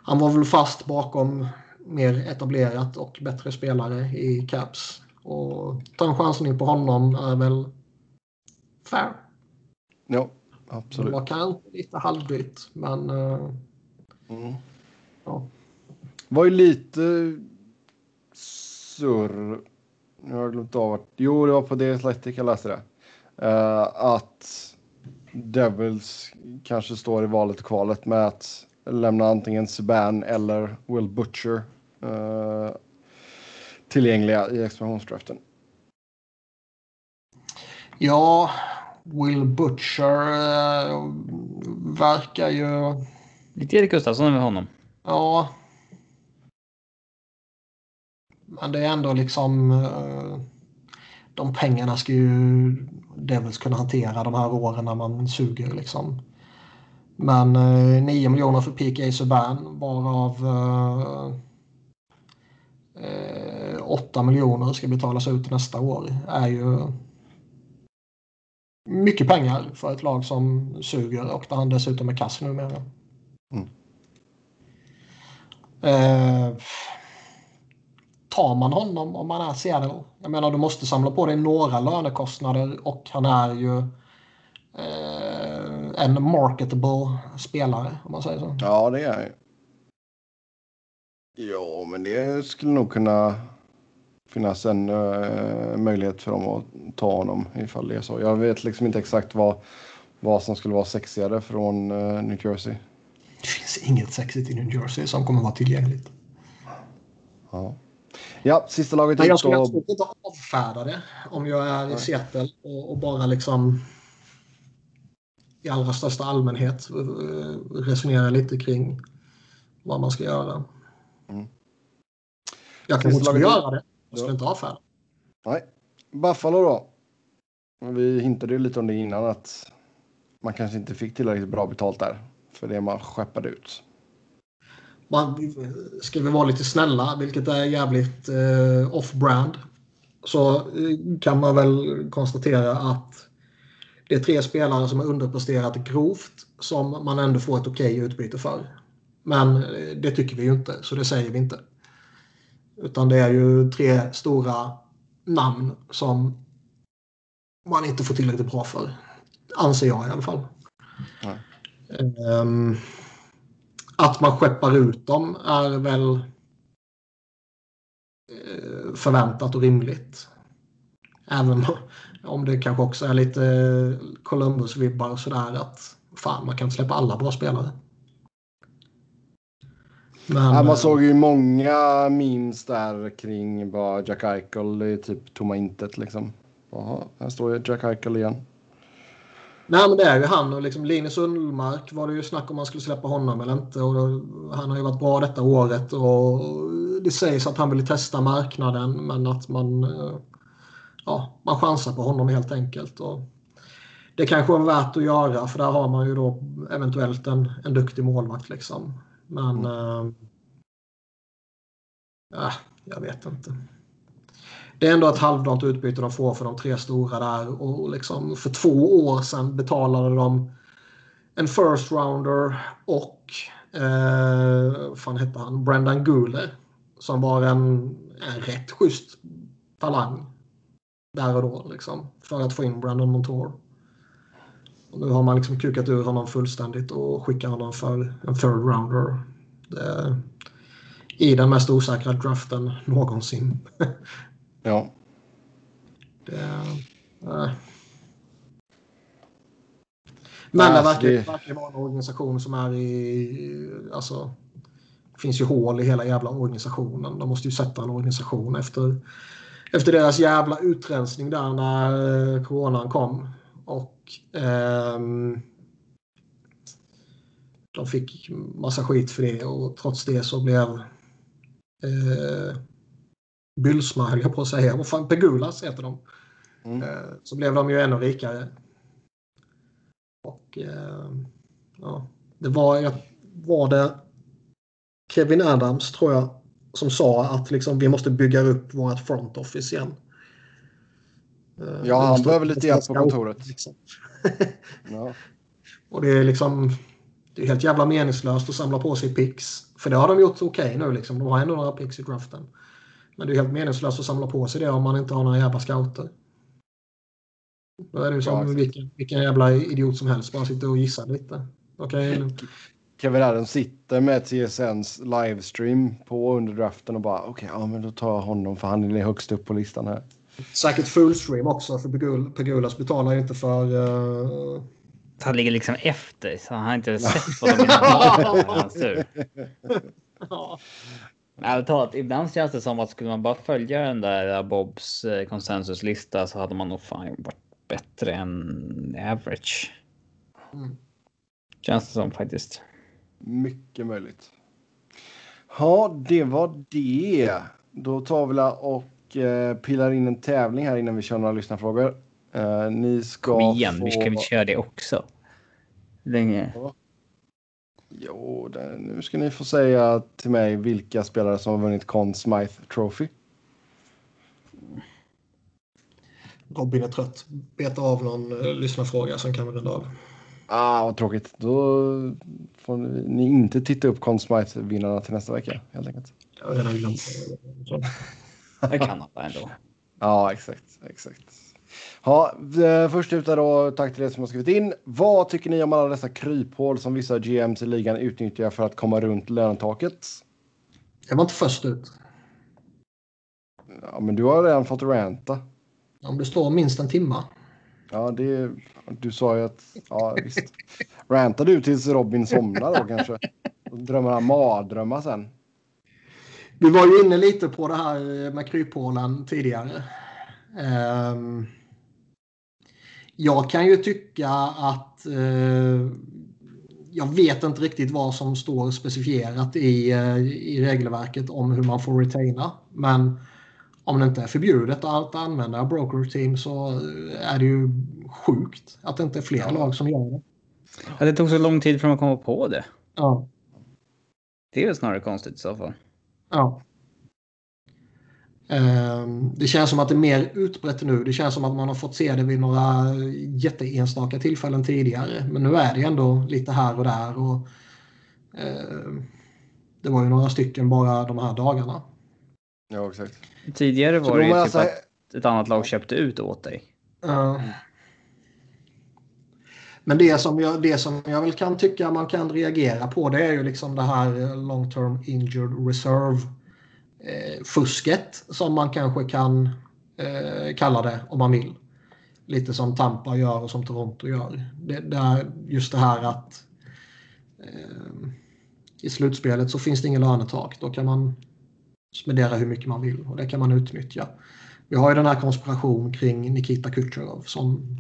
han var väl fast bakom mer etablerat och bättre spelare i Caps. Och ta en chansning på honom är väl fair. Ja, Det absolut. var kanske lite halvdyrt, men uh, Mm. ja. var ju lite surr. Nu har jag glömt av vart. Jo, det var på The Athletic jag läste det. Eh, att Devils kanske står i valet och kvalet med att lämna antingen Subban eller Will Butcher eh, tillgängliga i expansionsdraften. ja, Will Butcher uh, verkar ju... Lite Erik Gustafsson med honom. Ja. Men det är ändå liksom... eh, de pengarna ska ju Devils kunna hantera de här åren när man suger liksom. Men uh, 9 miljoner för PK Subban varav uh, 8 miljoner ska betalas ut nästa år är ju mycket pengar för ett lag som suger och där han dessutom är kass numera. Mm. Eh, tar man honom om man är Seattle? Jag menar du måste samla på dig några lönekostnader och han är ju eh, en marketable spelare om man säger så. Ja, det är ju. Ja, men det skulle nog kunna finnas en uh, möjlighet för dem att ta honom ifall det är så. Jag vet liksom inte exakt vad, vad som skulle vara sexigare från uh, New Jersey. Det finns inget sexigt i New Jersey som kommer vara tillgängligt. Ja, ja sista laget Men jag skulle då. absolut inte avfärda det om jag är i. Seattle och, och bara liksom i allra största allmänhet eh, resonera lite kring vad man ska göra. Mm. Jag kanske inte skulle göra det. Jag skulle Ja. inte avfärda. Nej. Buffalo då. Vi hintade ju lite om det innan att man kanske inte fick tillräckligt bra betalt där för det man skeppade ut. Man, ska vi vara lite snälla, vilket är jävligt eh, off-brand, så eh, kan man väl konstatera att det är tre spelare som har underpresterat grovt som man ändå får ett okej utbyte för. Men eh, det tycker vi ju inte, så det säger vi inte. Utan det är ju tre stora namn som man inte får tillräckligt bra för. Anser jag i alla fall. Nej. Ehm, att man skeppar ut dem är väl eh, förväntat och rimligt. Även om det kanske också är lite Columbus-vibbar och sådär att fan, man kan inte släppa alla bra spelare. Men, Ja, man eh, såg ju många memes där kring bara Jack Eichel i typ tomma intet liksom. Jaha, här står ju Jack Eichel igen. Nej men det är ju han och liksom Linus Ullmark var det ju snack om man skulle släppa honom eller inte. Och han har ju varit bra detta året och det sägs att han vill testa marknaden men att man, eh, ja, man chansar på honom helt enkelt. Och det kanske var värt att göra för där har man ju då eventuellt en, en duktig målvakt. Liksom. Men mm. äh, jag vet inte. Det är ändå ett halvdant utbyte de får för de tre stora där. Och liksom för två år sedan betalade de en first rounder och eh, fan hette han? Brendan Guler. Som var en, en rätt schysst talang. Där och då liksom. För att få in Brandon Montour. Och nu har man liksom kukat ur honom fullständigt och skickar honom för en third rounder. Det, I den mest osäkra draften någonsin. ja. Det, äh. Men det verkar, det verkar vara en organisation som är i... Alltså, det finns ju hål i hela jävla organisationen. De måste ju sätta en organisation efter, efter deras jävla utrensning där när eh, coronan kom. Och eh, de fick massa skit för det och trots det så blev eh, Bylsma höll jag på att säga. Vad fan, Pegulas heter de. Mm. Eh, så blev de ju ännu rikare. Och eh, ja, det var, var det Kevin Adams tror jag som sa att liksom, vi måste bygga upp vårt front office igen. Eh, ja, han behöver lite hjälp på kontoret. Liksom. ja. Och det är liksom det är helt jävla meningslöst att samla på sig pix. För det har de gjort okej okay nu. Liksom. De har ändå några pix i draften. Men det är helt meningslöst att samla på sig det om man inte har några jävla scouter. Då är det som ja, vilken, vilken jävla idiot som helst bara sitter och gissar lite. Okay. Kevin Adams sitter med TSNs livestream på under draften och bara okej, okay, ja men då tar jag honom för han är högst upp på listan här. Säkert fullstream också för Pegulas betalar ju inte för... Uh... Han ligger liksom efter så han har inte sett vad de vill ha. ja. Ärligt talat, ibland känns det som att skulle man bara följa den där Bobs eh, konsensuslista så hade man nog fan varit bättre än average. Mm. Känns det som faktiskt. Mycket möjligt. Ja, det var det. Då tar vi och eh, pillar in en tävling här innan vi kör några lyssnarfrågor. Eh, ni ska Kom igen, få... vi ska vi köra det också. Länge. Ja. Jo, det, nu ska ni få säga till mig vilka spelare som har vunnit Conn Smythe Trophy. Robin är trött. Beta av någon uh, lyssnarfråga, sen kan vi runda av. Ah, vad tråkigt. Då får ni inte titta upp Conn Smythe-vinnarna till nästa vecka, helt enkelt. Jag har redan glömt det. kan alla ändå. Ja, exakt. exakt. Ja, först ut då, tack till er som har skrivit in. Vad tycker ni om alla dessa kryphål som vissa GMs i ligan utnyttjar för att komma runt lönetaket? Jag var inte först ut. Ja, men du har redan fått ranta. Om det står minst en timma. Ja, det, du sa ju att... Ja, visst. Rantar du tills Robin somnar då kanske? Och drömmer han mardrömmar sen? Vi var ju inne lite på det här med kryphålen tidigare. Um, jag kan ju tycka att uh, jag vet inte riktigt vad som står specifierat i, uh, i regelverket om hur man får retaina. Men om det inte är förbjudet att använda broker team så är det ju sjukt att det inte är fler lag som gör det. Ja, det tog så lång tid för att komma på det. Ja. Det är väl snarare konstigt i så fall. Ja. Ehm, det känns som att det är mer utbrett nu. Det känns som att man har fått se det vid några jätteenstaka tillfällen tidigare. Men nu är det ändå lite här och där. Och, ehm, det var ju några stycken bara de här dagarna. Ja, exakt. Tidigare var det ju typ alltså... att ett annat lag köpte ut åt dig. Uh, men det som, jag, det som jag väl kan tycka man kan reagera på det är ju liksom det här long term injured reserve eh, fusket som man kanske kan eh, kalla det om man vill. Lite som Tampa gör och som Toronto gör. Det, det är just det här att eh, i slutspelet så finns det ingen lönetak. Då kan man spendera hur mycket man vill och det kan man utnyttja. Vi har ju den här konspiration kring Nikita Kucherov som,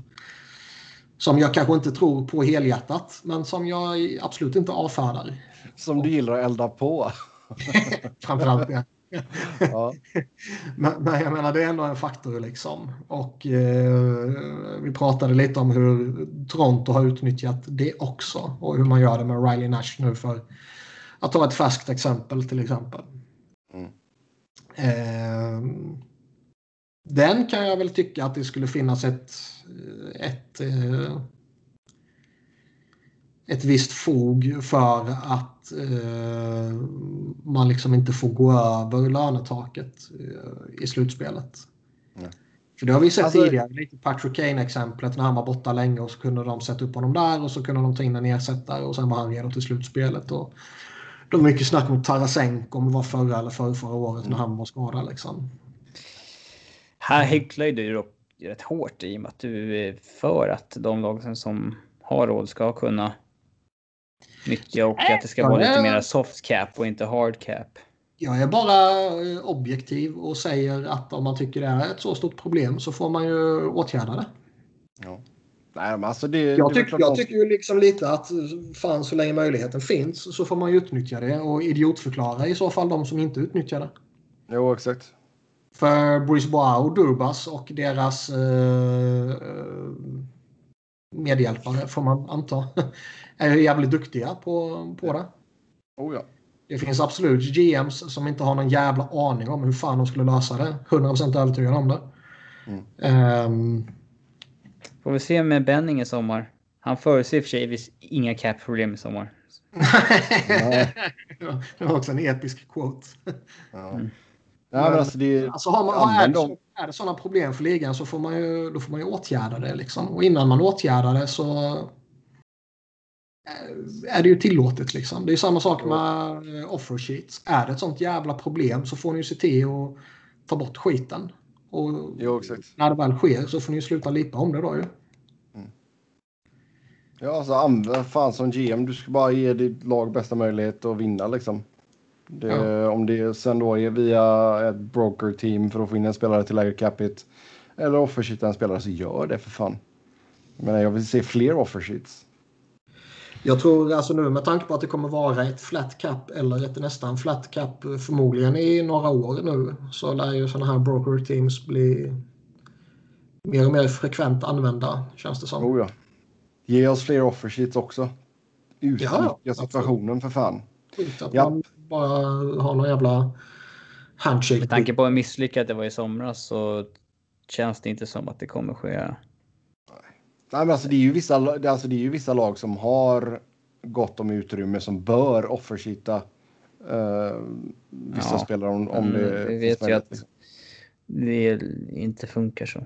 som jag kanske inte tror på helhjärtat men som jag absolut inte avfärdar. Som du gillar att elda på. Framförallt det. Ja. Men, men jag menar, det är ändå en faktor liksom. Och eh, vi pratade lite om hur Toronto har utnyttjat det också. Och hur man gör det med Riley Nash nu för att ta ett färskt exempel till exempel. Mm. Eh, den kan jag väl tycka att det skulle finnas ett, ett, eh, ett visst fog för att eh, man liksom inte får gå över lönetaket eh, i slutspelet. Nej. För det har vi sett Alltså- tidigare, lite Patrick Kane-exemplet när han var borta länge och så kunde de sätta upp honom där och så kunde de ta in en ersättare och sen var han redo till slutspelet. Och det var mycket snack om Tarasenko om det var förra eller förra, förra året när han var skadad. Liksom. Här hycklar ju du dock rätt hårt i och med att du är för att de lag som har råd ska kunna nyttja och att det ska Ja, vara lite det- mer soft cap och inte hard cap. Jag är bara eh, objektiv och säger att om man tycker det är ett så stort problem så får man ju åtgärda det. Ja. Nej, men alltså det, det Jag, tycker, klart jag de- tycker ju liksom lite att eh, fan så länge möjligheten finns så får man ju utnyttja det och idiotförklara i så fall de som inte utnyttjar det. Jo, exakt. För Bruce Bois och Dubas och deras eh, eh, medhjälpare får man anta är ju jävligt duktiga på, på det. Oh, ja. Det finns absolut GMs som inte har någon jävla aning om hur fan de skulle lösa det. 100% övertygad om det. Mm. Ehm, Får vi se med Benning i sommar. Han förutser i för sig inga cap-problem i sommar. Det var också en episk quote. Ja. Mm. Nej, men alltså det Alltså har man, är, Använd det, så- är det sådana problem för ligan så får man ju, då får man ju åtgärda det. Liksom. Och innan man åtgärdar det så är det ju tillåtet. Liksom. Det är samma sak med eh, offer sheets. Är det ett sånt jävla problem så får ni ju se till att ta bort skiten. Och Jo, exakt. när det väl sker så får ni ju sluta lipa om det då ju. Ja, alltså använd fan som GM. Du ska bara ge ditt lag bästa möjlighet att vinna liksom. Det, Ja. Om det sen då är via ett broker team för att få in en spelare till lägre capita eller offersheeta en spelare så gör det för fan. Men jag vill se fler offersheets. Jag tror alltså nu med tanke på att det kommer vara ett flat cap eller ett nästan flat cap eh, förmodligen i några år nu så lär ju sådana här broker teams bli mer och mer frekvent använda känns det som. Oh ja. Ge oss fler offersheets också. Utnyttja Ja, situationen för fan. Skit att Ja. man bara har någon jävla handshake. Med tanke på hur misslyckat det var i somras så känns det inte som att det kommer ske. Nej, men alltså, det, är ju vissa, det- alltså, det är ju vissa lag som har gott om utrymme som bör offersheeta eh, vissa Ja, spelare om, om men det vi vet ju att- liksom. Det inte funkar så.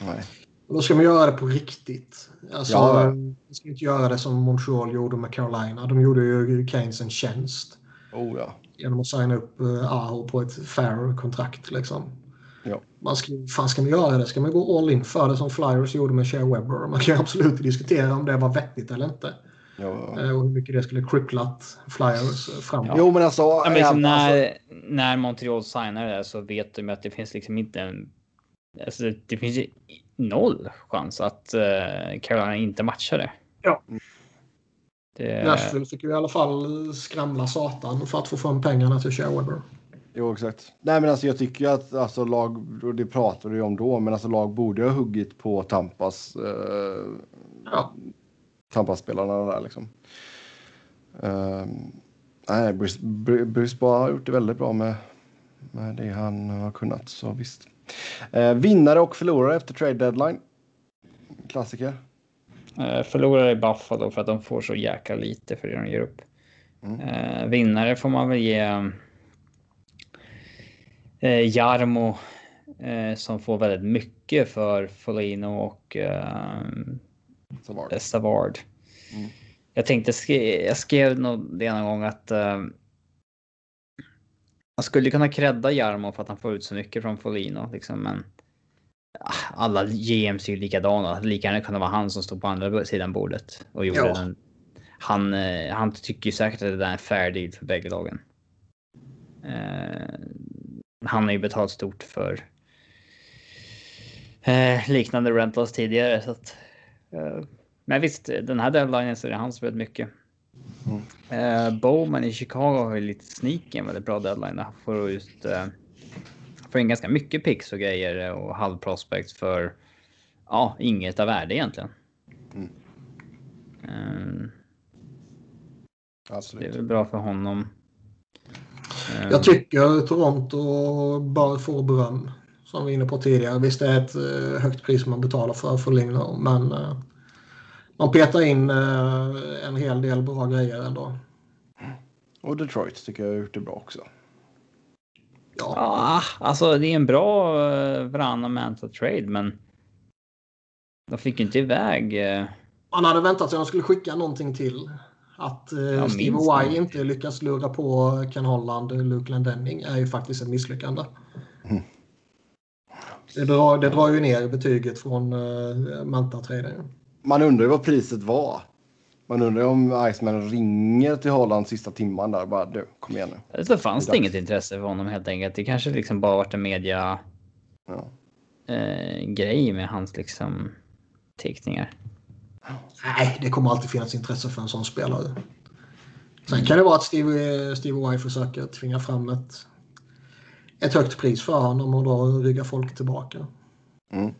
Nej. Då ska man göra det på riktigt. Alltså, Ja. Man ska inte göra det som Montreal gjorde med Carolina. De gjorde ju Keynes en tjänst Oh ja. genom att signa upp uh, Aho på ett fair kontrakt. Liksom. Ja. Man ska, fan ska man göra det? Ska man gå all in för det som Flyers gjorde med Shea Webber? Man kan absolut diskutera om det var vettigt eller inte. Ja. Eh, och hur mycket det skulle cripplat Flyers eh, framåt. Jo, men alltså. Ja, men liksom även- alltså när, när Montreal signar det så vet de att det finns liksom inte en... Alltså det finns ju noll chans att uh, Carolina inte matchar det. Ja. det Nashville fick ju i alla fall skramla satan för att få fram pengarna till Shea Webber. Jo, exakt. Nej, men alltså jag tycker ju att alltså, lag, och det pratade vi om då, men alltså lag borde ha huggit på Tampas, eh, Ja. Tampas-spelarna där liksom. Eh, nej, Bruce, Bru- Bruce bara har gjort det väldigt bra med, med det han har kunnat, så visst. Eh, vinnare och förlorare efter trade deadline. Klassiker. uh, förlorar i Buffalo för att de får så jäkla lite för det de ger upp. Mm. Eh, vinnare får man väl ge uh, Jarmo eh, som får väldigt mycket för Folino och Så var det. Savard. Mm. Jag tänkte, skri- jag skrev nog det någon gång att uh, man skulle kunna credda Jarmo för att han får ut så mycket från Folino. Liksom, men ah, alla GMs är ju likadana. Lika gärna kunde vara han som stod på andra sidan bordet och gjorde Ja. den. Han, eh, han tycker ju säkert att det där är en fair deal för bägge lagen. Eh, han har ju betalat stort för eh, liknande rentals tidigare. Så att, eh, men visst, den här deadlinen så är det hans väldigt mycket. Mm. Uh, Bowman i Chicago har ju lite sneak en väldigt bra deadline. Där. Får just uh, får in ganska mycket picks och grejer och halv prospect för ja, inget av värde egentligen. Mm. Um, Absolut. Det är väl bra för honom. Jag tycker Toronto bör få beröm. Som vi var inne på tidigare. Visst det är ett uh, högt pris man betalar för för men uh, man petar in uh, en hel del bra grejer ändå. Och Detroit tycker jag har gjort det bra också. Ja, ah, alltså det är en bra uh, varannan Manta trade, men de fick inte iväg. Man hade väntat sig att de skulle skicka någonting till. Att uh, Steve Y inte lyckas lura på Ken Holland, Luke Lendenning är ju faktiskt ett misslyckande. Mm. Det, drar, det drar ju ner betyget från uh, Manta-traden. Man undrar ju vad priset var. Man undrar om Iceman ringer till Holland sista timman där bara du, kom igen nu. Så fanns det inget intresse för honom helt enkelt. Det kanske liksom bara varit en media ja. eh, grej med hans liksom teckningar. Nej, det kommer alltid finnas intresse för en sån spelare. Sen kan det vara att Steve, Steve Y försöker tvinga fram ett, ett högt pris för honom och då ryggar folk tillbaka. Mm.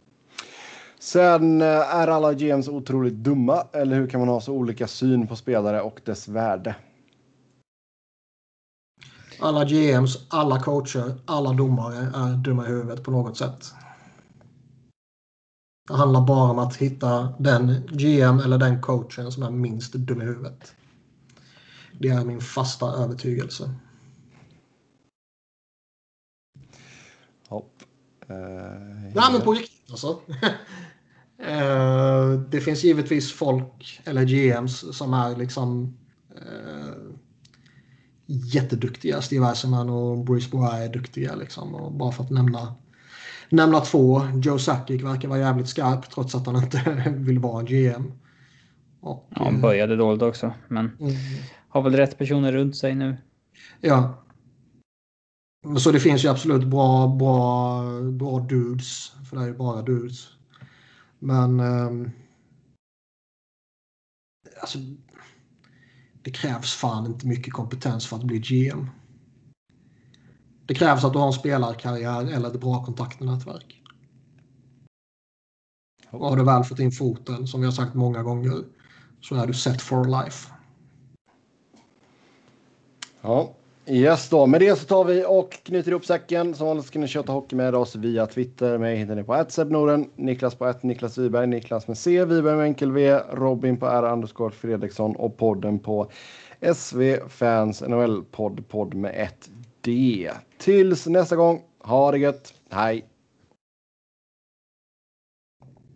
Sen eh, är alla GMs otroligt dumma, eller hur kan man ha så olika syn på spelare och dess värde? Alla GMs, alla coacher, alla domare är dumma i huvudet på något sätt. Det handlar bara om att hitta den GM eller den coachen som är minst dum i huvudet. Det är min fasta övertygelse. Hopp. Uh, Nej, men på riktigt alltså. Uh, det finns givetvis folk, eller GMs, som är liksom uh, jätteduktiga. Steve Eisenman och Bruce Bois är duktiga. Liksom. Och bara för att nämna, nämna två. Joe Sakic verkar vara jävligt skarp trots att han inte vill vara en GM. Och, ja, han började dåligt också, men mm. har väl rätt personer runt sig nu. Ja. Så det finns ju absolut bra, bra, bra dudes. För det är ju bara dudes. Men eh, alltså, det krävs fan inte mycket kompetens för att bli GM. Det krävs att du har en spelarkarriär eller ett bra kontaktnätverk. Och har du väl fått in foten, som vi har sagt många gånger, så är du set for life. Ja, Yes då, med det så tar vi och knyter ihop säcken. Som vanligt ska ni köta hockey med oss via Twitter. Mig hittar ni på Norden, Niklas på ett Niklas Wiberg, Niklas med C, Wiberg med enkel V, Robin på R underscore Fredriksson och podden på SV Fans NHL podd, podd med ett det Tills nästa gång, ha det gött, hej!